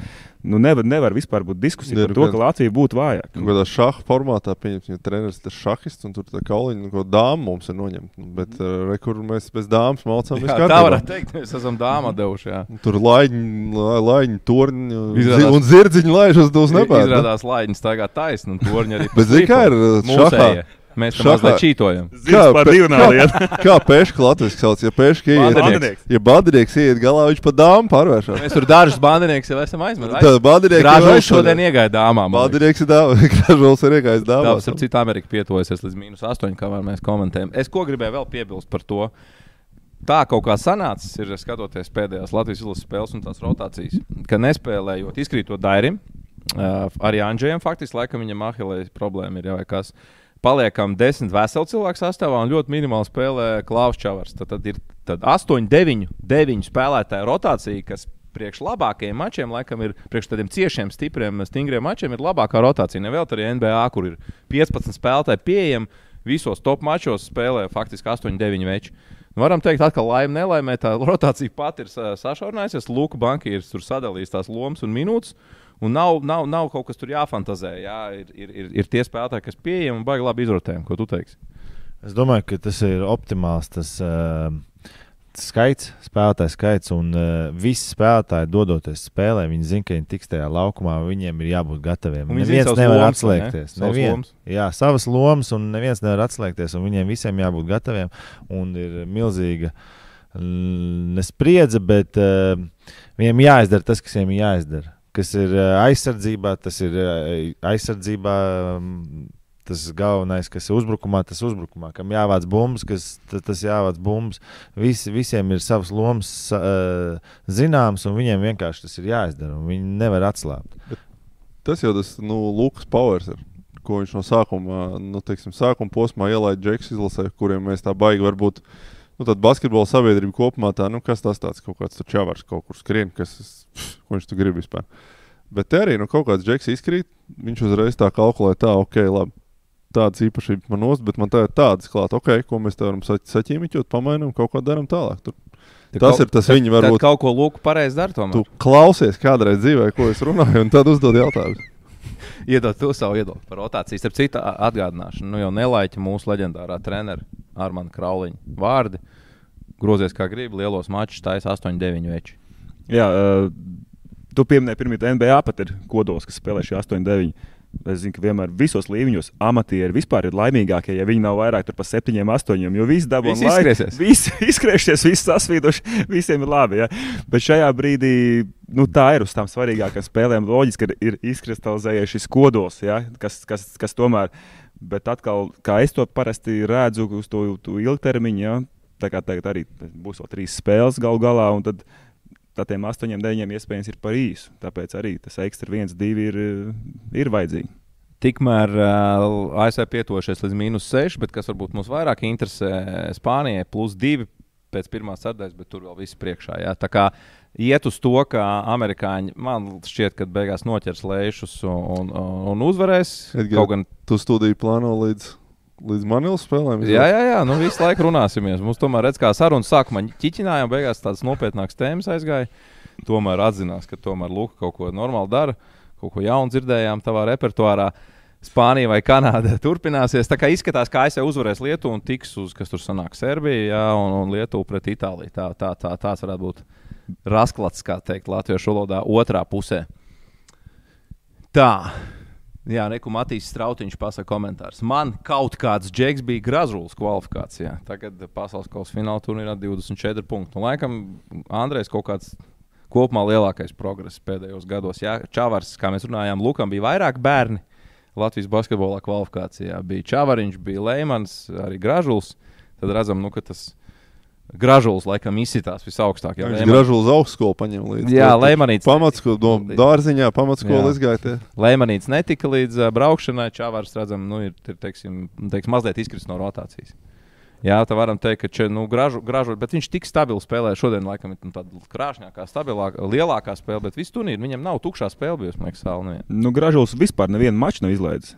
nu, nevar, nevar vispār būt diskusija par to, gan- ka Latvija būtu vājāka. Kaut kādā šāda formātā, pieņemsim, ja treneris ir šahists un tur tā kauliņa, nu, ko dāmas mums ir noņemta. Bet, uh, re, kur mēs bez dāmas mācām, Jā, tā varētu teikt, mēs esam dāma devuši. Jā. Tur laiņi, la- laiņi torņi Izrādās- un zirdziņi laiž uz nebēr. Izrādās, laiņas tagad taisnība, un torņi arī. Bet zini, kā ir, uh, Mūsējie. Mēs tam mazliet čītojam. Par pe- kā, kā pēška Latvijas sauc? Ja pēška iet, Bandinieks. ja bandinieks iet galā, viņš pa dāmu pārvēršas. Mēs tur dažus bandinieks jau esam aizmirsuši. bandinieks ir Grāžos aizšodien. šodien iegāja dāmām. Bandinieks ir dāmas, [laughs] gražulis ir iegājis dāmas. Tāpēc, ap citu, Amerika pietuvojas līdz mīnus 8, kā mēs komentējam. Es ko gribēju vēl piebilst par to. Tā kaut kā sanācis, ir skatoties pēdējās Latvijas izlases spēles un tās rotācijas, ka nespēlējot, izkrītot Dairim, uh, arī Andrzejam faktiski, laikam viņam ahilējas problēma ir jau vai kas. Paliekam desmit veselu cilvēku sastāvā un ļoti minimāli spēlē Klaus Čavars. Tad, tad ir tad 8, 9, 9 spēlētāju rotācija, kas priekš labākajiem mačiem, laikam, ir priekš tādiem ciešiem, stipriem, stingriem mačiem, ir labākā rotācija. Nevēl arī NBA, kur ir 15 spēlētāji pieejami, visos top mačos spēlē faktiski 8, 9 veči. Nu, Varam teikt, ka laime nelaimē tā rotācija pati ir sa- sašaurinājusies. Luka banka ir sadalījis tās lomas un minūtes. Un nav, nav, nav kaut kas tur jāfantazē. Jā, ir, ir, ir, ir tie spēlētāji, kas pieejami un baigi labi izrotējami. Ko tu teiksi? Es domāju, ka tas ir optimāls tas, uh, skaits, spēlētāju skaits. Un uh, visi spēlētāji, dodoties spēlē, viņi zina, ka viņi tiks tajā laukumā. Viņiem ir jābūt gataviem. Viņi Neviens nevar lomas, vai ne? atslēgties. Savas Nevien, lomas. jā, savas lomas, un neviens nevar atslēgties. un Viņiem visiem jābūt gataviem. Un ir milzīga nespriedze, bet uh, viņiem jāizdara tas, kas viņiem jāizdara. Kas ir uh, aizsardzībā, tas ir uh, aizsardzībā. Um, tas galvenais, kas ir uzbrukumā, tas uzbrukumā, kam jāvāc bumbas, kas ta- tas jāvāc bumbas. Visi, visiem ir savs lomas uh, zināms, un viņiem vienkārši tas ir jāizdara. Viņi nevar atslābt. Tas jau tas nu, Lukas Powers ir. Ko viņš no sākuma, nu, teiksim, sākuma posmā ielaida Džeks izlasē, kuriem mēs tā baigi varbūt. Nu, tad basketbola sabiedrība kopumā tā, nu, kas tas tāds kaut kāds čavars kaut kur skrien, kas, pff, viņš tur grib vispār. Bet te arī nu, kaut kāds džeks izkrīt, viņš uzreiz tā kalkulē, tā, ok, labi. Tādas īpašības man nost, bet man tā ir tādas klāt, ok, ko mēs te varam sa saķīmiķot, pamainām, kaut ko darām tālāk. Tur. Tas ir tas viņa Varbūt kaut ko lūku pareizi dara. Tu klausies kādreiz dzīvē, ko es runāju, un tad uzdod jautājumus. [laughs] Iedod to savu iedomu par rotāciju. Starp citu, a- atgādināšanu, nu jau nelaiķi mūsu leģendārā treneris Armāna Krauliņa vārdi. Grozies kā gribi, lielos mačus taisa 8-9 veči. Jā, uh, tu pieminēji, ka NBA pat ir kodols, kas spēlē šī 8-9. Es zinu, ka vienmēr visos līmeņos amatieri vispār ir laimīgākie, ja viņi nav vairāk par 7, 8. Jo viss dabū Visi izskriesies. [laughs] Visi izskriesies, visi sasvīduši, visiem ir labi. Ja? Bet šajā brīdī nu, tā ir uz tām svarīgākajām spēlēm. Loģiski, ka ir izkristalizējies šis kodols, ja? kas, kas, kas tomēr. Bet atkal, kā es to parasti redzu, uz to, to ilgtermiņu, ja? tā kā tagad arī būs vēl trīs spēles galu galā. un Tad tādiem astoņiem, deviņiem iespējams ir par īsu. Tāpēc arī tas ekstra viens, divi ir, ir vajadzīgi. Tikmēr uh, ASV pietuvošies līdz mīnus 6, bet kas varbūt mums vairāk interesē, Spānijai plus 2 pēc pirmās sadaļas, bet tur vēl viss priekšā. Jā. Tā kā iet uz to, ka amerikāņi man šķiet, ka beigās noķers lēšus un, un, un uzvarēs. Edgar, Kaut gan Tu studiju plāno līdz, līdz Manilas spēlēm? Jā, jā, jā, nu visu laiku runāsimies. Mums tomēr redz, kā sarunas sākumā ķiķinājām, beigās tādas nopietnākas tēmas aizgāja. Tomēr atzinās, ka tomēr Luka kaut ko normāli dara, kaut ko jaunu dzirdējām tavā repertuārā. Spānija vai Kanāda [laughs] turpināsies. Tā kā izskatās, ka ASV uzvarēs Lietuvu un tiks uz, kas tur sanāk, Serbija jā, un, un Lietuva pret Itāliju. Tā, tā, tā, tāds varētu būt rasklats, kā teikt, latviešu valodā, otrā pusē. Tā. Jā, Reku Matīs Strautiņš pasaka komentārs. Man kaut kāds džeks bija Grazulas kvalifikācijā. Tagad pasaules kausa fināla turnīrā 24 punkti. Un, laikam Andrejs kaut kāds kopumā lielākais progress pēdējos gados. Jā, Čavars, kā mēs runājām, Lukam bija vairāk bērni. Latvijas basketbolā kvalifikācijā bija Čavariņš, bija Leimans, arī Gražuls. Tad redzam, nu, ka tas Gražuls laikam izsitās visaugstāk. Jā, viņš gražu uz augstskolu paņem līdzi. Jā, Leimanīts. Pamatskolu, no dārziņā, pamatskolu izgāja. tie. Leimanīts netika līdz uh, braukšanai. Čavārs, redzam, nu, ir, ir teiksim, teiksim, mazliet izkritis no rotācijas. Jā, tā varam teikt, ka če, nu, gražu, gražu, bet viņš tik stabili spēlē. Šodien, laikam, ir nu, tāda krāšņākā, stabilākā, lielākā spēle, bet visu turnīru viņam nav tukšā spēle bijusi. Man liekas, neviena. Nu, Gražulis vispār nevienu maču nav izlaidis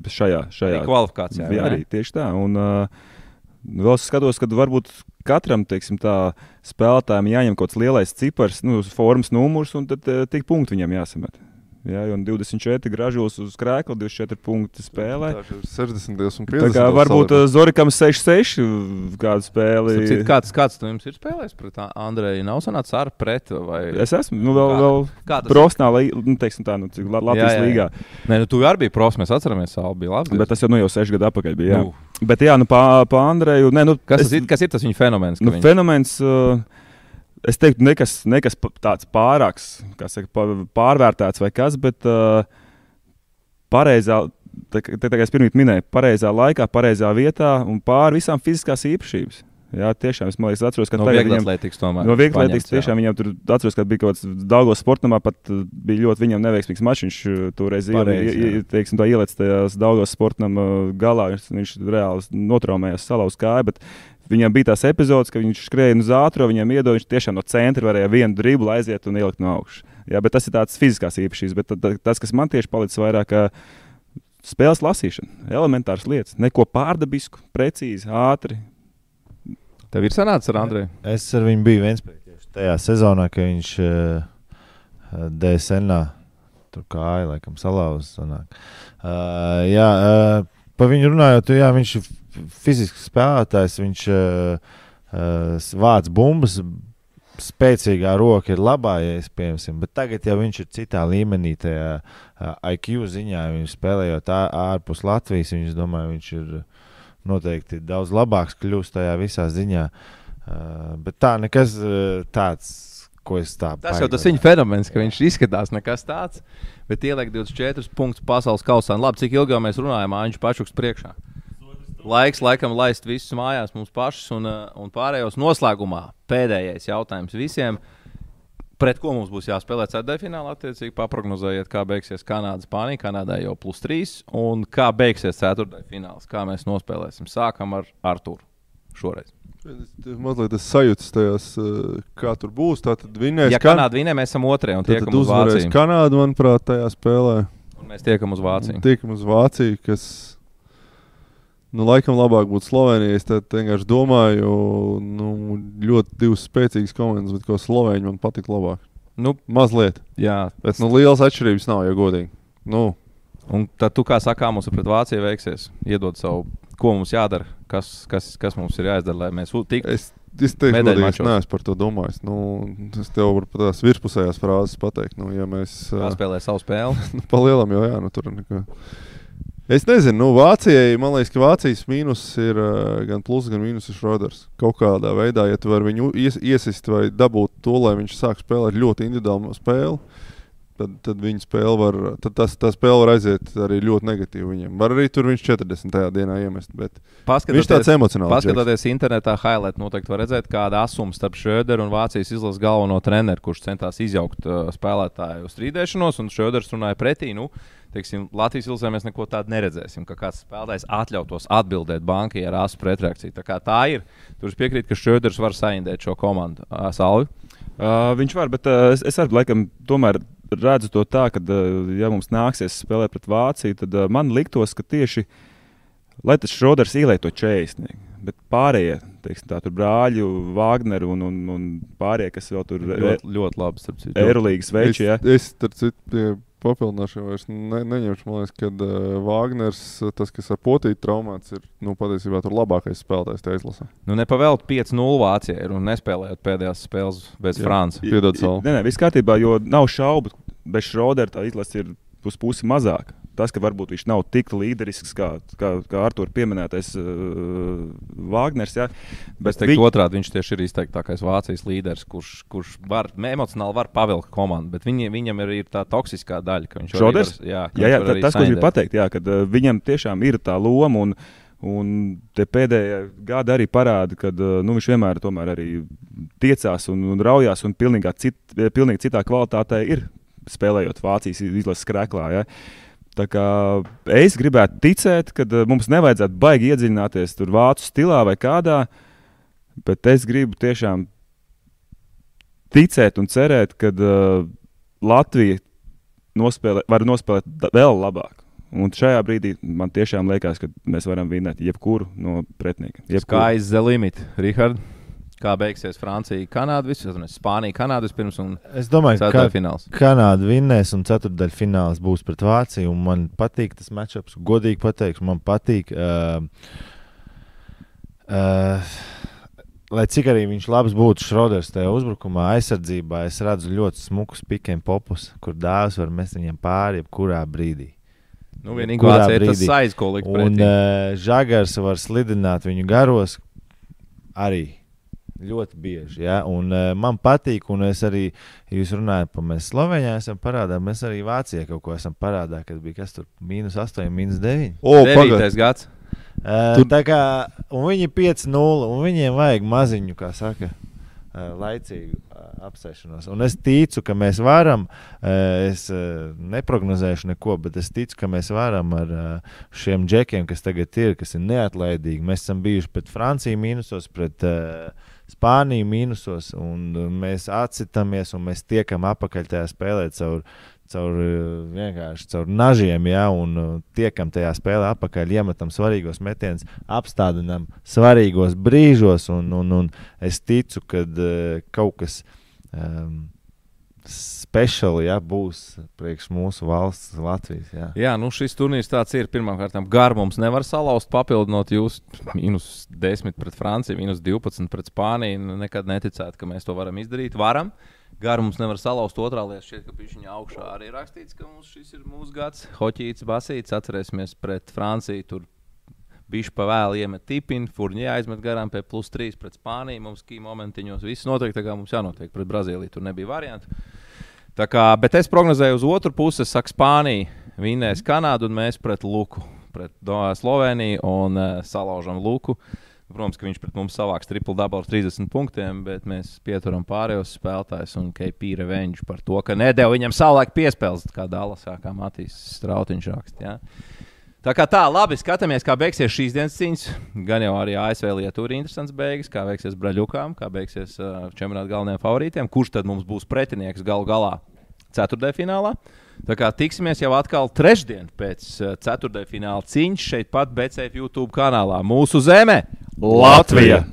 šajā, šajā Arī kvalifikācijā. Jā, arī tieši tā. Un, uh, vēl es skatos, ka varbūt katram teiksim, tā, spēlētājam jāņem kaut kāds lielais cipars, nu, formas numurs, un tad uh, tik punkti viņam jāsamet. Jā, un 24 gražos uz krēsla, 24 punkti spēlē. Tā ir 60 un 50. Tā kā varbūt uh, Zorikam 6-6 kādu spēli. Citu, kāds, kāds tu jums ir spēlējis pret Andreju? Nav sanācis ar pret vai Es esmu nu, vēl, Kā- vēl profesionāli, nu, teiksim tā, nu, Latvijas Jā, jā, jā. līgā. Nē, nu, tu arī biji profs, mēs atceramies, Sāla bija labs. Bet tas jau, nu, jau 6 gadu atpakaļ bija. Jā. Nu. Bet, jā, nu, pa, pa Andreju. Nē, nu, Kas, es- tas ir, kas ir tas viņa fenomens? Nu, viņš- fenomens, uh, es teiktu, nekas, nekas tāds pārāks, kā saka, pārvērtēts vai kas, bet uh, pareizā, tā, tā, kā es pirms minēju, pareizā laikā, pareizā vietā un pāri visām fiziskās īpašības. Jā, tiešām es, liekas, atceros, ka no vieglas viņam, atlētikas tomēr. no vieglas jā. tiešām viņam tur atceros, ka bija kaut kāds Dāngos sportamā, pat uh, bija ļoti viņam neveiksmīgs mačs. Viņš uh, toreiz ielicis tajās Dāngos sportam uh, galā. Viņš, viņš reāli notraumējās, salauz kāju. Bet Viņam bija tās epizodes, ka viņš skrēja uz ātrumu, viņam iedod, viņš tiešām no centra varēja vienu driblu aiziet un ielikt no augšas. Jā, bet tas ir tāds fiziskās īpašības. Bet tas, kas man tieši palicis vairāk, spēles lasīšana, elementāras lietas, neko pārdabisku, precīzi, ātri. Tev ir sanācis ar Andreju? Es ar viņu biju viens pēc tajā sezonā, kad viņš uh, DSN tur kāja, laikam, salauzis. Uh, jā, uh, pa viņu runājot, jā, viņš ir fizisks spēlētājs, viņš uh, uh, vāc bumbas. Spēcīgā roka ir labā, ja es piemēram, bet tagad jau viņš ir citā līmenī, tajā IQ ziņā. Viņš spēlējot ārpus Latvijas, viņš domāju, viņš ir noteikti daudz labāks kļūst tajā visā ziņā. Uh, bet tā nekas uh, tāds ko es tā Tas jau tas viņa fenomens, ka viņš izskatās nekas tāds, bet ieliek 24 punktus pasaules kausā. Labi, cik ilgi mēs runājam, Anģis Pačuks priekšā. Laiks, laikam, laist visus mājās, mums pašus un, uh, un pārējos noslēgumā. Pēdējais jautājums visiem. Pret ko mums būs jāspēlē ceturdaļfinālā? Attiecīgi, paprognozējiet, kā beigsies Kanāda, Spānija. Kanādā jau plus 3. Un kā beigsies ceturdaļfināls? Kā mēs nospēlēsim? Sākam ar Arturu šoreiz. Mazliet es sajūtu tajās, eh, kā tur būs. Tā tad vinnēs Ja Kanāda vinē, mēs esam un Tad, uzvarēs. Kanādu, manuprāt, tajā spēlē. Un mēs tiekam uz Vāciju. Tiekam uz Vāciju, kas, nu, laikam labāk būtu Slovenija. Es vienkārši domāju, nu, ļoti divas spēcīgas komandas, bet ko Slovēņi man patīk labāk. Nu, Mazliet. jā, Bet, nu, lielas atšķirības nav, ja godīgi. Nu, Un tad, tu, kā sakā, mums ir pret Vāciju veiksies. Iedod savu, ko mums jādara, kas, kas, kas mums ir jāizdara, lai mēs tiktu. es, es teiktu, ka es neesmu par to domājis. Nu, es tev varu pat tās virspusējās frāzes pateikt. Nu, ja mēs, ā, Paspēlē savu spēli. [laughs] Nu, Palielam jau, jā, nu tur nekā. Es nezinu, nu, Vācijai, man liekas, ka Vācijas mīnus ir uh, gan plus, gan mīnus ir Šroders. Kaut kādā veidā, ja tu vari viņu ies, iesist vai dabūt to, lai viņš sāk spēlēt ļoti individuālu spēli, tad, tad viņa spēle var, tad tas, tā spēle var aiziet arī ļoti negatīvi viņam. Var arī tur viņš 40. dienā iemest, bet viņš tāds emocionāls. džeks. Paskatoties internetā, highlight noteikti var redzēt, kāda asuma starp Šrēderu un Vācijas izlases galveno treneru, kurš centās izjaukt uh, spēlētāju strīdēšanos, un Šrēders runāja pretī. Nu, Teiksim, Latvijas ilzē mēs neko tādu neredzēsim, ka kāds spēlētājs atļautos atbildēt bankai ar asu pretreakciju. Tā kā tā ir. Tur es piekrītu, ka Šrēders var saindēt šo komandu. Salvi. Uh, viņš var, bet uh, es, es arī laikam tomēr redzu to tā, ka, uh, ja mums nāksies spēlēt pret Vāciju, tad uh, man liktos, ka tieši lai tas Šroders ielai to 40. Bet pārējie, teiksim, tā, tur brāļi, Wagner un, un, un pārējie, kas vēl tur ir Ļoti, ļoti labi. starp citu. Eirolandes veči, ja? Es, es starp citu, papildināšu, vairs ne, neņemšu. Man liekas, ka uh, Wagners, tas, kas ar potīti traumāts, ir nu, patiesībā tur labākais spēlētājs tajā izlasē. Nu, nepavēlt 5-0 Vācijai ir un nespēlējot pēdējās spēles bez Jā. Francijas. Piedod, Saul. Nē, nē, viss kārtībā, jo nav šaubu, bez Šrodera tā izlase ir uz pusi mazāka. Tas, ka varbūt viņš nav tik līderisks kā, kā, kā Artur pieminētais uh, Wagners. Ja? Bet viņ- viņ... otrādi viņš tieši ir izteiktākais Vācijas līderis, kurš, kurš var, emocionāli var pavilkt komandu. Bet viņi, viņam ir, ir tā toksiskā daļa, var, jā, Jā, jā tā, tas, ko viņš grib pateikt, jā, kad uh, viņam tiešām ir tā loma. Un, Un te pēdējā gada arī parāda, ka nu, viņš vienmēr arī tiecās un, un raujās, un pilnīgā cit, pilnīgi citā kvalitātē ir spēlējot Vācijas izlases krēklā. Ja. Tā kā es gribētu ticēt, ka uh, mums nevajadzētu baigi iedziļināties tur vācu stilā vai kādā, bet es gribu tiešām ticēt un cerēt, ka uh, Latvija nospēlē, var nospēlēt vēl labāk. Un šajā brīdī man tiešām liekas, ka mēs varam vinēt jebkuru no pretinieka. Sky is the limit. Richard, kā beigsies Francija, Kanāda, vispār Spānija, Kanāda vispirms un Es domāju, ka ceturtdaļfināls. Kanāda vinnēs un ceturdaļfināls būs pret Vāciju. un Man patīk tas matčups. Godīgi pateikšu, man patīk. Uh, uh, lai cik arī viņš labs būtu Šroders tajā uzbrukumā, aizsardzībā, es redzu ļoti smukus pikiem popus, kur dāvāts var mest viņiem pāri jebkurā brīdī. Nu, vienīgi Vācija ir tas brīdī? saiz, ko likt Un uh, žagars var slidināt viņu garos arī. Ļoti bieži. Ja? Un, uh, man patīk, un es arī, jūs runājat par mēs Slovenijā, esam parādā. Mēs arī Vācijā kaut ko esam parādā, kad bija kas tur mīnus 8, mīnus 9. O! Devītais gads. Uh, Tur- tā kā un viņi ir 5-0, un viņiem vajag maziņu, kā saka, uh, laicīgu apsēšanos. Un es ticu, ka mēs varam, es neprognozēšu neko, bet es ticu, ka mēs varam ar šiem džekiem, kas tagad ir, kas ir neatlaidīgi. Mēs esam bijuši pret Franciju mīnusos, pret uh, Spāniju mīnusos, un uh, mēs atsitamies un mēs tiekam apakaļ tajā spēlē caur caur uh, vienkārši caur nažiem, ja, un uh, tiekam tajā spēlē apakaļ, iemetam svarīgos metienus, apstādinām svarīgos brīžos, un, un, un es ticu, ka kaut kas um, speciāli ja, būs priekš mūsu valsts, Latvijas. Ja. Jā, nu šis turnīrs tāds ir. Pirmkārt, gar mums nevar salauzt, papildinot jūs minus 10 pret Franciju, minus 12 pret Spāniju. Nu, Nekad neticētu, ka mēs to varam izdarīt. Varam. Garu mums nevar salauzt. Otrā lieta, šķiet, ka viņa augšā arī rakstīts, ka mums šis ir mūsu gads. Hoķīts, basīts. Atcerēsimies pret Franciju. Tur Viņš pavēl iemet tipinu, Furnī aizmet garām pie plus 3 pret Spāniju. Mums kī momentiņos viss notiek, tā kā mums jānotiek pret Brazīliju. Tur nebija variantu. Tā kā, bet es prognozēju uz otru pusi, saka, Spānija vinnēs Kanādu un mēs pret Luku, pret no, Sloveniju un uh, salaužam Luku. Protams, ka viņš pret mums savāks triplu dabu ar 30 punktiem, bet mēs pieturam pārējos spēlētājus un KP revenge par to, ka nedēļa viņam savulaik piespēles, kā Dālasā, kā Matīs Strautiņš raksta. Ja? Tā kā tā, labi, skatāmies, kā beigsies šīs dienas cīņas. Gan jau arī ASV Lietuvā ir interesants beigas, kā veiksies Braļukām, kā beigsies uh, čempionāta galvenajiem favorītiem, kurš tad mums būs pretinieks galu galā ceturtajā finālā. Tā kā tiksimies jau atkal trešdien pēc ceturtajā fināla cīņas šeit pat BCF YouTube kanālā. Mūsu zeme Latvija!